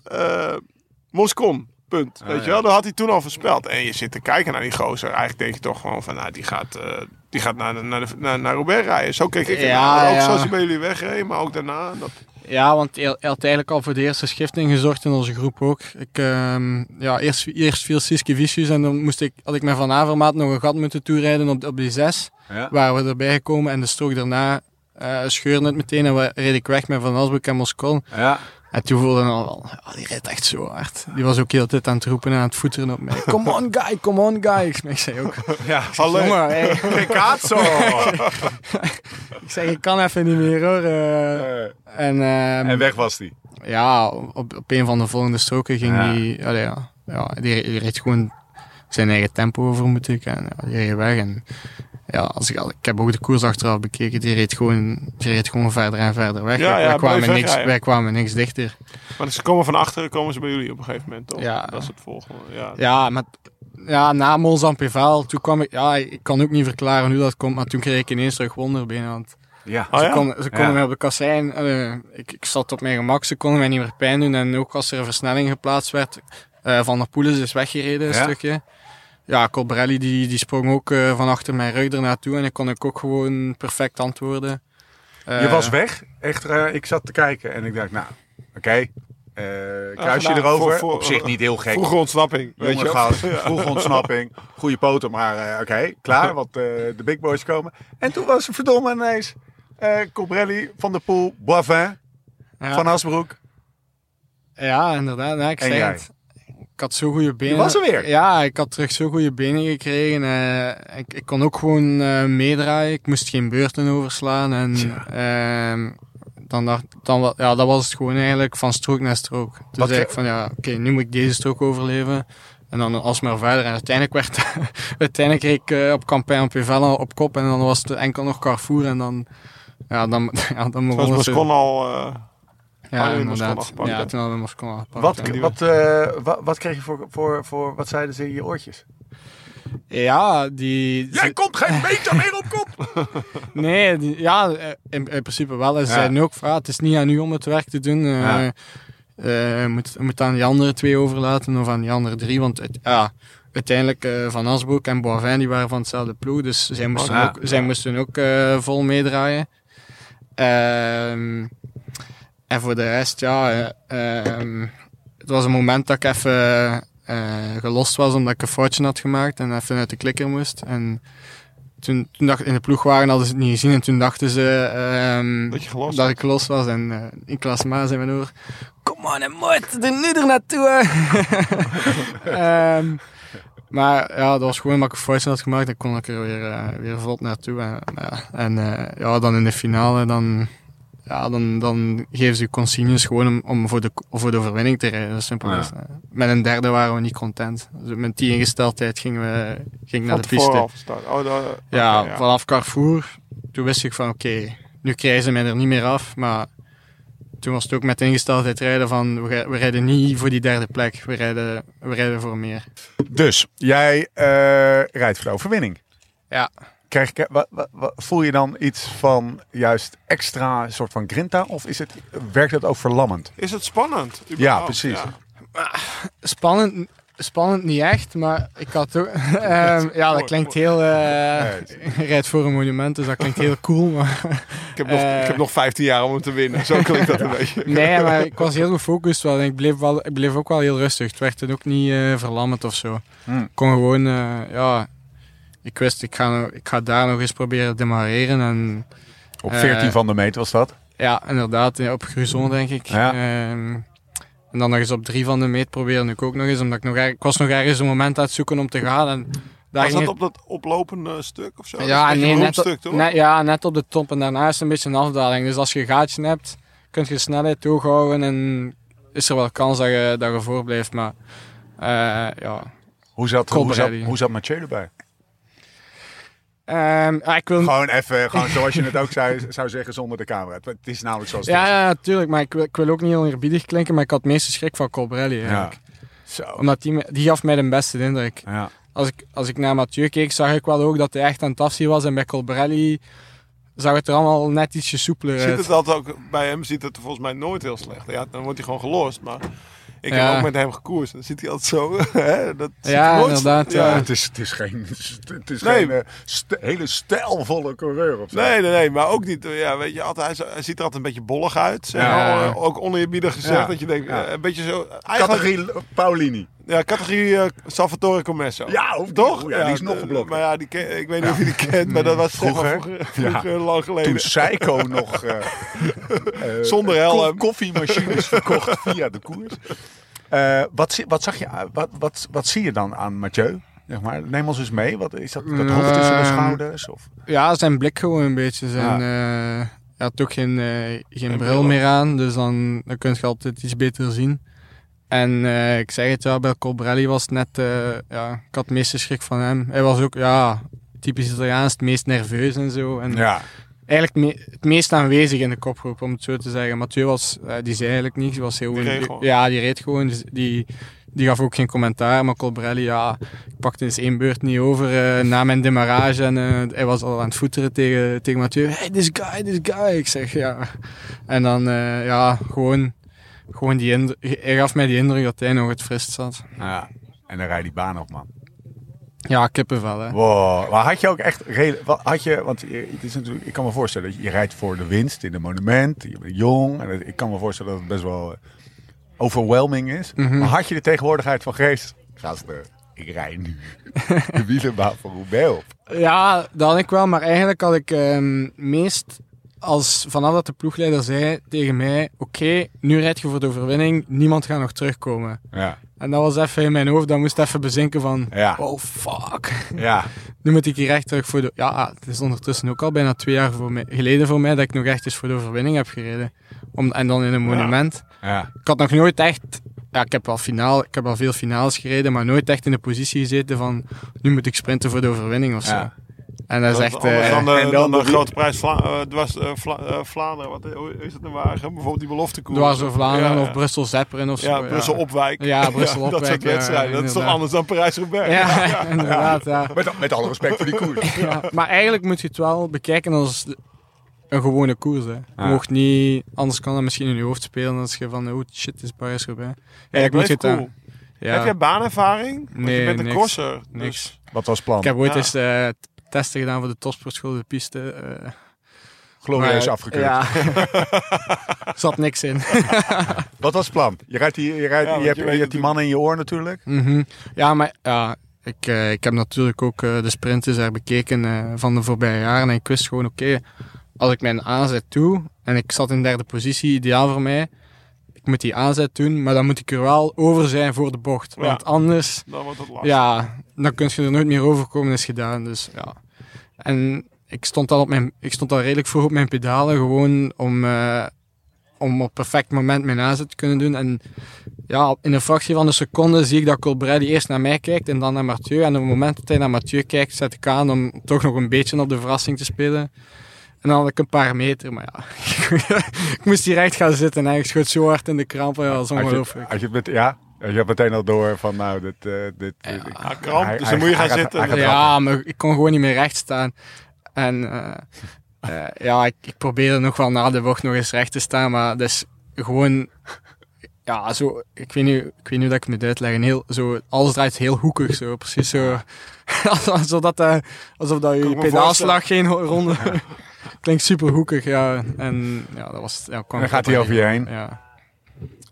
Moscon, punt. Ah, weet je ja. wel, dat had hij toen al voorspeld. En je zit te kijken naar die gozer. Eigenlijk denk je toch gewoon van, nou, die gaat, eh, die gaat naar, de- naar, de, naar, naar Roubaix rijden. Zo keek ik Ja, ernaar. Ook ja. zoals hij bij jullie wegreed, maar ook daarna. Dat, Ja, want hij hij had eigenlijk al voor de eerste schifting gezorgd in onze groep ook. Ik, ehm, ja, eerst, eerst viel Siske Vicius en dan moest ik, had ik met Van Avermaat nog een gat moeten toerijden op, op die zes. Ja. Waren we erbij gekomen en de strook daarna eh scheurde het meteen en we reed ik weg met Van Asbroek en Moscon. Ja. En toen voelde ik al wel, ja, die rijdt echt zo hard. Die was ook heel tijd aan het roepen en aan het voeteren op mij. Come on guy, come on guy. Ik, ik zei ook, Ja. Jongen, hey. Che cazzo! ik zeg, ik kan even niet meer hoor. eh. en, ehm, en weg was die. Ja, op, op een van de volgende stroken ging Ja. die, allee, ja, ja, die, die reed gewoon zijn eigen tempo over, moet ik. En ja, die reed weg. En ja, als ik, ik heb ook de koers achteraf bekeken, die reed gewoon, die reed gewoon verder en verder weg. Ja, wij, ja, wij kwamen niks, wegrijden. wij kwamen niks dichter. maar ze komen van achteren, komen ze bij jullie op een gegeven moment, toch? Ja. Dat is het volgende. Ja. Ja, maar ja, na Mons-Ampevel, toen kwam ik, ja, ik kan ook niet verklaren hoe dat komt, maar toen kreeg ik ineens terug wonderbenen. Want Ja. Oh, ze ja? konden, ze konden Ja. mij op de kassein, eh, ik, ik zat op mijn gemak, ze konden mij niet meer pijn doen. En ook als er een versnelling geplaatst werd, eh, Van der Poelen is weggereden een Ja. stukje. Ja, Colbrelli die, die sprong ook eh, van achter mijn rug ernaartoe en ik kon ik ook gewoon perfect antwoorden. Je Eh, was weg. Echt, eh, ik zat te kijken en ik dacht, nou, oké. eh, kruisje gedaan. erover. Voor- voor- Op zich niet heel gek. Vroege ontsnapping, weet je wel. gast, vroege ontsnapping, goede poten, maar eh, oké, klaar, want eh, de big boys komen. En toen was er verdomme ineens eh Cobrelli, Van der Poel, Boivin, ja, Van Asbroek. Ja, inderdaad. Ik En zei jij? het. Ik had zo goede benen. was er weer. Ja, ik had terug zo goede benen gekregen. eh, ik, ik kon ook gewoon eh, meedraaien. Ik moest geen beurten overslaan. En ehm, dan dacht, dan, ja, dat was het gewoon eigenlijk van strook naar strook. Toen Wat zei ge- ik van ja, oké, nu moet ik deze strook overleven. En dan alsmaar verder. En uiteindelijk werd uiteindelijk reed ik eh, op Campagne Pevel op kop. En dan was het enkel nog Carrefour. En dan, ja, dan, ja, dan begon Zoals het zo- al... Ja, hadden we gepakt, Ja, toen hadden we. Wat, ja. wat, eh, wat, wat kreeg je voor, voor, voor, wat zeiden ze in je oortjes? Ja, die... Jij komt geen meter meer op kop! Nee, die- ja, eh, in, in principe wel. En ze Ja. zeiden ook van, ah, het is niet aan u om het werk te doen. eh Ja. eh, je moet, moet aan die andere twee overlaten of aan die andere drie. Want het, ja, uiteindelijk eh, Van Asbroek en Boivin die waren van hetzelfde ploeg. Dus zij moesten ja. ook, zij moesten ook eh, vol meedraaien. En voor de rest, ja... eh, ehm, het was een moment dat ik even eh, gelost was omdat ik een foutje had gemaakt en even uit de klikker moest. En toen, toen dacht in de ploegwagen hadden ze het niet gezien en toen dachten ze ehm, Dat dat ik gelost was. En eh Niklas Maas in mijn oor, kom on, en moet er nu er naartoe. Ehm, maar ja, dat was gewoon omdat ik een foutje had gemaakt en kon ik er weer, weer vlot naartoe. En, ja, en ja, dan in de finale, dan, ja, dan, dan geven ze je consignes gewoon om, om voor, de, voor de overwinning te rijden. Dat is simpel. Ja. Met een derde waren we niet content. Dus met die ingesteldheid gingen we ging naar de piste. Oh, dat- Ja, vanaf Carrefour, toen wist ik van oké, nu krijgen ze mij er niet meer af. Maar toen was het ook met de ingesteldheid rijden van we, we rijden niet voor die derde plek, we rijden, we rijden voor meer. Dus, jij eh, rijdt voor de overwinning. Ja. Krijg je, wat, wat, wat- voel je dan iets van juist extra soort van grinta? Of is het, werkt het ook verlammend? Is het spannend? Ja, precies. Spannend, spannend niet echt, maar ik had ook... ehm, ja, dat klinkt heel... eh rijdt voor een monument, dus dat klinkt heel cool. Maar, Ik, heb nog, Eh. ik heb nog 15 jaar om hem te winnen. Zo klinkt dat een beetje. nee, maar ik was heel gefocust wel en ik bleef, wel, ik bleef ook wel heel rustig. Het werd dan ook niet eh, verlammend of zo. Hmm. Ik kon gewoon, eh, ja... Ik wist, ik ga, ik ga daar nog eens proberen te demareren en... Op Eh, 14 van de meter was dat. Ja, inderdaad. ja, Op Gruzon, denk ik. Ja. Ehm, En dan nog eens op drie van de meet proberen ik ook nog eens. Omdat ik nog er, ik was nog ergens een moment aan het zoeken om te gaan. En daar Was dat het- op dat oplopende stuk of zo? Ja, nee, net, stuk, toch? net- ja, net op de top. En daarna is het een beetje een afdaling. Dus als je een gaatje hebt, kun je snelheid hoog houden. En is er wel kans dat je, dat je voor blijft. Maar eh, ja. Hoe zat, hoe, zat, hoe zat Mathieu erbij? Ehm, ja, ik wil... Gewoon even, gewoon zoals je het ook zou, zou zeggen zonder de camera. Het, het is namelijk zoals het Ja, is. ja, natuurlijk. Maar ik wil, ik wil ook niet heel eerbiedig klinken. Maar ik had het meeste schrik van Colbrelli eigenlijk. Zo. Omdat die, die gaf mij de beste indruk. Ja. Als ik, als ik naar Mathieu keek, zag ik wel ook dat hij echt aan het afzien was. En bij Colbrelli zag het er allemaal net ietsje soepeler Ziet uit. het altijd ook, bij hem ziet het er volgens mij nooit heel slecht. Ja, dan wordt hij gewoon gelost. Maar ik Ja. heb ook met hem gekoerst. Dan ziet hij altijd zo. Hè, dat ziet Ja, nooit inderdaad, Ja. ja. Het, is, het is geen, het is Nee. geen eh, st- hele stijlvolle coureur of zo. Nee, nee, nee, maar ook niet. Ja, weet je, altijd, hij, ziet er altijd een beetje bollig uit. Zeg Ja. maar. Eh, Ook oneerbiedig gezegd. Ja. Dat je denkt, Ja. eh, een beetje zo. Eigenlijk, Categorie Paulini. Ja, categorie eh, Salvatore Commesso. Ja, of- toch? oh ja, die is nog geblokt. Maar ja, die ken- ik weet niet of je die kent, maar dat was vroeger, Vroeger. vroeger, lang geleden. Toen Seiko nog eh, eh, Zonder helm. koffiemachines verkocht via de koers. Eh, wat, zie- wat, zag je, wat, wat, wat zie je dan aan Mathieu? Zeg maar, neem ons eens mee. Wat, is dat, dat hoofd tussen de Ehm, schouders? Of? Ja, zijn blik gewoon een beetje. Zijn, eh, hij had ook geen, geen bril bril. meer aan, dus dan, dan kun je altijd iets beter zien. En eh, ik zeg het ja, bij Colbrelli was het net, eh, ja, ik had het meeste schrik van hem. Hij was ook, ja, typisch Italiaans, het meest nerveus en zo. En Ja, eigenlijk me- het meest aanwezig in de kopgroep, om het zo te zeggen. Mathieu was, eh, die zei eigenlijk niets, die was heel... Die reed gewoon. Ja, die reed gewoon, dus die, die gaf ook geen commentaar, maar Colbrelli, ja, ik pakte eens één beurt niet over na mijn demarrage en hij was al aan het voeteren tegen, tegen Mathieu. Hey, this guy, this guy. Ik zeg, ja. En dan, ja, gewoon, gewoon die indruk, hij gaf mij die indruk dat hij nog het frist zat. ja. En dan rijd die baan op, man. Ja, kippenvel, hè. Wow. Maar had je ook echt... Had je, want het is natuurlijk, ik kan me voorstellen dat je, je rijdt voor de winst in een monument. Je bent jong. En het- ik kan me voorstellen dat het best wel eh, overwhelming is. Mhm. Maar had je de tegenwoordigheid van geest? Gasten, ik rij nu de wielenbaan van Roubaix op. Ja, dat had ik wel, maar eigenlijk had ik ehm, meest als vanaf dat de ploegleider zei tegen mij: Oké, nu rijd je voor de overwinning, niemand gaat nog terugkomen. Ja, En dat was even in mijn hoofd, dat moest even bezinken van: Ja. Oh fuck, ja. nu moet ik hier echt terug voor de. Ja, het is ondertussen ook al bijna twee jaar voor mij, geleden voor mij dat ik nog echt eens voor de overwinning heb gereden. Om, en dan in een monument. ja. Ik had nog nooit echt. Ja, ik heb wel finaal, ik heb wel veel finales gereden, maar nooit echt in de positie gezeten van nu moet ik sprinten voor de overwinning of zo. En dat is Dat echt. is anders eh, dan de, en dan dan de grote prijs Vla eh, dwars, eh, Vla Vlaanderen. Wat hoe is het nou wagen? Bijvoorbeeld die beloftekoers. Dwars door Vlaanderen Ja, ja. of Brussel Zepperen of zo. Ja, Brussel Opwijk. Ja, Brussel dat Opwijk, soort ja, wedstrijden. dat is toch anders dan Parijs-Roubaix? Ja, inderdaad. Ja. Met, met alle respect voor die koers. Ja. Maar eigenlijk moet je het wel bekijken als een gewone koers. Hè. Je Ja. mocht niet, anders kan dat misschien in je hoofd spelen als je van, oh shit, het is Parijs Roubaix. Ja, Eigenlijk moet je het cool. ja. Heb jij baanervaring? Want Nee, je bent een niks. crosser. Niks. Dus Wat was het plan? Ik heb ooit Ja. eens t- testen gedaan voor de topsportschool, de piste. eh, Glorieus maar- afgekeurd. Ja. Er zat niks in. Wat was het plan? Je, rijdt die, je, rijdt, Ja, je, hebt, je je weet hebt die man in je oor natuurlijk. Mhm. Ja, maar ja, ik, eh, ik heb natuurlijk ook eh, de sprinten daar bekeken eh, van de voorbije jaren. En ik wist gewoon, oké, als ik mijn aanzet doe en ik zat in derde positie, ideaal voor mij. Ik moet die aanzet doen, maar dan moet ik er wel over zijn voor de bocht. Ja. Want anders, dan wordt het lastig. ja, dan kun je er nooit meer over komen, is gedaan. Dus ja. En ik stond al, op mijn, ik stond al redelijk vroeg op mijn pedalen, gewoon om, eh, om op perfect moment mijn aanzet te kunnen doen. En ja, in een fractie van een seconde zie ik dat Colbrelli eerst naar mij kijkt en dan naar Mathieu. En op het moment dat hij naar Mathieu kijkt, zet ik aan om toch nog een beetje op de verrassing te spelen. En dan had ik een paar meter, maar ja, ik moest hier recht gaan zitten en ik schoot zo hard in de krampen, ja, dat was je, ongelooflijk. had je, het met, ja, je hebt meteen al door van nou, dit... eh, dit Ja. ik- Ah, kramp, hij- dus hij- dan moet je gaan gaat- zitten. Ja, maar ik kon gewoon niet meer recht staan. En eh, eh, ja, ik, ik probeerde nog wel na de bocht nog eens recht te staan, maar dus gewoon, ja, zo, ik weet niet, ik weet niet hoe dat ik het moet uitleggen. Heel, zo, alles draait heel hoekig, zo, precies zo. alsof dat, eh, alsof dat je pedaalslag geen ronde. Klinkt super hoekig, ja. En ja, dat was. Ja, kwam En dan gaat hij over je heen. Ja.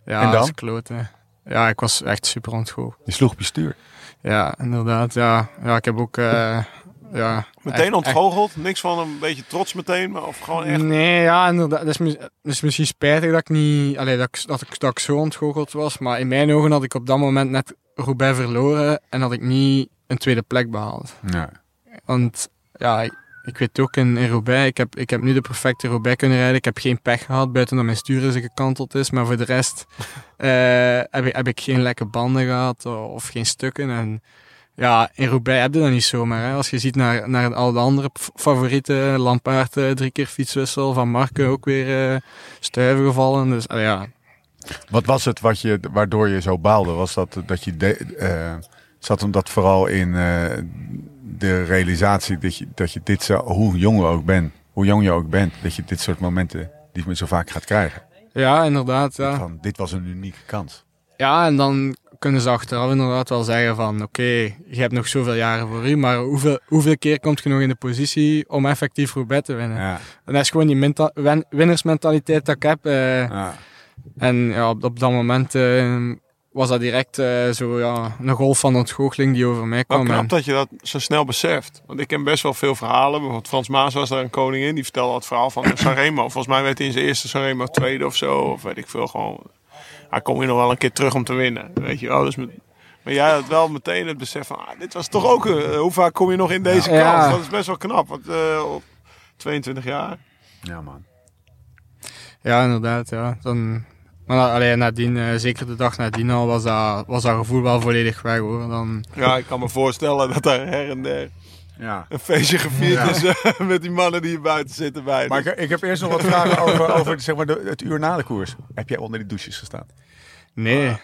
Ja, En dan? dat is kloten. Ja, ik was echt super ontgooid. Je sloeg op je stuur. Ja, inderdaad. Ja, ja ik heb ook eh, ja, Meteen echt- ontgoocheld, niks van een beetje trots meteen, maar of gewoon echt... Nee, ja, inderdaad. Dat is, mis- is misschien spijtig dat ik niet... Allee, dat, ik, dat, ik, dat ik zo ontgoocheld was. Maar in mijn ogen had ik op dat moment net Roubaix verloren. En had ik niet een tweede plek behaald. Nee. Want ja, ik, ik weet ook in, Roubaix, ik heb, ik heb nu de perfecte Roubaix kunnen rijden. Ik heb geen pech gehad, buiten dat mijn stuur eens gekanteld is. Maar voor de rest eh, heb, ik, heb ik geen lekke banden gehad of geen stukken. En ja, in Roubaix heb je dat niet zomaar. Hè. Als je ziet naar, naar al de andere favorieten, Lampaard eh, drie keer fietswissel, Van Marken ook weer eh stuiven gevallen. Dus ah, ja, Wat was het wat je, waardoor je zo baalde? Was dat dat je de, eh, zat hem dat vooral in eh, de realisatie dat je, dat je dit zo, hoe jong je ook bent, hoe jong je ook bent, dat je dit soort momenten niet meer zo vaak gaat krijgen. ja inderdaad. Ja. Van dit was een unieke kans. Ja, en dan kunnen ze achteraf inderdaad wel zeggen van oké, je hebt nog zoveel jaren voor u, maar hoeveel, hoeveel keer komt je nog in de positie om effectief Roubaix te winnen? Ja, En dat is gewoon die win- winnersmentaliteit dat ik heb. eh. ja. en ja, op, op dat moment eh, was dat direct eh, zo ja, een golf van ontgoocheling die over mij Wel kwam. knap En- dat je dat zo snel beseft. Want ik ken best wel veel verhalen. Bijvoorbeeld Frans Maas was daar een koningin. Die vertelde het verhaal van Sanremo. Volgens mij werd hij in zijn eerste Sanremo tweede of zo. Of weet ik veel. Gewoon, hij kom je nog wel een keer terug om te winnen. Weet je wel. Dus met, maar jij had wel meteen het besef van... Ah, dit was toch ook... een- hoe vaak kom je nog in deze Ja. kans? Dat is best wel knap. Want eh, op 22 jaar... ja man. Ja, inderdaad. Ja. Dan, maar alleen nadien, eh, zeker de dag nadien al, was dat, was dat gevoel wel volledig weg hoor. Dan, Ja, ik kan me voorstellen dat daar her en der Ja. een feestje gevierd is eh, met die mannen die hier buiten zitten bij. Maar ik, ik heb eerst nog wat vragen over, over zeg maar, de, het uur na de koers. Heb jij onder die douches gestaan? nee.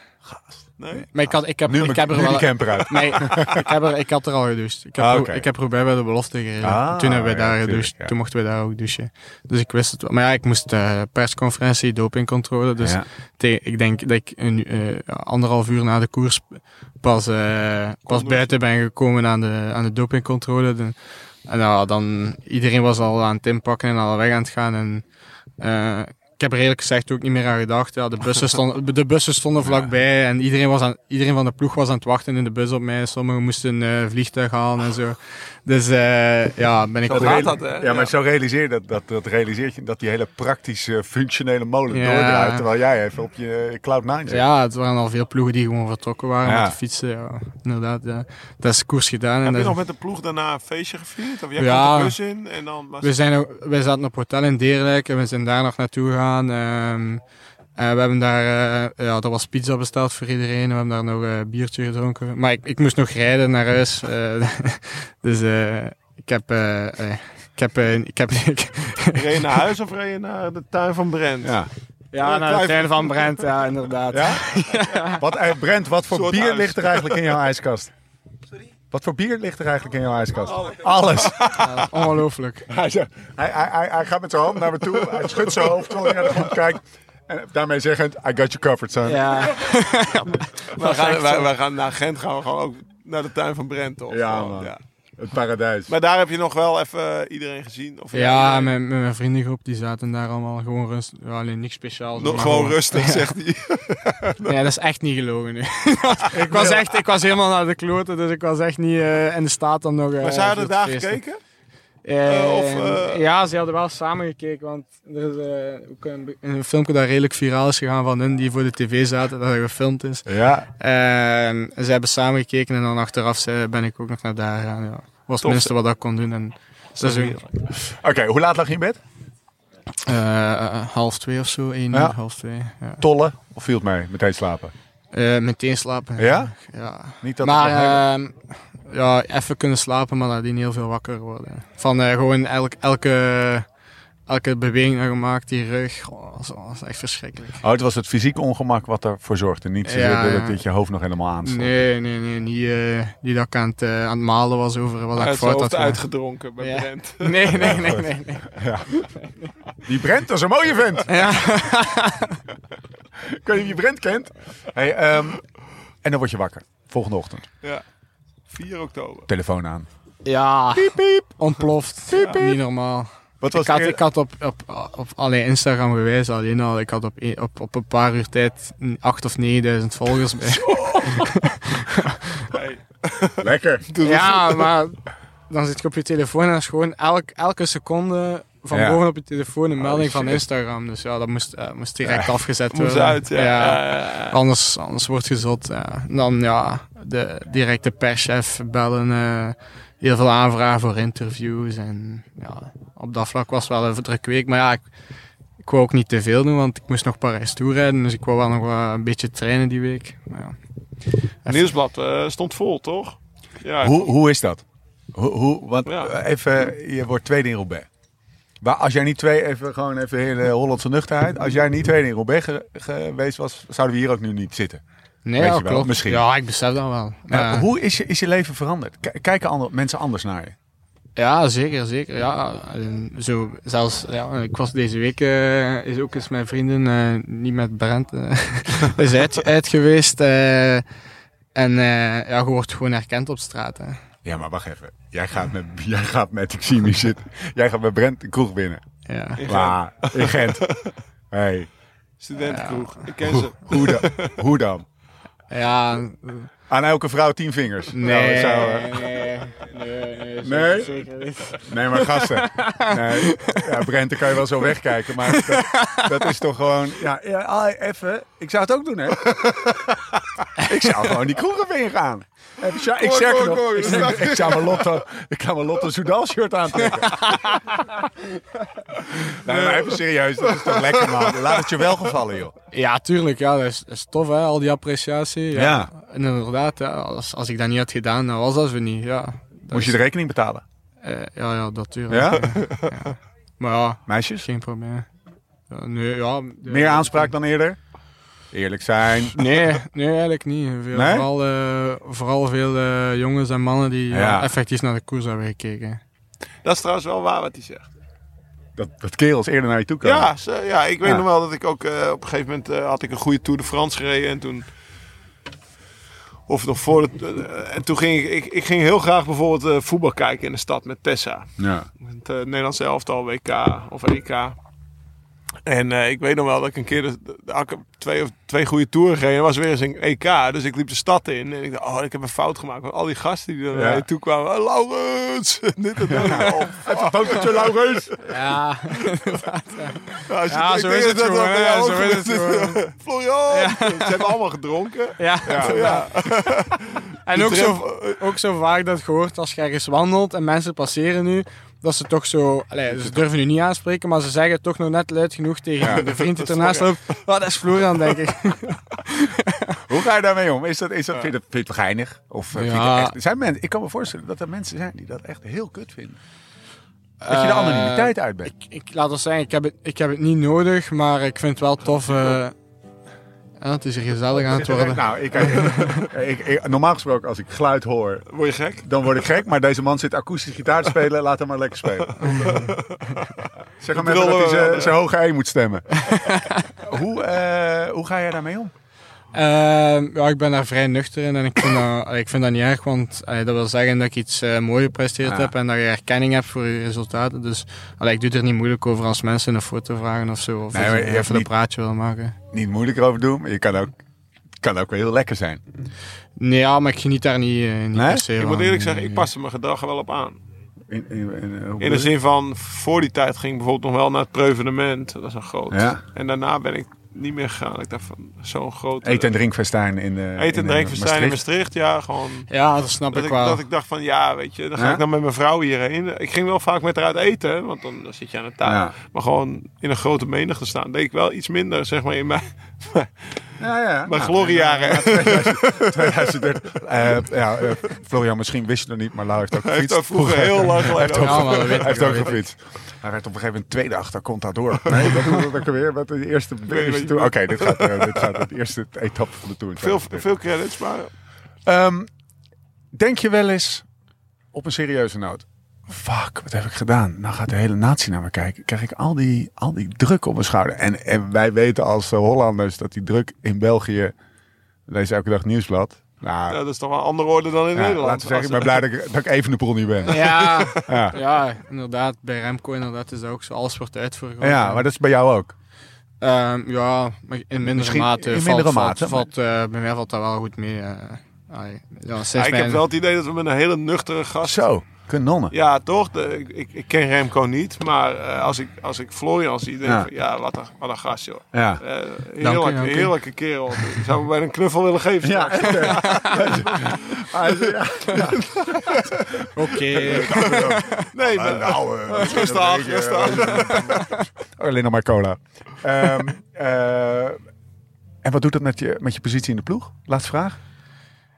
Nee? Maar ik, had, ik, heb, Nu, ik heb er nu wel... camper uit. Nee, ik, heb er, ik had er al gedoucht. Ik heb, Ah, oké. ik heb Roubaix bij de belofte gereden. Ah, Toen hebben we ja, daar gedoucht. ja. Toen mochten we daar ook douchen. Dus ik wist het wel. Maar ja, ik moest eh, persconferentie, dopingcontrole. Dus Ja. te- ik denk dat ik een, eh, anderhalf uur na de koers pas, eh, pas buiten ben gekomen aan de, aan de dopingcontrole. De- en ja, dan, iedereen was al aan het inpakken en al weg aan het gaan. En, eh, ik heb er eerlijk gezegd ook niet meer aan gedacht. Ja, de, bussen stonden, de bussen stonden vlakbij en iedereen, was aan, iedereen van de ploeg was aan het wachten in de bus op mij. Sommigen moesten een eh, vliegtuig halen en zo. Dus eh, ja, ben ik... Zo gaat dat, hè? Ja, maar Ja. zo realiseer je dat, dat, dat realiseert je dat die hele praktische, functionele molen Ja. doordraait. Terwijl jij even op je Cloud9 zit. Ja, het waren al veel ploegen die gewoon vertrokken waren Ja. met de fietsen. Ja, inderdaad. Ja. Dat is koers gedaan. En Heb je dat- nog met de ploeg daarna een feestje gevierd? Of jij Ja. komt de bus in en dan... Was we, zijn we zaten op hotel in Deerlijk en we zijn daar nog naartoe gegaan. Ehm, en we hebben daar, eh, ja, er was pizza besteld voor iedereen. We hebben daar nog een biertje gedronken. Maar ik, ik moest nog rijden naar huis. eh, dus eh, ik heb, eh, eh, ik heb, eh, ik heb, Reed je naar huis of reed je naar de tuin van Brent? Ja. ja, naar de tuin van Brent, ja, inderdaad. Ja? Wat, eh, Brent, wat voor Soort bier huis. ligt er eigenlijk in jouw ijskast? Wat voor bier ligt er eigenlijk in jouw ijskast? Alles. Ja, ongelooflijk. Hij, zegt- hij, hij, hij, hij gaat met zijn hand naar me toe. Hij schudt zijn hoofd terwijl hij naar de grond kijkt. En daarmee zeggend, I got you covered, son. Ja, We gaan, wij, wij gaan naar Gent gaan we gewoon ook naar de tuin van Brent. Of, Ja, Gewoon, man. ja. Het paradijs. Maar daar heb je nog wel even eh, iedereen gezien? Of ja met, met mijn vriendengroep, die zaten daar allemaal gewoon rustig. Ja, alleen niks speciaals. Nog maar gewoon rustig, zegt hij. Ja, dat is echt niet gelogen nu. ik, was echt, ik was helemaal naar de kloten, dus ik was echt niet eh, in de staat om nog... eh, Maar zij hadden veel te daar gekeken? Eh, Eh, of, Ja, ze hadden wel samen gekeken, want er is eh, ook een, een filmpje dat redelijk viraal is gegaan van hun die voor de tv zaten, dat er gefilmd is. Ja, En ze hebben samen gekeken en dan achteraf ben ik ook nog naar daar gegaan. Ja. Was het minste wat ik kon doen. En oké. hoe laat lag je in bed? half twee of zo, één Ja. uur, half twee. Ja. Tollen of viel het mee? Meteen slapen? Meteen slapen. Ja? Ja. Niet dat maar ja, even kunnen slapen, maar nadien heel veel wakker worden. Van eh, gewoon elk, elke, elke beweging gemaakt, die rug, oh, dat, was, dat was echt verschrikkelijk. Oh, het was het fysieke ongemak wat ervoor zorgde. Niet zozeer Ja, dat ja. het dat je hoofd nog helemaal aanstond. Nee, nee, nee, niet, eh, niet dat ik aan het, eh, aan het malen was over wat ik fout had uitgedronken bij Ja. Brent. Nee, nee, nee, nee. nee. Die Brent, dat is een mooie vent. Ja. Ik weet niet wie Brent kent. Hey, ehm, en dan word je wakker. Volgende ochtend. Ja. 4 oktober. Telefoon aan. ja, ontploft. Niet normaal. Wat was Ik had, ik had op, op, op alleen Instagram gewezen alleen al. Ik had op, een- op, op een paar uur tijd 8 of 9000 volgers bij. Hey. Lekker. Ja, maar dan zit je op je telefoon en is gewoon elk, elke seconde van Ja. boven op je telefoon een melding van. Instagram. Dus ja, dat moest, eh, moest direct afgezet Moest worden. uit, ja. Ja, ja, ja. Anders, anders wordt je zot. Ja. Dan ja, de directe perschef bellen. eh, heel veel aanvragen voor interviews. En ja, op dat vlak was het wel een drukke week. Maar ja, ik, ik wou ook niet te veel doen, want ik moest nog Parijs toerijden. Dus ik wou wel nog wel een beetje trainen die week. Maar ja. Het nieuwsblad eh, stond vol, toch? Ja, Hoe, hoe is dat? Hoe, hoe, want Ja. eh, even, je wordt tweede in Roubaix. Maar als jij niet twee, even gewoon even hele Hollandse nuchterheid. Als jij niet tweede in Roubaix ge- geweest was, zouden we hier ook nu niet zitten. Nee, Weet ja, je wel, klopt. misschien. Ja, ik besef dat wel. Maar. Hoe is je, is je leven veranderd? K- kijken andere, mensen anders naar je? Ja, zeker, zeker. Ja, zo, zelfs, ja, ik was deze week eh, is ook eens mijn vrienden, eh, niet met Brent, eh, is uit, uit geweest. eh, en eh, ja, je wordt gewoon herkend op straat. Hè. Ja, maar wacht even. Jij gaat met, jij gaat met ik zie hier zitten. Jij gaat met Brent de kroeg binnen. Ja. Maar, in Gent. Hey, studentenkroeg. Ik ken ze. hoe dan? Hoe dan? Ja, Aan elke vrouw tien vingers. nee, Nou, zo, eh. nee, nee, nee, Nee? zeker niet. Nee, maar gasten. Nee. Ja, Brent, dan kan je wel zo wegkijken. Maar dat, dat is toch gewoon... Ja, ja, ah, even. Ik zou het ook doen, hè. Ik zou gewoon die kroeg even ingaan. Even, sja- ik Kom, zeg kom, nog. kom, Ik, zeg- ik zou mijn Lotto, ik ga mijn Lotto Soudal shirt aantrekken. Nee, maar even serieus. Dat is toch lekker, man. Laat het je wel gevallen, joh. Ja, tuurlijk, ja, dat is, dat is tof, hè, al die appreciatie. Ja. Ja. En inderdaad, ja, als, als ik dat niet had gedaan, dan was dat zo niet. Ja, dat Moest je is- de rekening betalen? eh, ja, ja, dat tuurlijk. Ja? Maar ja, Meisjes? geen probleem. Ja, nee, ja. Meer aanspraak dan eerder? Eerlijk zijn. Nee, nee, eigenlijk niet. Veel, Nee? Vooral, eh, vooral veel eh, jongens en mannen die ja, Ja. effectief naar de koers hebben gekeken. Dat is trouwens wel waar wat hij zegt. Dat, dat kerels eerder naar je toe komen. Ja, ze- ja, ik weet Ja. nog wel dat ik ook eh, op een gegeven moment eh, had ik een goede Tour de France gereden en toen of nog voor de, eh, en toen ging ik, ik, ik ging heel graag bijvoorbeeld eh, voetbal kijken in de stad met Tessa. Ja. Het uh, Nederlandse elftal, WK of EK. En eh, ik weet nog wel dat ik een keer de, de, de- twee, of twee goede toeren gereden. was weer eens een EK. Dus ik liep de stad in. En ik dacht, oh, ik heb een fout gemaakt. Want al die gasten die er Ja. toe kwamen. Oh, Laurens! Dit en dat. Oh, Even een fotootje, Laurens. Ja, Ja, Ja, zo is het dat ja, zo ook is het gewoon. Florian! Ze hebben allemaal gedronken. ja. Ja. En ook zo, ook zo vaak dat je hoort als je ergens wandelt en mensen passeren nu, dat ze toch zo, allee, ze durven nu niet aanspreken, maar ze zeggen toch nog net luid genoeg tegen Ja, de vriend die ernaast loopt. Oh, dat is Florian, denk ik. Hoe ga je daarmee om? Is dat, is dat, vind, je dat, vind je het geinig? Of eh, je echt, zijn mensen, ik kan me voorstellen dat er mensen zijn die dat echt heel kut vinden. Dat je de Eh, anonimiteit uit bent. Ik, ik laat het zeggen, ik heb het, ik heb het niet nodig, maar ik vind het wel tof. eh, ja, het is hier gezellig aan het worden. Nou, ik, ik, ik- normaal gesproken als ik geluid hoor, Word je gek? dan word ik gek. Maar deze man zit akoestisch gitaar te spelen, laat hem maar lekker spelen. zeg hem even dat hij zijn- zijn hoge E moet stemmen. hoe, eh, hoe ga jij daarmee om? Ehm, ja, ik ben daar vrij nuchter in en ik vind dat, ik vind dat niet erg, want allee, dat wil zeggen dat ik iets eh mooi gepresteerd Ja. heb en dat je erkenning hebt voor je resultaten. Dus allee, ik doe er niet moeilijk over als mensen een foto vragen of zo, of Nee, je hebt even een praatje willen maken. Niet moeilijk erover doen, maar je kan ook, kan ook wel heel lekker zijn. Nee, ja, maar ik geniet daar niet, eh, niet Nee? per se Ik van. moet eerlijk zeggen, ik paste mijn gedrag wel op aan. In, in, in, In de zin van, voor die tijd ging ik bijvoorbeeld nog wel naar het Preuvenement. Dat is een groot. Ja. En daarna ben ik niet meer gegaan. Ik dacht van, zo'n groot... Eten- en drinkfestijn in de Eten en in, eh, drinkfestijn in Maastricht. Maastricht, ja, gewoon... Ja, dat snap Dat ik ik, wel. dat ik dacht van, ja, weet je, dan ga Ja? ik dan met mijn vrouw hierheen. Ik ging wel vaak met haar uit eten, want dan, dan zit je aan de tafel. Ja. Maar gewoon in een grote menigte staan, deed ik wel iets minder, zeg maar, in mijn... Ja, ja. Mijn gloriejaren. ja, 2000 2030. Ja, Florian, misschien wist je het nog niet, maar Lau heeft ook Hij heeft gefietst. ook vroeger heel lang Hij heeft geleden ook, Ja, maar hij heeft ook gefietst. Hij werd op een gegeven moment tweede achter Contador. Nee, dat doen we ook weer. Wat de eerste, de eerste. Oké, dit gaat, eh, dit gaat het eerste etappe van de Tour. Veel, veel credits, maar Ehm, denk je wel eens op een serieuze noot? Fuck, wat heb ik gedaan? Nou gaat de hele natie naar me kijken. Krijg ik al die, al die druk op mijn schouder. En, en wij weten als eh, Hollanders dat die druk in België... Lees elke dag nieuwsblad. Nou, ja, dat is toch wel een andere orde dan in ja, Nederland. laten we zeggen, ik ben blij dat ik, dat ik even de pool niet ben. Ja, Ja. ja, inderdaad. Bij Remco inderdaad is dat ook zo. Alles wordt uitverkocht. Ja, maar dat is bij jou ook. Ehm, ja, maar in mindere Misschien mate. in mindere valt, mate, Valt, eh, bij mij valt dat wel goed mee. eh. Allee, ja, ik heb wel het idee dat we met een hele nuchtere gast Zo. Kanonnen. Ja, toch? De, ik, ik, ik ken Remco niet, maar eh, als, ik, als ik Florian zie, denk ik Ja. van, ja, wat een, wat een gast, joh. Ja. Eh, Dank u, heerlijk, dank u. heerlijke kerel. Ik zou hem bij een knuffel willen geven. Ja? Ja. Oké. Nee, maar, Nou, eh, rustig, rustig. eh, Alleen nog maar cola. Ehm, eh, en wat doet dat met je, met je positie in de ploeg? Laatste vraag.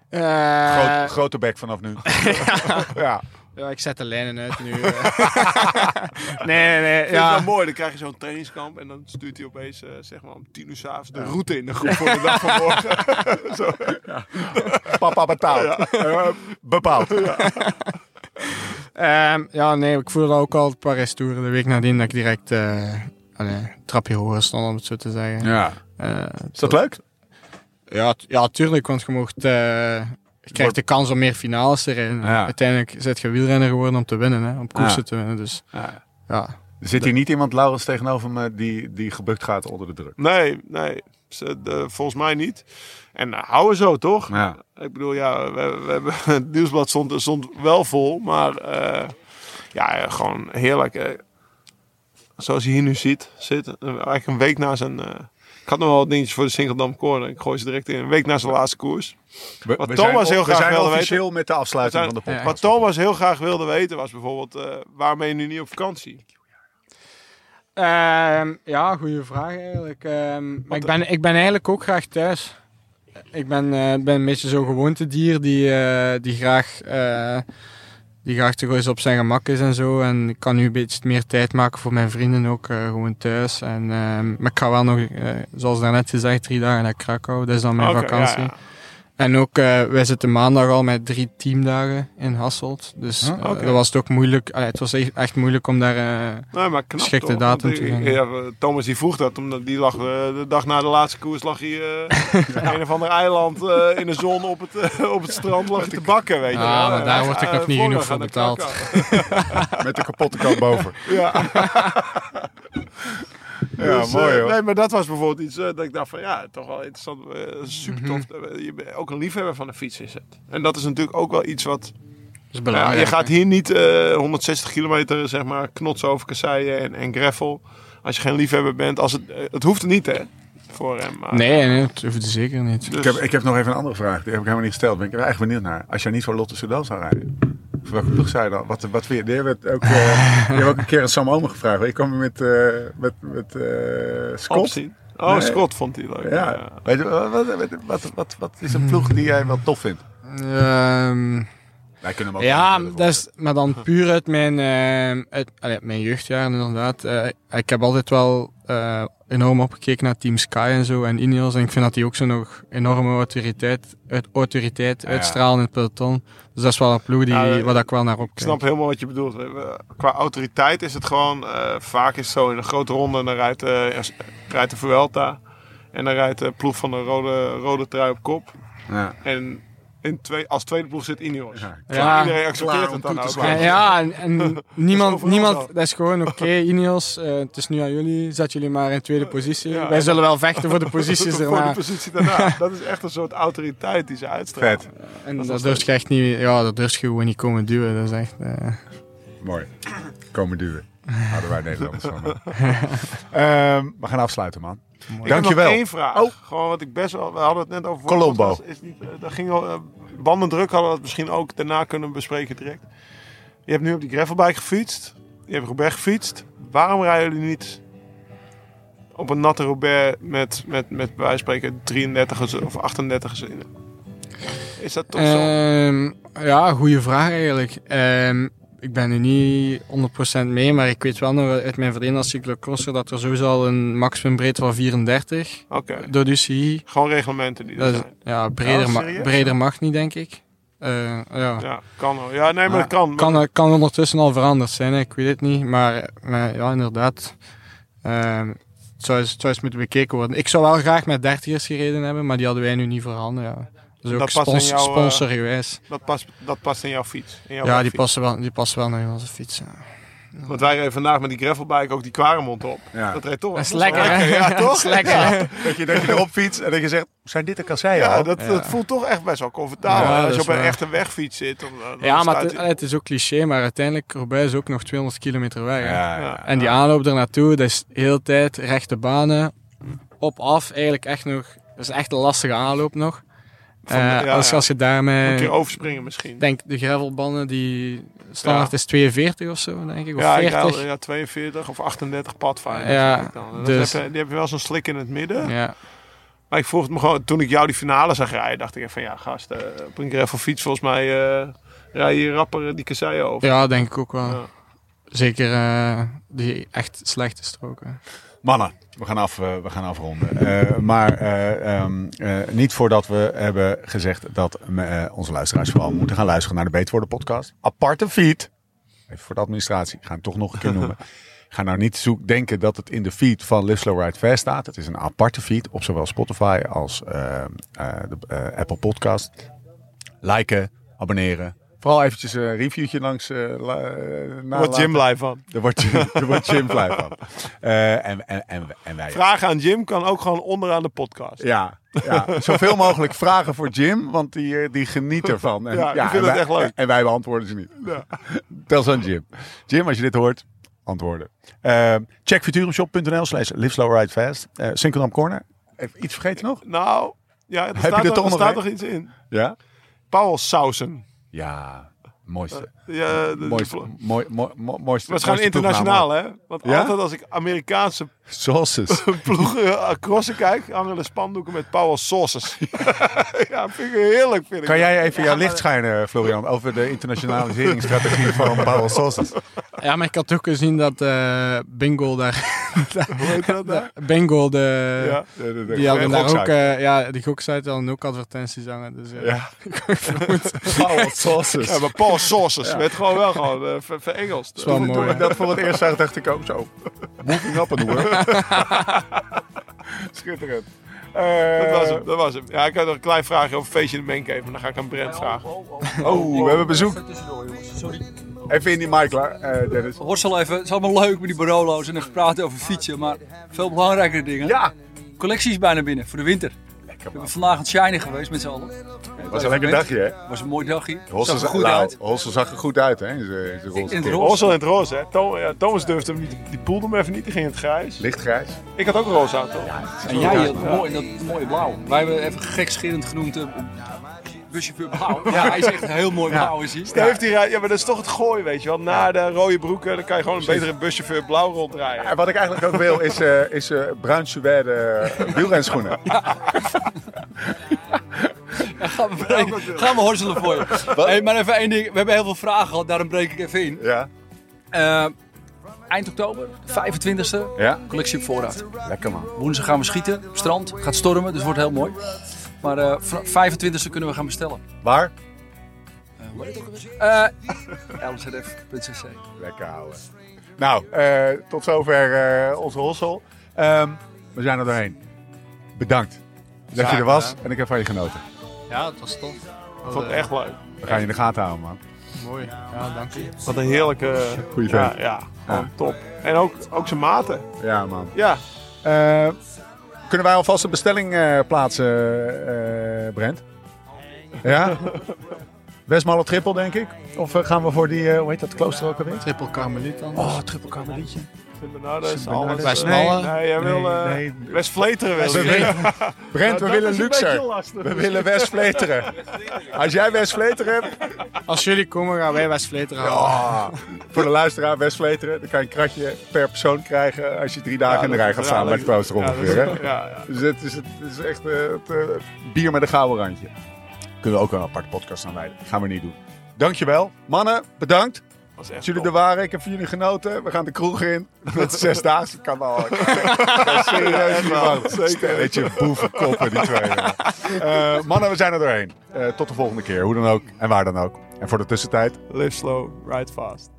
Eh, Groot, grote bek vanaf nu. ja. Ja, ik zet de lijnen uit nu. nee, nee, vind het Ja. wel mooi, dan krijg je zo'n trainingskamp en dan stuurt hij opeens eh, zeg maar om tien uur s'avonds de route in de groep voor de dag van morgen. Zo. Papa betaalt. Eh, bepaald. Ehm, ja, nee, ik voelde ook al een paar restouren de week nadien dat ik direct eh allee, een trapje hoger stond, om het zo te zeggen. Ja. Eh, Is dat leuk? Ja, ja, tuurlijk, want je mocht... eh, je krijgt de kans om meer finales te rijden. Ja. Uiteindelijk zit je wielrenner geworden om te winnen, hè, om koersen Ja. te winnen. Dus Ja. ja, Er zit hier niet iemand, Laurens, tegenover me die, die gebukt gaat onder de druk. Nee, nee. Ze, de, volgens mij niet. En uh, houden zo, toch? Ja. Ik bedoel, ja, we, we hebben, het nieuwsblad stond, stond wel vol, maar eh, ja, eh, gewoon heerlijk. eh. zoals je hier nu ziet, zit, eh, eigenlijk een week na zijn... eh, ik had nog wel wat dingetjes voor de Singeldam Corner. Ik gooi ze direct in. Een week na zijn laatste koers. We, Wat we Thomas zijn, heel we graag zijn wilde officieel met de afsluiting van de podcast. Wat Thomas heel graag wilde weten was bijvoorbeeld... eh waarom ben je nu niet op vakantie? Ehm, ja, goede vraag eigenlijk. Ehm, maar ik ben, ik ben eigenlijk ook graag thuis. Ik ben, eh, ben een beetje zo'n gewoontedier die, eh, die graag... die graag toch eens op zijn gemak is en zo. En ik kan nu een beetje meer tijd maken voor mijn vrienden ook, eh, gewoon thuis. En, ehm, maar ik ga wel nog, eh, zoals daarnet gezegd, drie dagen naar Krakau. Dat is dan mijn vakantie. ja, ja. En ook, eh, wij zitten maandag al met drie teamdagen in Hasselt. Dus Huh? eh, Oké. dat was het ook moeilijk. Allee, het was echt, echt moeilijk om daar... eh, Nee, maar knap, Geschikte toch? datum te gaan. ja, Thomas die vroeg dat, omdat die lag eh, de dag na de laatste koers lag hij eh, een of ander eiland eh, in de zon op het, eh, op het strand lag te bakken, weet je Ah, wel. maar daar Eh, word ik eh, nog niet genoeg voor betaald. Met de kapotte kant boven. Ja, Ja, Dus, mooi eh, hoor. Nee, maar dat was bijvoorbeeld iets eh, dat ik dacht van ja, toch wel interessant. eh, super tof. Mhm. Je bent ook een liefhebber van de fiets is het. En dat is natuurlijk ook wel iets wat... is Ja, belangrijk. je gaat hier niet eh, 160 kilometer zeg maar knotsen over kasseien en, en gravel. Als je geen liefhebber bent. Als het, het hoeft niet hè, voor hem. Maar, Nee, nee, dat hoeft zeker niet. Dus, Ik heb, ik heb nog even een andere vraag. Die heb ik helemaal niet gesteld. Ben ik er echt benieuwd naar. Als jij niet voor Lotte Soudal zou rijden. Voor welke ploeg zou je dan? Wat, wat weer? Hebben het ook, eh, die hebben ook een keer aan Sam Omer gevraagd. Je kwam met, eh met, met eh, Scott. opzien. Oh, Nee. Scott vond hij leuk. Ja. Ja. Weet je, wat, wat, wat, wat, wat is een ploeg die jij wel tof vindt? Ehm, Wij kunnen hem ook ja, dat is, maar dan puur uit mijn, ehm, uit, allee, mijn jeugdjaren inderdaad. Eh, ik heb altijd wel eh, enorm opgekeken naar Team Sky en zo en Ineos. En ik vind dat die ook zo nog enorme autoriteit, uit, autoriteit Ja. uitstralen in het peloton. Dus dat is wel een ploeg die, Ja, waar ik wel naar Ik opkijk. snap helemaal wat je bedoelt. Qua autoriteit is het gewoon... eh, vaak is het zo in een grote ronde. Dan rijdt, eh, rijdt de Vuelta. En dan rijdt de ploeg van de rode, rode trui op kop. Ja. En in twee, als tweede ploeg zit Ineos. Ja. Ja. Iedereen accepteert het dan ook. Ja, ja, en, en niemand, overal niemand, dat is gewoon oké, Ineos, eh, het is nu aan jullie, zet jullie maar in tweede positie. Ja. Wij zullen wel vechten voor de posities Voor de erna. positie daarna. Dat is echt een soort autoriteit die ze uitstralen. Vet. En Dat dat, je echt niet, ja, dat durf je gewoon niet komen duwen. Dat is echt, eh, Mooi. Komen duwen. Houden wij Nederlanders van. Ehm, we gaan afsluiten, man. Ik heb nog Dankjewel. één vraag. Oh. Gewoon wat ik best wel... We hadden het net over... Colombo. Dat Is niet, eh, dat ging al, eh, bandendruk hadden we het misschien ook daarna kunnen bespreken direct. Je hebt nu op die gravelbike gefietst. Je hebt Roubaix gefietst. Waarom rijden jullie niet op een natte Roubaix met, met, met bij wijze van spreken 33 of 38 in? Is dat toch zo? Ehm, ja, goede vraag eigenlijk. Ehm, ik ben er niet 100% mee, maar ik weet wel nog uit mijn verleden als cyclocrosser dat er sowieso al een maximumbreedte van 34 Oké. door de UCI. Gewoon reglementen die er zijn. ja, breder, Oh, ma- breder mag niet, denk ik. Eh, ja. Ja, kan wel. Ja, nee, maar Ja. dat kan. Kan, kan ondertussen al veranderd zijn, hè. ik weet het niet. Maar, maar ja, inderdaad. Ehm, het, zou eens, het zou eens moeten bekeken worden. Ik zou wel graag met 30ers gereden hebben, maar die hadden wij nu niet voorhanden. Ja. Dus ook Dat past in spons, jouw, eh, sponsorgewijs. Dat past, dat past in jouw fiets. In jouw Ja, die passen, wel, die passen wel naar onze fiets. Ja. Want wij reden vandaag met die gravelbike ook die Quaremont op. Ja. Dat reed toch Dat is wel lekker, hè? Ja, Dat toch? is lekker? Dat je, dat je erop fietst en dat je zegt, zijn dit de kasseien Ja, dat, dat voelt toch echt best wel comfortabel. Dat als je op een echte wegfiets zit. Dan, dan Ja, maar het, is ook cliché, maar uiteindelijk, Roubaix is ook nog 200 kilometer weg. En die aanloop er naartoe, dat is de hele tijd rechte banen, op, af. Eigenlijk echt nog, dat is echt een lastige aanloop nog. Van- Eh, ja, als, als je een daarmee, keer overspringen misschien. ik denk de gravelbanden, die standaard is 42 of zo, denk ik, of ja, ik 40. haalde, ja, 42 of 38 padfijn. Ja, dan. dus- heb je, die heb je wel zo'n slik in het midden. Ja. Maar ik vroeg het me gewoon, toen ik jou die finale zag rijden, dacht ik van ja, gast, eh, op een gravelfiets volgens mij eh rij je rapper die kasseien over. ja, denk ik ook wel. Ja. Zeker die echt slechte stroken. Mannen, we gaan, af, eh, we gaan afronden. Eh, maar eh, ehm, eh, niet voordat we hebben gezegd dat onze luisteraars vooral moeten gaan luisteren naar de Beter Worden podcast. Aparte feed. Even voor de administratie. Ik ga hem toch nog een keer noemen. Ga nou niet zoek, denken dat het in de feed van Live Slow Ride Fast staat. Het is een aparte feed op zowel Spotify als eh, eh, de, Apple Podcast. Liken, abonneren. Vooral eventjes een reviewtje langs. la- Daar wordt. Jim blij van. Daar wordt wordt Jim blij van. Eh, en, en, en, en wij. Vragen aan Jim kan ook gewoon onderaan de podcast. Ja, ja, zoveel mogelijk vragen voor Jim, want die, die geniet ervan. En, Ja, vindt en het wij- echt leuk. En wij beantwoorden ze niet. Dat is aan Jim. Jim, als je dit hoort, antwoorden. Eh, check futurumshop.nl slash live slow ride fast. Synchronom Corner. Even iets vergeten nog? Nou, ja, er staat, er er, toch er nog staat nog iets in. Ja? Paul Sausen. Ja, mooiste. Ja, de- de- Mooiste. Mooi, mooi, mooi, mooiste. Maar het is gewoon internationaal, hè? Want Ja? altijd als ik Amerikaanse. Sauces. ploegen uh, crossen kijk, hangen de spandoeken met Power Sauces. ja, vind ik heerlijk. Vind ik Kan jij even jouw licht schijnen, Florian, over de internationaliseringsstrategie van Paul Sauces? Ja, maar ik had ook gezien dat eh Bingo daar... Hoe heet dat daar? Bingo, de, Ja. die hadden daar ook... Eh, ja, die goksite hadden ook advertenties hangen. Dus, eh, Ja. Paul Sauces. Ja, maar Paul Sauces werd gewoon wel gewoon uh, ver, verengeld. is wel Toen mooi. ik dat voor het eerst zag, dacht ik ook zo. Moving up and hoor. Schitterend. Eh, Dat was hem, dat was hem. Ja, ik had nog een klein vraagje over feestje in de Menkeven. maar Dan ga ik aan Brent vragen. Oh, we hebben bezoek. Tussendoor, jongens. Sorry. Even in die mic, klaar, eh, Dennis. Horstel even. Het is allemaal leuk met die Barolo's en even praten over fietsen. Maar veel belangrijkere dingen. Ja. Collectie is bijna binnen voor de winter. We hebben vandaag aan het shinen geweest met z'n allen. was een lekker dagje, hè? was een mooi dagje. Hossel Zag er goed nou, uit. Hossel zag er goed uit, hè? In zijn- in zijn roze In het roze. In het roze, hè. Tom- ja, Thomas durfde hem niet. Die poelde hem even niet, die ging in het grijs. Lichtgrijs. Ik had ook een roze aan, toch? En jij had mooi, dat mooie blauw. Wij hebben even gekscherend genoemd uh, buschauffeur blauw. Ja, hij is echt heel mooi blauw is hij. Heeft hij, ja, maar dat is toch het gooien, weet je wel. Na de rode broeken, dan kan je gewoon een betere buschauffeur blauw rondrijden. En wat ik eigenlijk ook wil, is, eh is eh bruin suède eh, wielrenschoenen. Gaan we, breken- gaan we horstelen voor je. Hey, maar even één ding. We hebben heel veel vragen gehad, daarom breek ik even in. Ja? Eind oktober, de 25e, Ja? collectie op voorraad. Lekker, man. Woensdag gaan we schieten op het strand. Gaat stormen, dus het wordt heel mooi. Maar eh, v- 25e kunnen we gaan bestellen. Waar? Eh lzf.cc. Lekker houden. Nou, eh, tot zover eh, onze Hossel. Ehm, we zijn er doorheen. Bedankt dat je er was en ik heb van je genoten. Ja, het was tof. Ik vond het echt leuk. We gaan je in de gaten houden, man. Mooi. Ja, dank je. Wat een heerlijke... Goeie ja, vent. ja, Ja. top. En ook, ook zijn maten. Ja, man. Ja, Eh, kunnen wij alvast een bestelling eh, plaatsen, eh, Brent? Ja? Westmalle triple, denk ik. Of eh, gaan we voor die, hoe heet dat klooster ook alweer? Triple Karmeliet dan. Oh, triple karmelietje. Sint-Bernardus, Sint-Bernardus. alles. Westmalle. Nee, nee, jij wil... Nee, eh nee. West-Vleteren wil We je. willen, Brent, we Dat willen luxer. lastig. We willen West-Vleteren. Als jij West-Vleteren hebt, Als jullie komen, gaan wij West-Vleteren halen. Ah, voor de luisteraar West-Vleteren, dan kan je een kratje per persoon krijgen als je drie dagen in de rij gaat staan dat is- ongeveer. hè? Ja, ja. Dus het is, het is echt eh, het, eh, bier met een gouden randje. Kunnen we ook een aparte podcast aan wijden. Gaan we niet doen. Dankjewel. Mannen, bedankt. Is echt jullie top. er waren. Ik heb van jullie genoten. We gaan de kroeg in. Met zesdaagse kan al. Serieus bang. Zeker. Weet je, boevenkoppen die twee. Eh, mannen, we zijn er doorheen. Eh, tot de volgende keer. Hoe dan ook en waar dan ook. En voor de tussentijd. Live slow, ride fast.